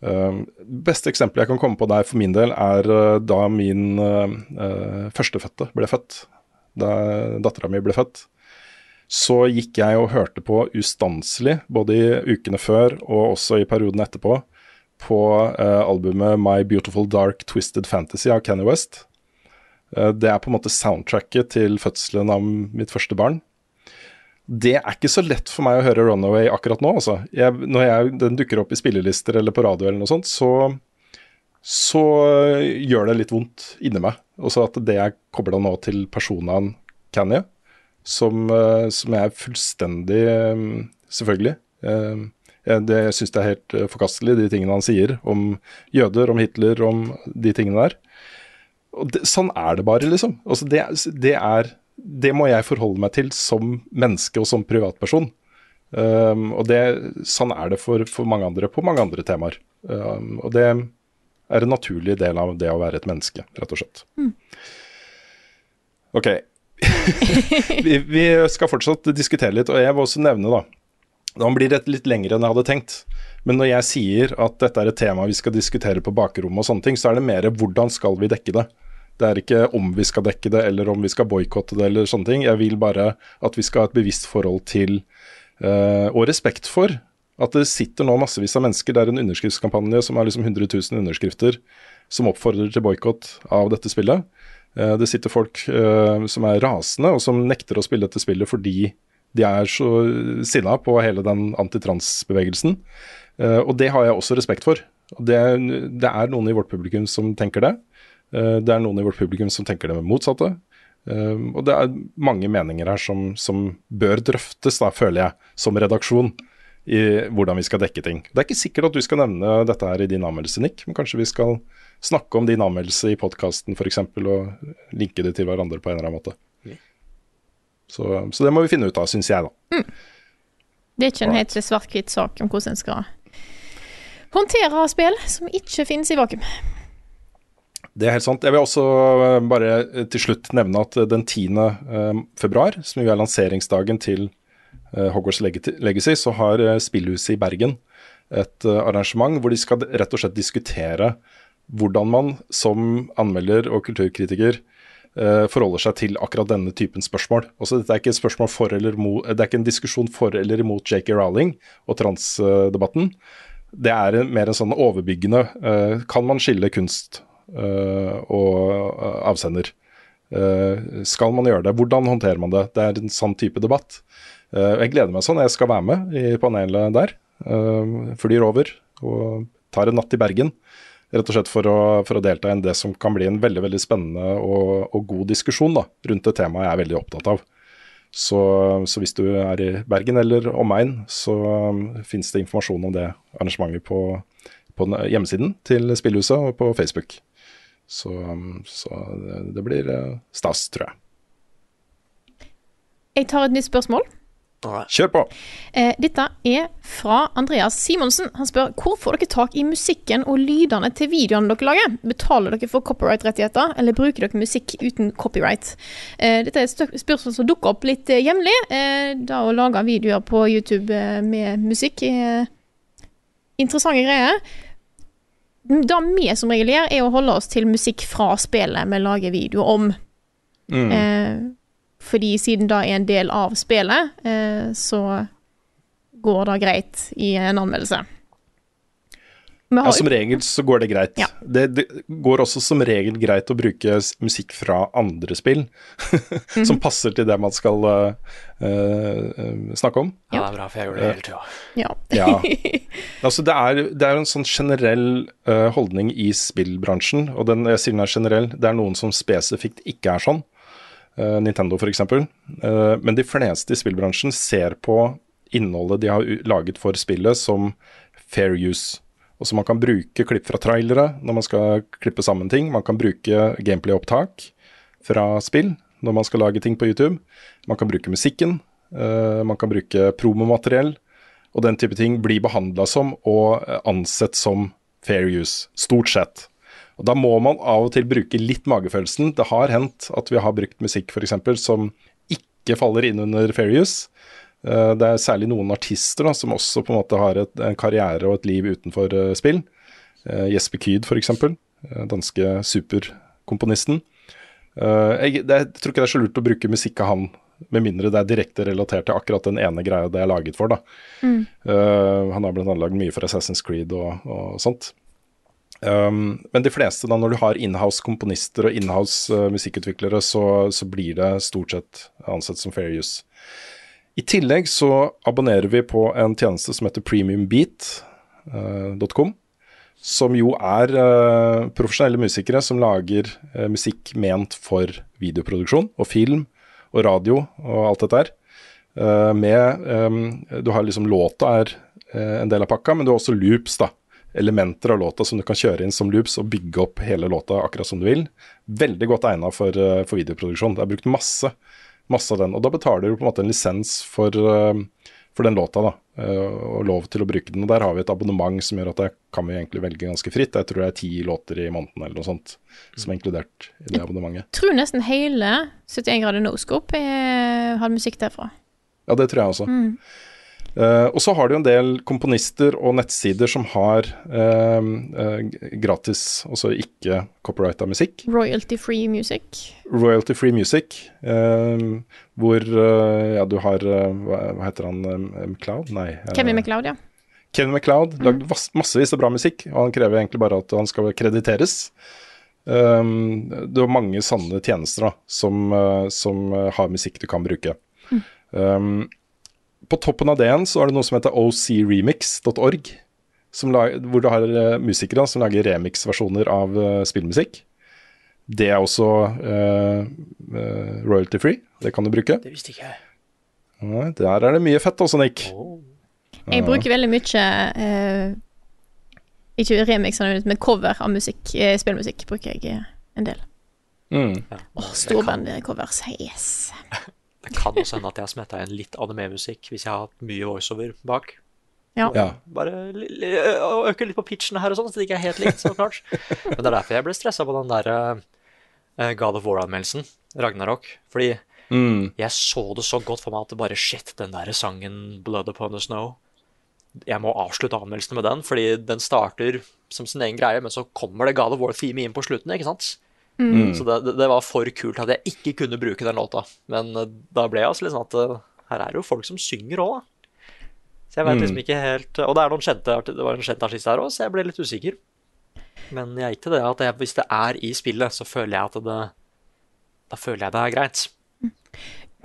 Uh, beste eksempelet jeg kan komme på der for min del, er uh, da min uh, førstefødte ble født. Da dattera mi ble født. Så gikk jeg og hørte på ustanselig, både i ukene før og også i perioden etterpå, på albumet My Beautiful Dark Twisted Fantasy av Kanye West. Det er på en måte soundtracket til fødselen av mitt første barn. Det er ikke så lett for meg å høre Runaway akkurat nå. Altså. Jeg, når jeg, den dukker opp i spillelister eller på radio, eller noe sånt, så, så gjør det litt vondt inni meg. Også at det er kobla nå til personaen Canny, som, øh, som jeg er fullstendig øh, Selvfølgelig. jeg, det, jeg syns det er helt forkastelig, de tingene han sier om jøder, om Hitler, om de tingene der. Og det, sånn er det bare, liksom. Altså, det, det, er, det må jeg forholde meg til som menneske og som privatperson. Um, og det, sånn er det for, for mange andre på mange andre temaer. Um, og det er en naturlig del av det å være et menneske, rett og slett. Mm. Ok. vi, vi skal fortsatt diskutere litt, og jeg vil også nevne, da Nå blir det litt lengre enn jeg hadde tenkt. Men når jeg sier at dette er et tema vi skal diskutere på bakrommet og sånne ting, så er det mer hvordan skal vi dekke det. Det er ikke om vi skal dekke det, eller om vi skal boikotte det, eller sånne ting. Jeg vil bare at vi skal ha et bevisst forhold til, uh, og respekt for, at det sitter nå massevis av mennesker. Det er en underskriftskampanje som har liksom 100 000 underskrifter som oppfordrer til boikott av dette spillet. Uh, det sitter folk uh, som er rasende, og som nekter å spille dette spillet fordi de er så sinna på hele den antitransbevegelsen. Og det har jeg også respekt for. Det, det, er noen i vårt publikum som tenker det. Uh, det er noen i vårt publikum som tenker det med motsatte. Uh, og det er mange meninger her som, som bør drøftes, da, føler jeg, som redaksjon. I hvordan vi skal dekke ting. Det er ikke sikkert at du skal nevne dette her i din anmeldelse, Nick, men kanskje vi skal snakke om din anmeldelse i podkasten f.eks., og linke det til hverandre på en eller annen måte. Så, så, det må vi finne ut av, syns jeg, da. Mm. Det er ikke en helt svart-hvitt sak om hvordan en skal håndtere spill som ikke finnes i vakuum. Det er helt sant. Jeg vil også bare til slutt nevne at den 10. februar, som jo er lanseringsdagen til Hogwarts Legacy, så har Spillhuset i Bergen et arrangement hvor de skal rett og slett diskutere hvordan man som anmelder og kulturkritiker forholder seg til akkurat denne typen spørsmål. Også, dette er ikke et spørsmål for eller mot, det er ikke en diskusjon for eller imot J.K. Rowling og transdebatten. Det er mer en sånn overbyggende Kan man skille kunst og avsender? skal man gjøre det? Hvordan håndterer man det? Det er en sånn type debatt. jeg gleder meg sånn. Jeg skal være med i panelet der. flyr over og tar en natt i Bergen. Rett og slett for å, for å, delta i det som kan bli en veldig veldig spennende og, og god diskusjon da, rundt det temaet jeg er veldig opptatt av. Så, så hvis du er i Bergen eller omegn, så um, finnes det informasjon om det arrangementet på, på hjemmesiden til Spillhuset og på Facebook. Så, så det, det blir uh, stas, tror jeg. Jeg tar et nytt spørsmål. Kjør på. Eh, dette er fra Andreas Simonsen. Han spør hvor får dere tak i musikken og lydene til videoene dere lager? Betaler dere for copyright-rettigheter, eller bruker dere musikk uten copyright? Eh, dette er et spørsmål som dukker opp litt eh, jevnlig. Eh, da å lage videoer på YouTube eh, med musikk er interessante greier. Det vi som regel gjør, er å holde oss til musikk fra spillet vi lager video om. Mm. Eh, fordi siden det er en del av spillet, eh, så går det greit i en anmeldelse. Ja, som regel så går det greit. Ja. Det, det, går også som regel greit å bruke musikk fra andre spill som mm -hmm. passer til det man skal uh, uh, snakke om. Ja, det er bra, for jeg gjør det hele tida. Ja. ja. Altså, det er, det er en sånn generell uh, holdning i spillbransjen, og den, jeg sier den er generell, det er noen som spesifikt ikke er sånn. Uh, Nintendo f.eks. Uh, men de fleste i spillbransjen ser på innholdet de har laget for spillet som fair use. Og så Man kan bruke klipp fra trailere når man skal klippe sammen ting. Man kan bruke gameplay-opptak fra spill når man skal lage ting på YouTube. Man kan bruke musikken. Uh, man kan bruke promomateriell. Og den type ting blir behandla som og ansett som fair use, stort sett. Og Da må man av og til bruke litt magefølelsen. Det har hendt at vi har brukt musikk f.eks. som ikke faller inn under fair use. Eh, det er særlig noen artister da, som også på en måte har et, en karriere og et liv utenfor uh, spill. Uh, Jesper Kyd f.eks., uh, danske superkomponisten. Jeg, det, jeg, tror ikke det er så lurt å bruke musikk av han, med mindre det er direkte relatert til akkurat den ene greia det er laget for. da. Mm. han har bl.a. lagd mye for Assassin's Creed og, og sånt. Um, men de fleste, da, når du har inhouse-komponister og inhouse-musikkutviklere, uh, så, så, blir det stort sett ansett som fair use. I tillegg så abonnerer vi på en tjeneste som heter premiumbeat.com. Uh, som jo er uh, profesjonelle musikere som lager uh, musikk ment for videoproduksjon og film og radio og alt dette her. Med Du har liksom låta er en del av pakka, men du har også loops, da elementer av låta som du kan kjøre inn som loops og bygge opp hele låta akkurat som du vil. Veldig godt egna for, for, videoproduksjon. Det er brukt masse, masse av den. Og da betaler du på en måte en lisens for, uh, for den låta, da, eh, og lov til å bruke den. Og Der har vi et abonnement som gjør at det kan vi egentlig velge ganske fritt. Jeg tror det er ti låter i måneden eller noe sånt som er inkludert i det abonnementet. Jeg Tror nesten hele 71 grader er- har musikk derfra. Ja, det tror jeg også. Mm. Eh, og så har du en del komponister og nettsider som har uh, uh, gratis, altså ikke copyrighta musikk. Royalty free music. Royalty free music, hvor ja, du har hva, heter han? McLeod? Nei. Kevin MacLeod, ja. Kevin MacLeod lagde vas- massevis av bra musikk, og han krever egentlig bare at han skal krediteres. Det er mange sanne tjenester da, som, som har musikk du kan bruke. Um, på toppen av det igjen så er det noe som heter ocremix.org, hvor du har uh, musikere som lager remix-versjoner av uh, spillmusikk. Det er også eh, royalty free, det kan du bruke. Det visste ikke jeg. Nei, Der er det mye fett også, Nick. Jeg bruker veldig mye eh, Ikke remix, men cover av musikk. Spillmusikk bruker jeg en del. Mm. Åh, Storbandcovers. Yes. Det kan også hende at jeg har smetta inn litt anime-musikk hvis jeg har hatt mye voiceover bak. Ja. Ja. Bare øke litt på pitchen her og sånn, så det ikke er helt likt, så klart. Men det er derfor jeg ble stressa på den der uh, God of War-anmeldelsen, Ragnarok. Fordi Mm. jeg så det så godt for meg at det bare Shit, den der sangen 'Blood Upon the Snow' Jeg må avslutte anmeldelsen med den, fordi den starter som sin egen greie, men så kommer det God of War-theme inn på slutten, ikke sant? Mm. Så det, det, var for kult at jeg ikke kunne bruke den låta. Men eh, da ble jeg altså litt sånn at eh, her er det jo folk som synger òg, da. Så jeg vet Mm. liksom ikke helt Og det er noen kjente, det var en kjent artist her òg, så jeg ble litt usikker. Men jeg gikk til det at jeg, hvis det er i spillet, så føler jeg at det Da føler jeg det er greit.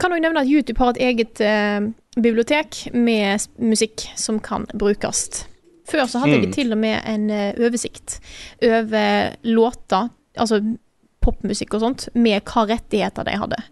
Kan òg nevne at YouTube har et eget eh, bibliotek med musikk som kan brukes. Før så hadde Mm. de til og med en eh, oversikt over låter, altså popmusikk og sånt, med hva rettigheter de hadde.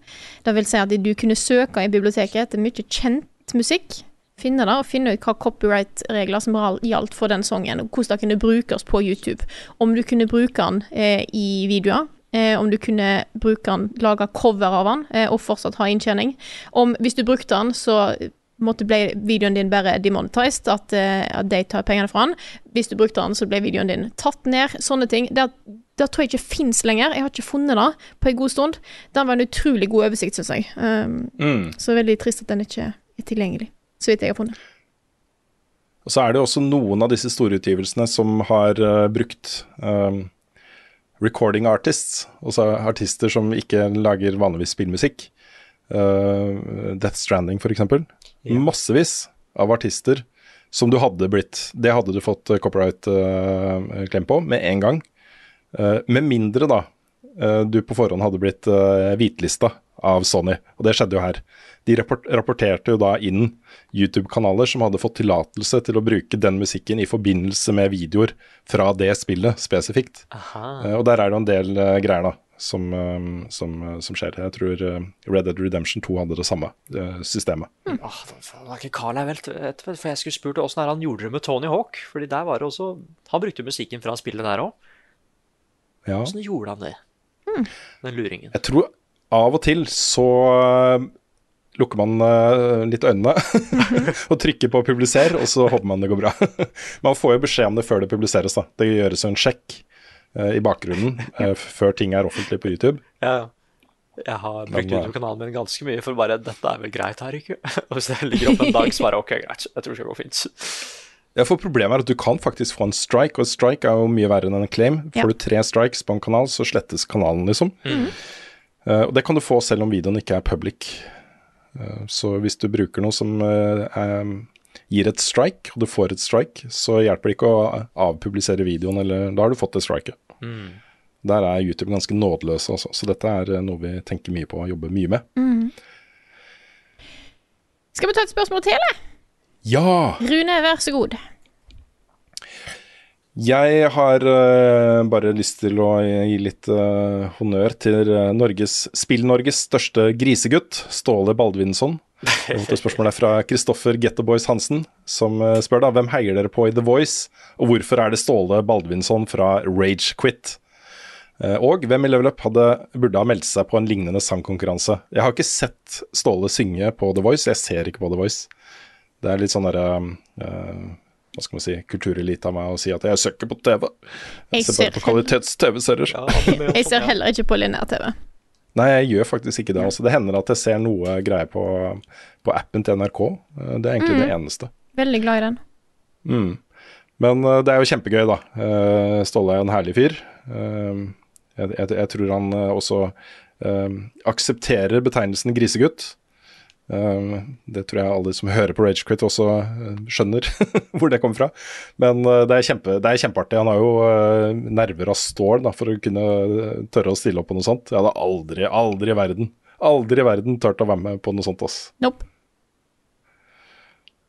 Det vil si at du kunne søke i biblioteket etter mye kjent musikk, finne det og finne ut hva copyright-regler som gjaldt for den sangen, og hvordan det kunne brukes på YouTube. Om du kunne bruke den eh, i videoer, eh, om du kunne bruke den, lage cover av den eh, og fortsatt ha inntjening. Om, hvis du brukte den, så måtte ble videoen din bare demonetized, at, eh, at de tar pengene fra den. Hvis du brukte den, så ble videoen din tatt ned. Sånne ting. Det, det tror jeg ikke fins lenger. Jeg har ikke funnet det på en god stund. Den var en utrolig god oversikt, syns jeg. Um, Mm. Så veldig trist at den ikke er tilgjengelig, så vidt jeg har funnet. Og så er det også noen av disse store utgivelsene som har uh, brukt um, recording artists, altså artister som ikke lager vanligvis spillmusikk. Uh, Death Stranding, for eksempel. Massevis av artister som du hadde blitt Det hadde du fått copyright-klem på med en gang. Eh, med mindre, da, eh, du på forhånd hadde blitt uh, hvitlista av Sony. Og det skjedde jo her. De rapporterte jo da inn YouTube-kanaler som hadde fått tillatelse til å bruke den musikken i forbindelse med videoer fra det spillet spesifikt. Aha. Eh, og der er det jo en del eh, greier da som, eh, som, eh, som skjer. Jeg tror eh, Red Dead Redemption 2 hadde det samme eh, systemet. Det var ikke Carl jeg vet, vet, vet, for jeg skulle spurt åssen han gjorde det med Tony Hawk. Fordi der var det også Han brukte musikken fra spillet der òg. Ja. Åssen gjorde han det? Den luringen. Jeg tror av og til så eh, lukker man eh, litt øynene og trykker på 'publiser', og så håper man det går bra. man får jo beskjed om det før det publiseres. da. Det gjøres jo en sjekk eh, i bakgrunnen før ting er offentlig på YouTube. Ja, ja. Jeg har brukt YouTube-kanalen min ganske mye for bare 'Dette er vel greit her, ikke?' Og hvis det ligger opp en dag, så bare 'OK, greit. Jeg tror det skal gå fint'. Ja, for Problemet er at du kan faktisk få en strike, og strike er jo mye verre enn en claim. Ja. Får du tre strikes på en kanal, så slettes kanalen, liksom. Eh, og det kan du få selv om videoen ikke er public. Uh, så hvis du bruker noe som uh, um, gir et strike, og du får et strike, så hjelper det ikke å avpublisere videoen, eller da har du fått det striket. Mm. Der er YouTube ganske nådeløse, altså. Så dette er noe vi tenker mye på og jobber mye med. Mm. Skal vi ta et spørsmål til, eller? Ja! Rune, vær så god. Jeg har uh, bare lyst til å gi litt uh, honnør til eh, Norges, Spill-Norges største grisegutt, Ståle Baldvinsson. Spørsmålet er fra Kristoffer Gettoboys Hansen, som uh, spør da hvem heier dere på i The Voice, og hvorfor er det Ståle Baldvinsson fra Rage Quit? Og hvem i Level Up hadde, burde ha meldt seg på en lignende sangkonkurranse? Jeg har ikke sett Ståle synge på The Voice, jeg ser ikke på The Voice. Det er litt sånn derre uh, Hva skal man si Kulturelite av meg å si at jeg søker på TV. Jeg, Jeg ser bare på kvalitets-TV-serier. Jeg ser heller ikke på lineær-TV. Nei, jeg gjør faktisk ikke det. Altså. Det hender at jeg ser noe greier på, på appen til NRK. Eh, Det er egentlig Mm. det eneste. Veldig glad i den. Mm. Men uh, det er jo kjempegøy, da. Uh, Ståle er en herlig fyr. Uh, jeg, jeg, jeg tror han eh, også eh, aksepterer betegnelsen grisegutt. Eh, det tror jeg alle som hører på Ragequit også eh, skjønner hvor det kommer fra. Men eh, det, er kjempe, det er kjempeartig. Han har jo eh, nerver av stål da, for å kunne tørre å stille opp på noe sånt. Jeg hadde aldri, aldri i verden, aldri i verden turt å være med på noe sånt. ass. Nope.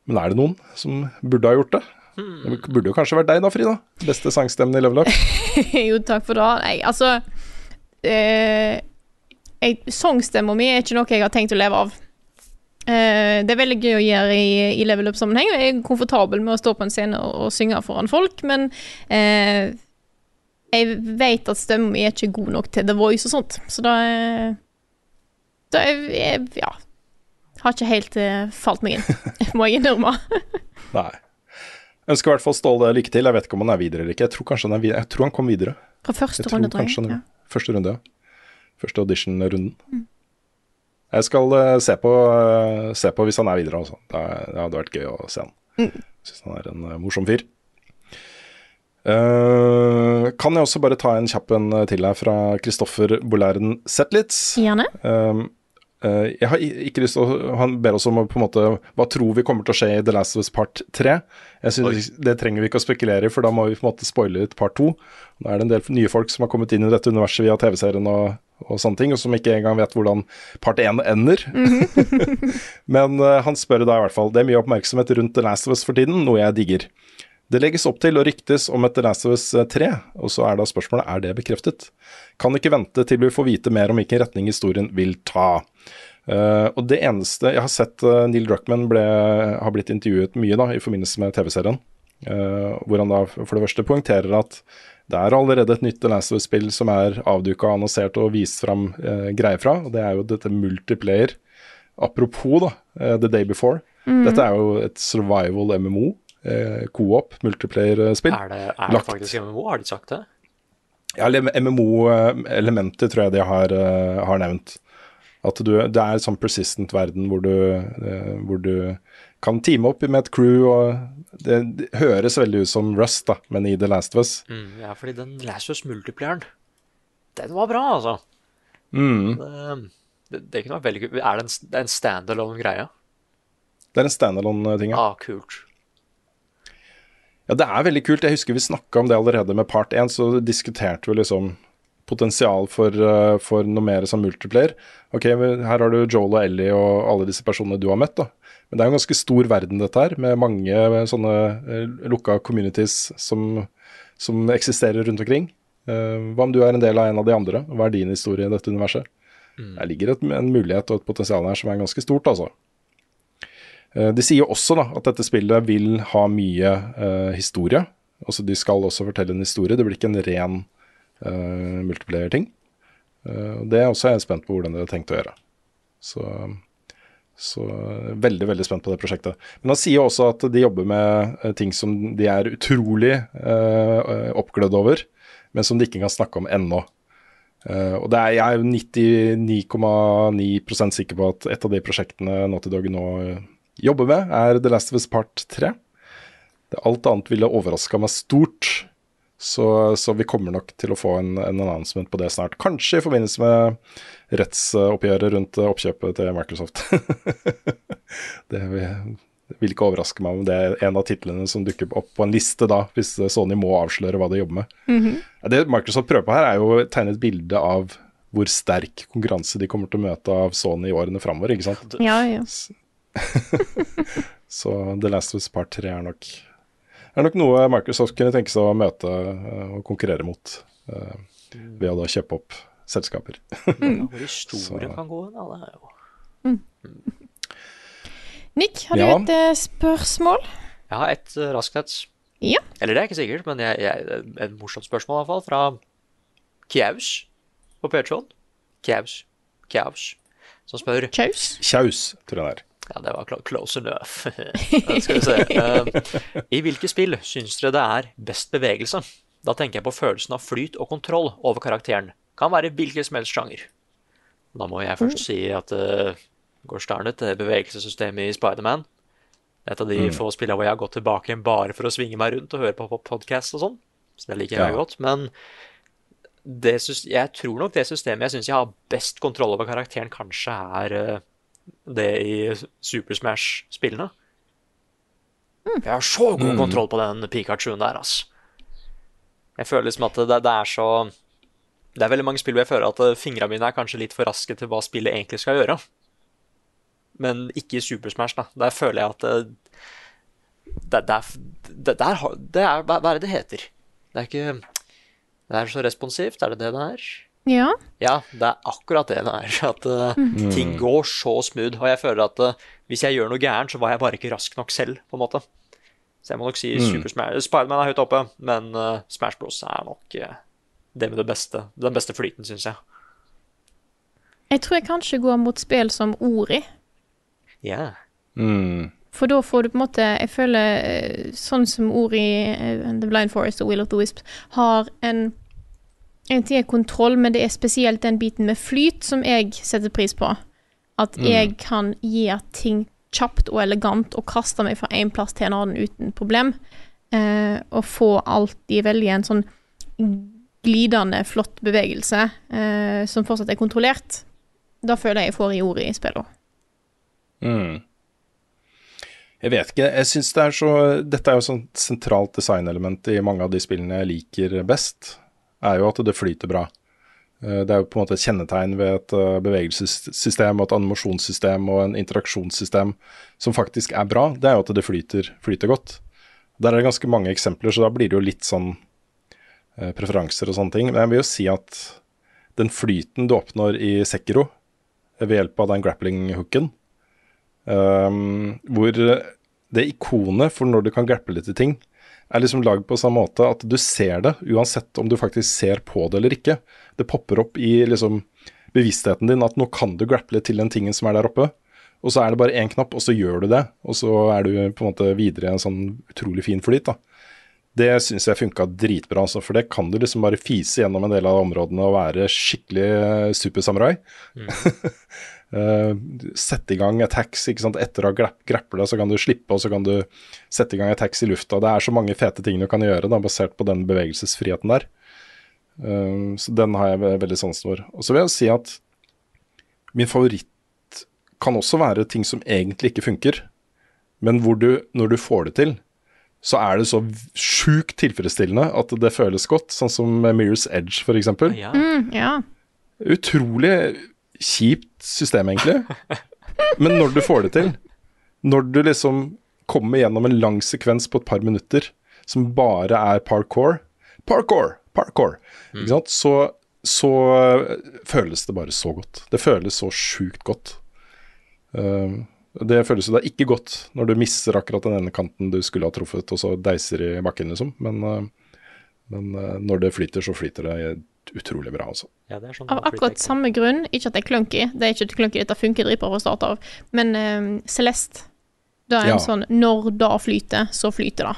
Men er det noen som burde ha gjort det? Det burde jo kanskje vært deg da, Frida. Beste sangstemmen i Level Up. jo, takk for det. Nei, altså eh, Sangstemma mi er ikke noe jeg har tenkt å leve av. Eh, det er veldig gøy å gjøre i, i level up-sammenheng, jeg er komfortabel med å stå på en scene og, og synge foran folk, men eh, jeg vet at stemmen min er ikke god nok til The Voice og sånt, så da eh, Da er jeg, ja Har ikke helt eh, falt meg inn, må jeg innrømme. Nei. Jeg Ønsker i hvert fall Ståle lykke til. Jeg vet ikke om han er videre eller ikke. Jeg tror kanskje han. Jeg tror han kom videre. Fra første runde, tror jeg. kanskje Ja. Første runde, ja. Første audition-runden. Mm. Jeg skal eh, se, på, eh, se på hvis han er videre, altså. Det, det hadde vært gøy å se han. Mm. Syns han er en eh, morsom fyr. Uh, kan jeg også bare ta en kjapp en til her fra Kristoffer Bolæren Zetlitz? Gjerne. Eh, jeg har ikke lyst til å Han ber oss om å på en måte Hva tror vi kommer til å skje i The Last of Us Part 3? Jeg synes Det trenger vi ikke å spekulere i, for da må vi på en måte spoile ut part 2. Nå er det en del nye folk som har kommet inn i dette universet via TV-serien og, og sånne ting, og som ikke engang vet hvordan part 1 ender. Men uh, han spør da i hvert fall Det er mye oppmerksomhet rundt The Last of Us for tiden, noe jeg digger. Det legges opp til og ryktes om et The Last of Us 3, og så er da spørsmålet er det bekreftet. Kan ikke vente til vi får vite mer om hvilken retning historien vil ta. Eh, og det eneste Jeg har sett uh, Neil Druckman ble, har blitt intervjuet mye da i forbindelse med TV-serien, Uh, hvor han da for det første poengterer at det er allerede et nytt The Last of Us-spill som er avduka, annonsert og vist fram greier fra, og det er jo dette multiplayer. Apropos da, The Day Before. Mm. Dette er jo et survival MMO. Co-op, multiplayer-spill. Er det, er det Lagt- faktisk MMO? Har de sagt det? ja, MMO-elementer tror jeg de har, har nevnt. At du, det er en sånn persistent verden hvor du, eh, hvor du kan teame opp med et crew, og det, det høres veldig ut som Rust, da, men i The Last of Us. Mm, ja, fordi den Last of Us multiplayeren, den var bra, altså. Mm. Det, det, kunne vært veldig kult. Er det en, det er en standalone greie? Det er en standalone-ting, ja. Ah, kult. Ja, det er veldig kult. Jeg husker vi snakka om det allerede med part 1, så diskuterte vi liksom potensial for, eh, for noe mer som multiplayer. Ok, her har du Joel og Ellie og alle disse personene du har møtt, da. Men det er jo en ganske stor verden, dette her, med mange sånne eh, lukka communities som, som eksisterer rundt omkring. Eh, hva om du er en del av en av de andre? Hva er din historie i dette universet? Der ligger et, en mulighet og et potensial her som er ganske stort, altså. Eh, De sier også da at dette spillet vil ha mye eh, historie. Altså De skal også fortelle en historie. Det blir ikke en ren uh, multiplayer-ting. Eh, det er også jeg spent på hvordan dere har tenkt å gjøre. Så, så veldig veldig spent på det prosjektet. Men han sier også at de jobber med eh, ting som de er utrolig oppglødd over, men som de ikke kan snakke om ennå. Uh, og er, jeg er jo 99,9% sikker på at et av de prosjektene Naughty Dog nå eh, jobber med, er The Last of Us Part 3. Det, alt annet ville overraska meg stort, så, så vi kommer nok til å få en, en announcement på det snart. Kanskje i forbindelse med rettsoppgjøret rundt eh, oppkjøpet til Microsoft. det vil, vil ikke overraske meg om det er en av titlene som dukker opp på en liste da, hvis Sony må avsløre hva de jobber med. Mm -hmm. Det Microsoft prøver på her, er jo å tegne et bilde av hvor sterk konkurranse de kommer til å møte av Sony i årene framover, ikke sant. Ja, ja. Så The Last of Us Part 3 er nok, er nok noe Microsoft kunne tenke seg å møte eh, og konkurrere mot, eh, ved å da kjøpe opp selskaper. Ja, hvor store kan gå hen, alle det er jo Nick, har du Ja. et eh, spørsmål? Jeg har et uh, raskt et. Ja. Eller det er ikke sikkert, men jeg, jeg, et morsomt spørsmål i hvert fall, fra Kjaus på Patreon. Kjaus. Kjaus. Som spør Kjaus? Kjaus, tror jeg det er. Ja, det var close enough. Skal vi se. Eh, I hvilke spill syns dere det er best bevegelse? Da tenker jeg på følelsen av flyt og kontroll over karakteren. Kan være hvilken som helst sjanger. Da må jeg først si at uh, går darn til det bevegelsessystemet i Spiderman Et av de Mm. få spillene hvor jeg har gått tilbake igjen bare for å svinge meg rundt og høre på podkast og sånn. Så det liker jeg Ja. godt. Men det, jeg tror nok det systemet jeg syns jeg har best kontroll over karakteren, kanskje er eh, det i Super Smash-spillene. Jeg har så god Mm. kontroll på den Pikachuen der, altså. Jeg føler liksom at det, det er så Det er veldig mange spill hvor jeg føler at fingra mine er kanskje litt for raske til hva spillet egentlig skal gjøre. Men ikke i Super Smash, da. Der føler jeg at det, det, det, er, det, er hva er det det heter? Det er ikke Det er så responsivt, er det det det er? Ja. Ja, det er akkurat det det er. At uh, mm. ting går så smooth. Og jeg føler at uh, hvis jeg gjør noe gærent, så var jeg bare ikke rask nok selv, på en måte. Så jeg må nok si Mm. Super Smash Spiderman er høyt oppe, men uh, Smash Bros er nok det med det beste. Den beste flyten, syns jeg. Jeg tror jeg kanskje går mot spill som Ori. Ja. Mm. For da får du på en måte Jeg føler sånn som Ori, The Blind Forest og Will of the Wisps har en En ting er kontroll, men det er spesielt den biten med flyt som jeg setter pris på. At Mm. jeg kan gjøre ting kjapt og elegant og kaste meg fra en plass til en annen uten problem. Eh, og få alltid veldig en sånn glidende, flott bevegelse eh, som fortsatt er kontrollert. Da føler jeg jeg får i ordet i spillet. Mm. Jeg vet ikke. Jeg synes det er så Dette er jo sånn sentralt designelement i mange av de spillene jeg liker best. Er jo at det flyter bra. Eh, Det er jo på en måte et kjennetegn ved et eh, bevegelsessystem og et animasjonssystem og en interaksjonssystem som faktisk er bra, det er jo at det flyter, flyter godt. Der er det ganske mange eksempler, så da blir det jo litt sånn eh, preferanser og sånne ting. Men jeg vil jo si at den flyten du oppnår i Sekiro ved hjelp av den grappling-hooken, Um, hvor det ikonet for når du kan grapple til ting, er liksom lagd på samme måte at du ser det, uansett om du faktisk ser på det eller ikke. Det popper opp i liksom bevisstheten din at nå kan du grapple til den tingen som er der oppe. Og så er det bare én knapp, og så gjør du det. Og så er du på en måte videre i en sånn utrolig fin flyt. da. Det syns jeg funka dritbra, altså, for det kan du liksom bare fise gjennom en del av områdene og være skikkelig supersamurai. supersamurai. Eh, sette i gang attacks ikke sant? etter å ha grappla, så kan du slippe, og så kan du sette i gang attacks i lufta. Det er så mange fete ting du kan gjøre da, basert på den bevegelsesfriheten der. Uh, så den har jeg veldig sansen for. Og så vil jeg si at min favoritt kan også være ting som egentlig ikke funker, men hvor du, når du får det til, så er det så sjukt tilfredsstillende at det føles godt, sånn som Mirror's Edge, for eksempel. Mm, ja. Utrolig kjipt system, egentlig. Men når du får det til, når du liksom kommer gjennom en lang sekvens på et par minutter som bare er parkour Parkour! Parkour! Sant? Så, så øh, føles det bare så godt. Det føles så sjukt godt. Uh, det føles jo da ikke godt når du mister akkurat den ene kanten du skulle ha truffet, og så deiser i bakken, liksom. Men, uh, men uh, når det flyter, så flyter det utrolig bra, altså. Ja, det er sånn Av akkurat samme grunn, ikke at det er clunky, det er ikke clunky, dette funker dritbra fra start av, men eh, Celeste, det er en Ja. sånn når da flyter, så flyter det.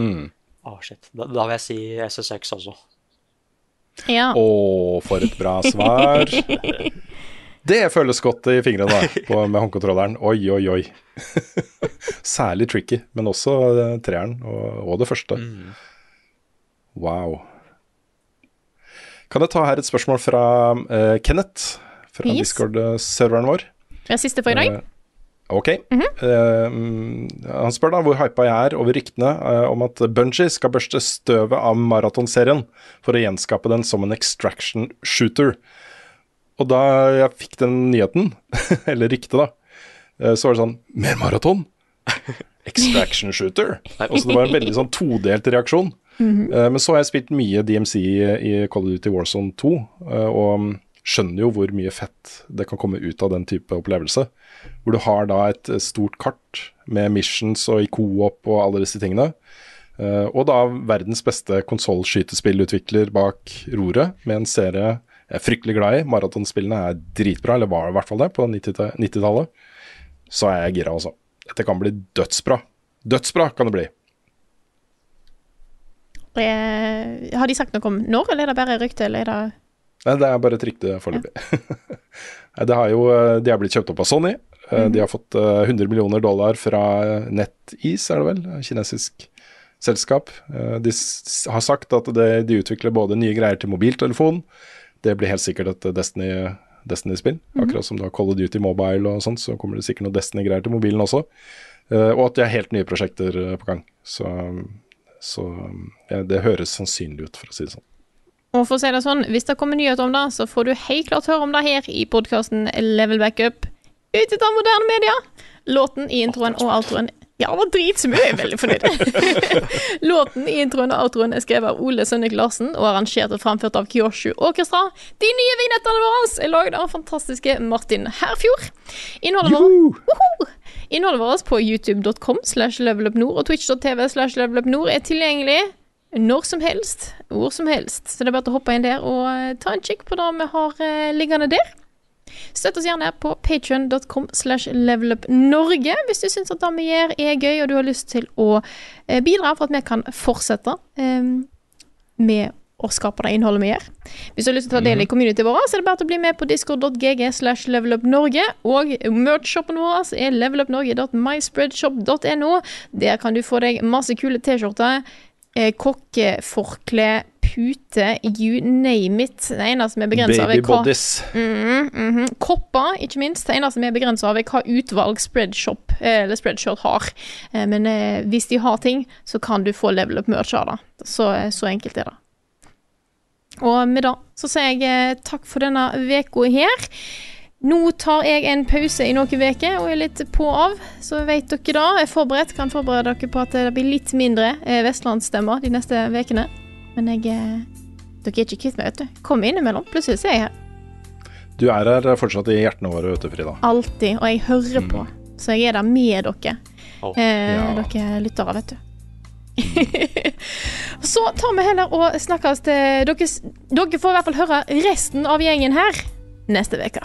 Mm. Å, shit. Da, da vil jeg si SSX også. Ja. Å, for et bra svar. Det føles godt i fingrene da, på, med håndkontrolleren. Oi, oi, oi. Særlig tricky, men også eh, treeren og, og det første. Wow. Kan jeg ta her et spørsmål fra uh, Kenneth, fra Yes. Discord-serveren vår. Det er siste for i dag. Eh, Ok. -hmm. uh, han spør da hvor hypa jeg er over ryktene uh, om at Bungie skal børste støvet av maratonserien for å gjenskape den som en extraction shooter. Og da jeg fikk den nyheten, eller ryktet da, uh, så var det sånn Mer maraton? Extraction shooter? Og så det var en veldig sånn todelt reaksjon. Mhm. Eh, Men så har jeg spilt mye DMC i Call of Duty Warzone 2, eh, og skjønner jo hvor mye fett det kan komme ut av den type opplevelse. Hvor du har da et eh, stort kart med missions og i co-op og alle disse tingene. Og da verdens beste konsollskytespillutvikler bak roret, med en serie jeg er fryktelig glad i. Maratonspillene er dritbra, eller var i hvert fall det, på 90-ta- 90-tallet. så er jeg gira, altså. Dette kan bli dødsbra. Dødsbra kan det bli. Eh, har de sagt noe om når, eller er det bare rykte, eller er det Nei, det er bare et rykte foreløpig. Ja. det har jo, eh, de er blitt kjøpt opp av Sony. Eh, De har fått eh, 100 millioner dollar fra NetEase, er det vel? Kinesisk selskap. De har sagt at de utvikler både nye greier til mobiltelefon. Det blir helt sikkert et Destiny- Destiny-spill. Akkurat som har Call of Duty Mobile og sånt, så kommer det sikkert noe Destiny-greier til mobilen også. Og at det er helt nye prosjekter på gang. Så, så ja, det høres sannsynlig ut, for å si det sånn. Og for å si det sånn, hvis det kommer nyheter om det, så får du helt klart høre om det her i podkasten Level Backup. utgitt av moderne media. Låten i introen og outroen Ja, det var dritsmø, jeg er veldig fornøyd. Låten i introen og outroen er skrevet av Ole Sønnik Larsen og arrangert og framført av Kyoshu Orkestra. De nye vignettene våre er laget av fantastiske Martin Herfjord. Innholdet vårt! Innholdet vårt på youtube.com slash levelupnord og twitch.tv slash levelupnord er tilgjengelig når som helst, hvor som helst. Så det er bare å hoppe inn der og eh, ta en kikk på det vi har eh, liggende der. Støtt oss gjerne på patreon.com slash levelupnorge hvis du syns at det vi gjør er gøy og du har lyst til å eh, bidra for at vi kan fortsette med å skaper det innholdet vi gjør. Hvis du har lyst til å ta del i communityet vårt, så er det bare til å bli med på discord.gg slash levelupnorge. Og merch-shoppen vår er levelupnorge.myspreadshop.no. Der kan du få deg masse kule T-skjorter, eh, kokkeforkle, pute, you name it. Det eneste vi er begrensa av er hva Babybodies. mm -hmm. Kopper, ikke minst. Det eneste som er begrensa av, er hva utvalg Spreadshop eh, eller Spreadshirt har. Eh, Men eh, hvis de har ting, så kan du få level up merch av det. Så, så enkelt er det. Og med det så sier jeg eh, takk for denne uka her. Nå tar jeg en pause i noen uker og er litt på av, så vet dere da. Jeg er forberedt, kan forberede dere på at det blir litt mindre eh, vestlandsstemmer de neste ukene. Men jeg eh, Dere er ikke kvitt meg, vet du. Kom innimellom. Plutselig så er jeg her. Du er her fortsatt i hjertene våre, vet du, Frida. Alltid. Og jeg hører på. Så jeg er der med dere. Oh. eh, ja. Dere lyttere, vet du. så tar vi heller og snakkes til dere, dere får i hvert fall høre resten av gjengen her neste uke.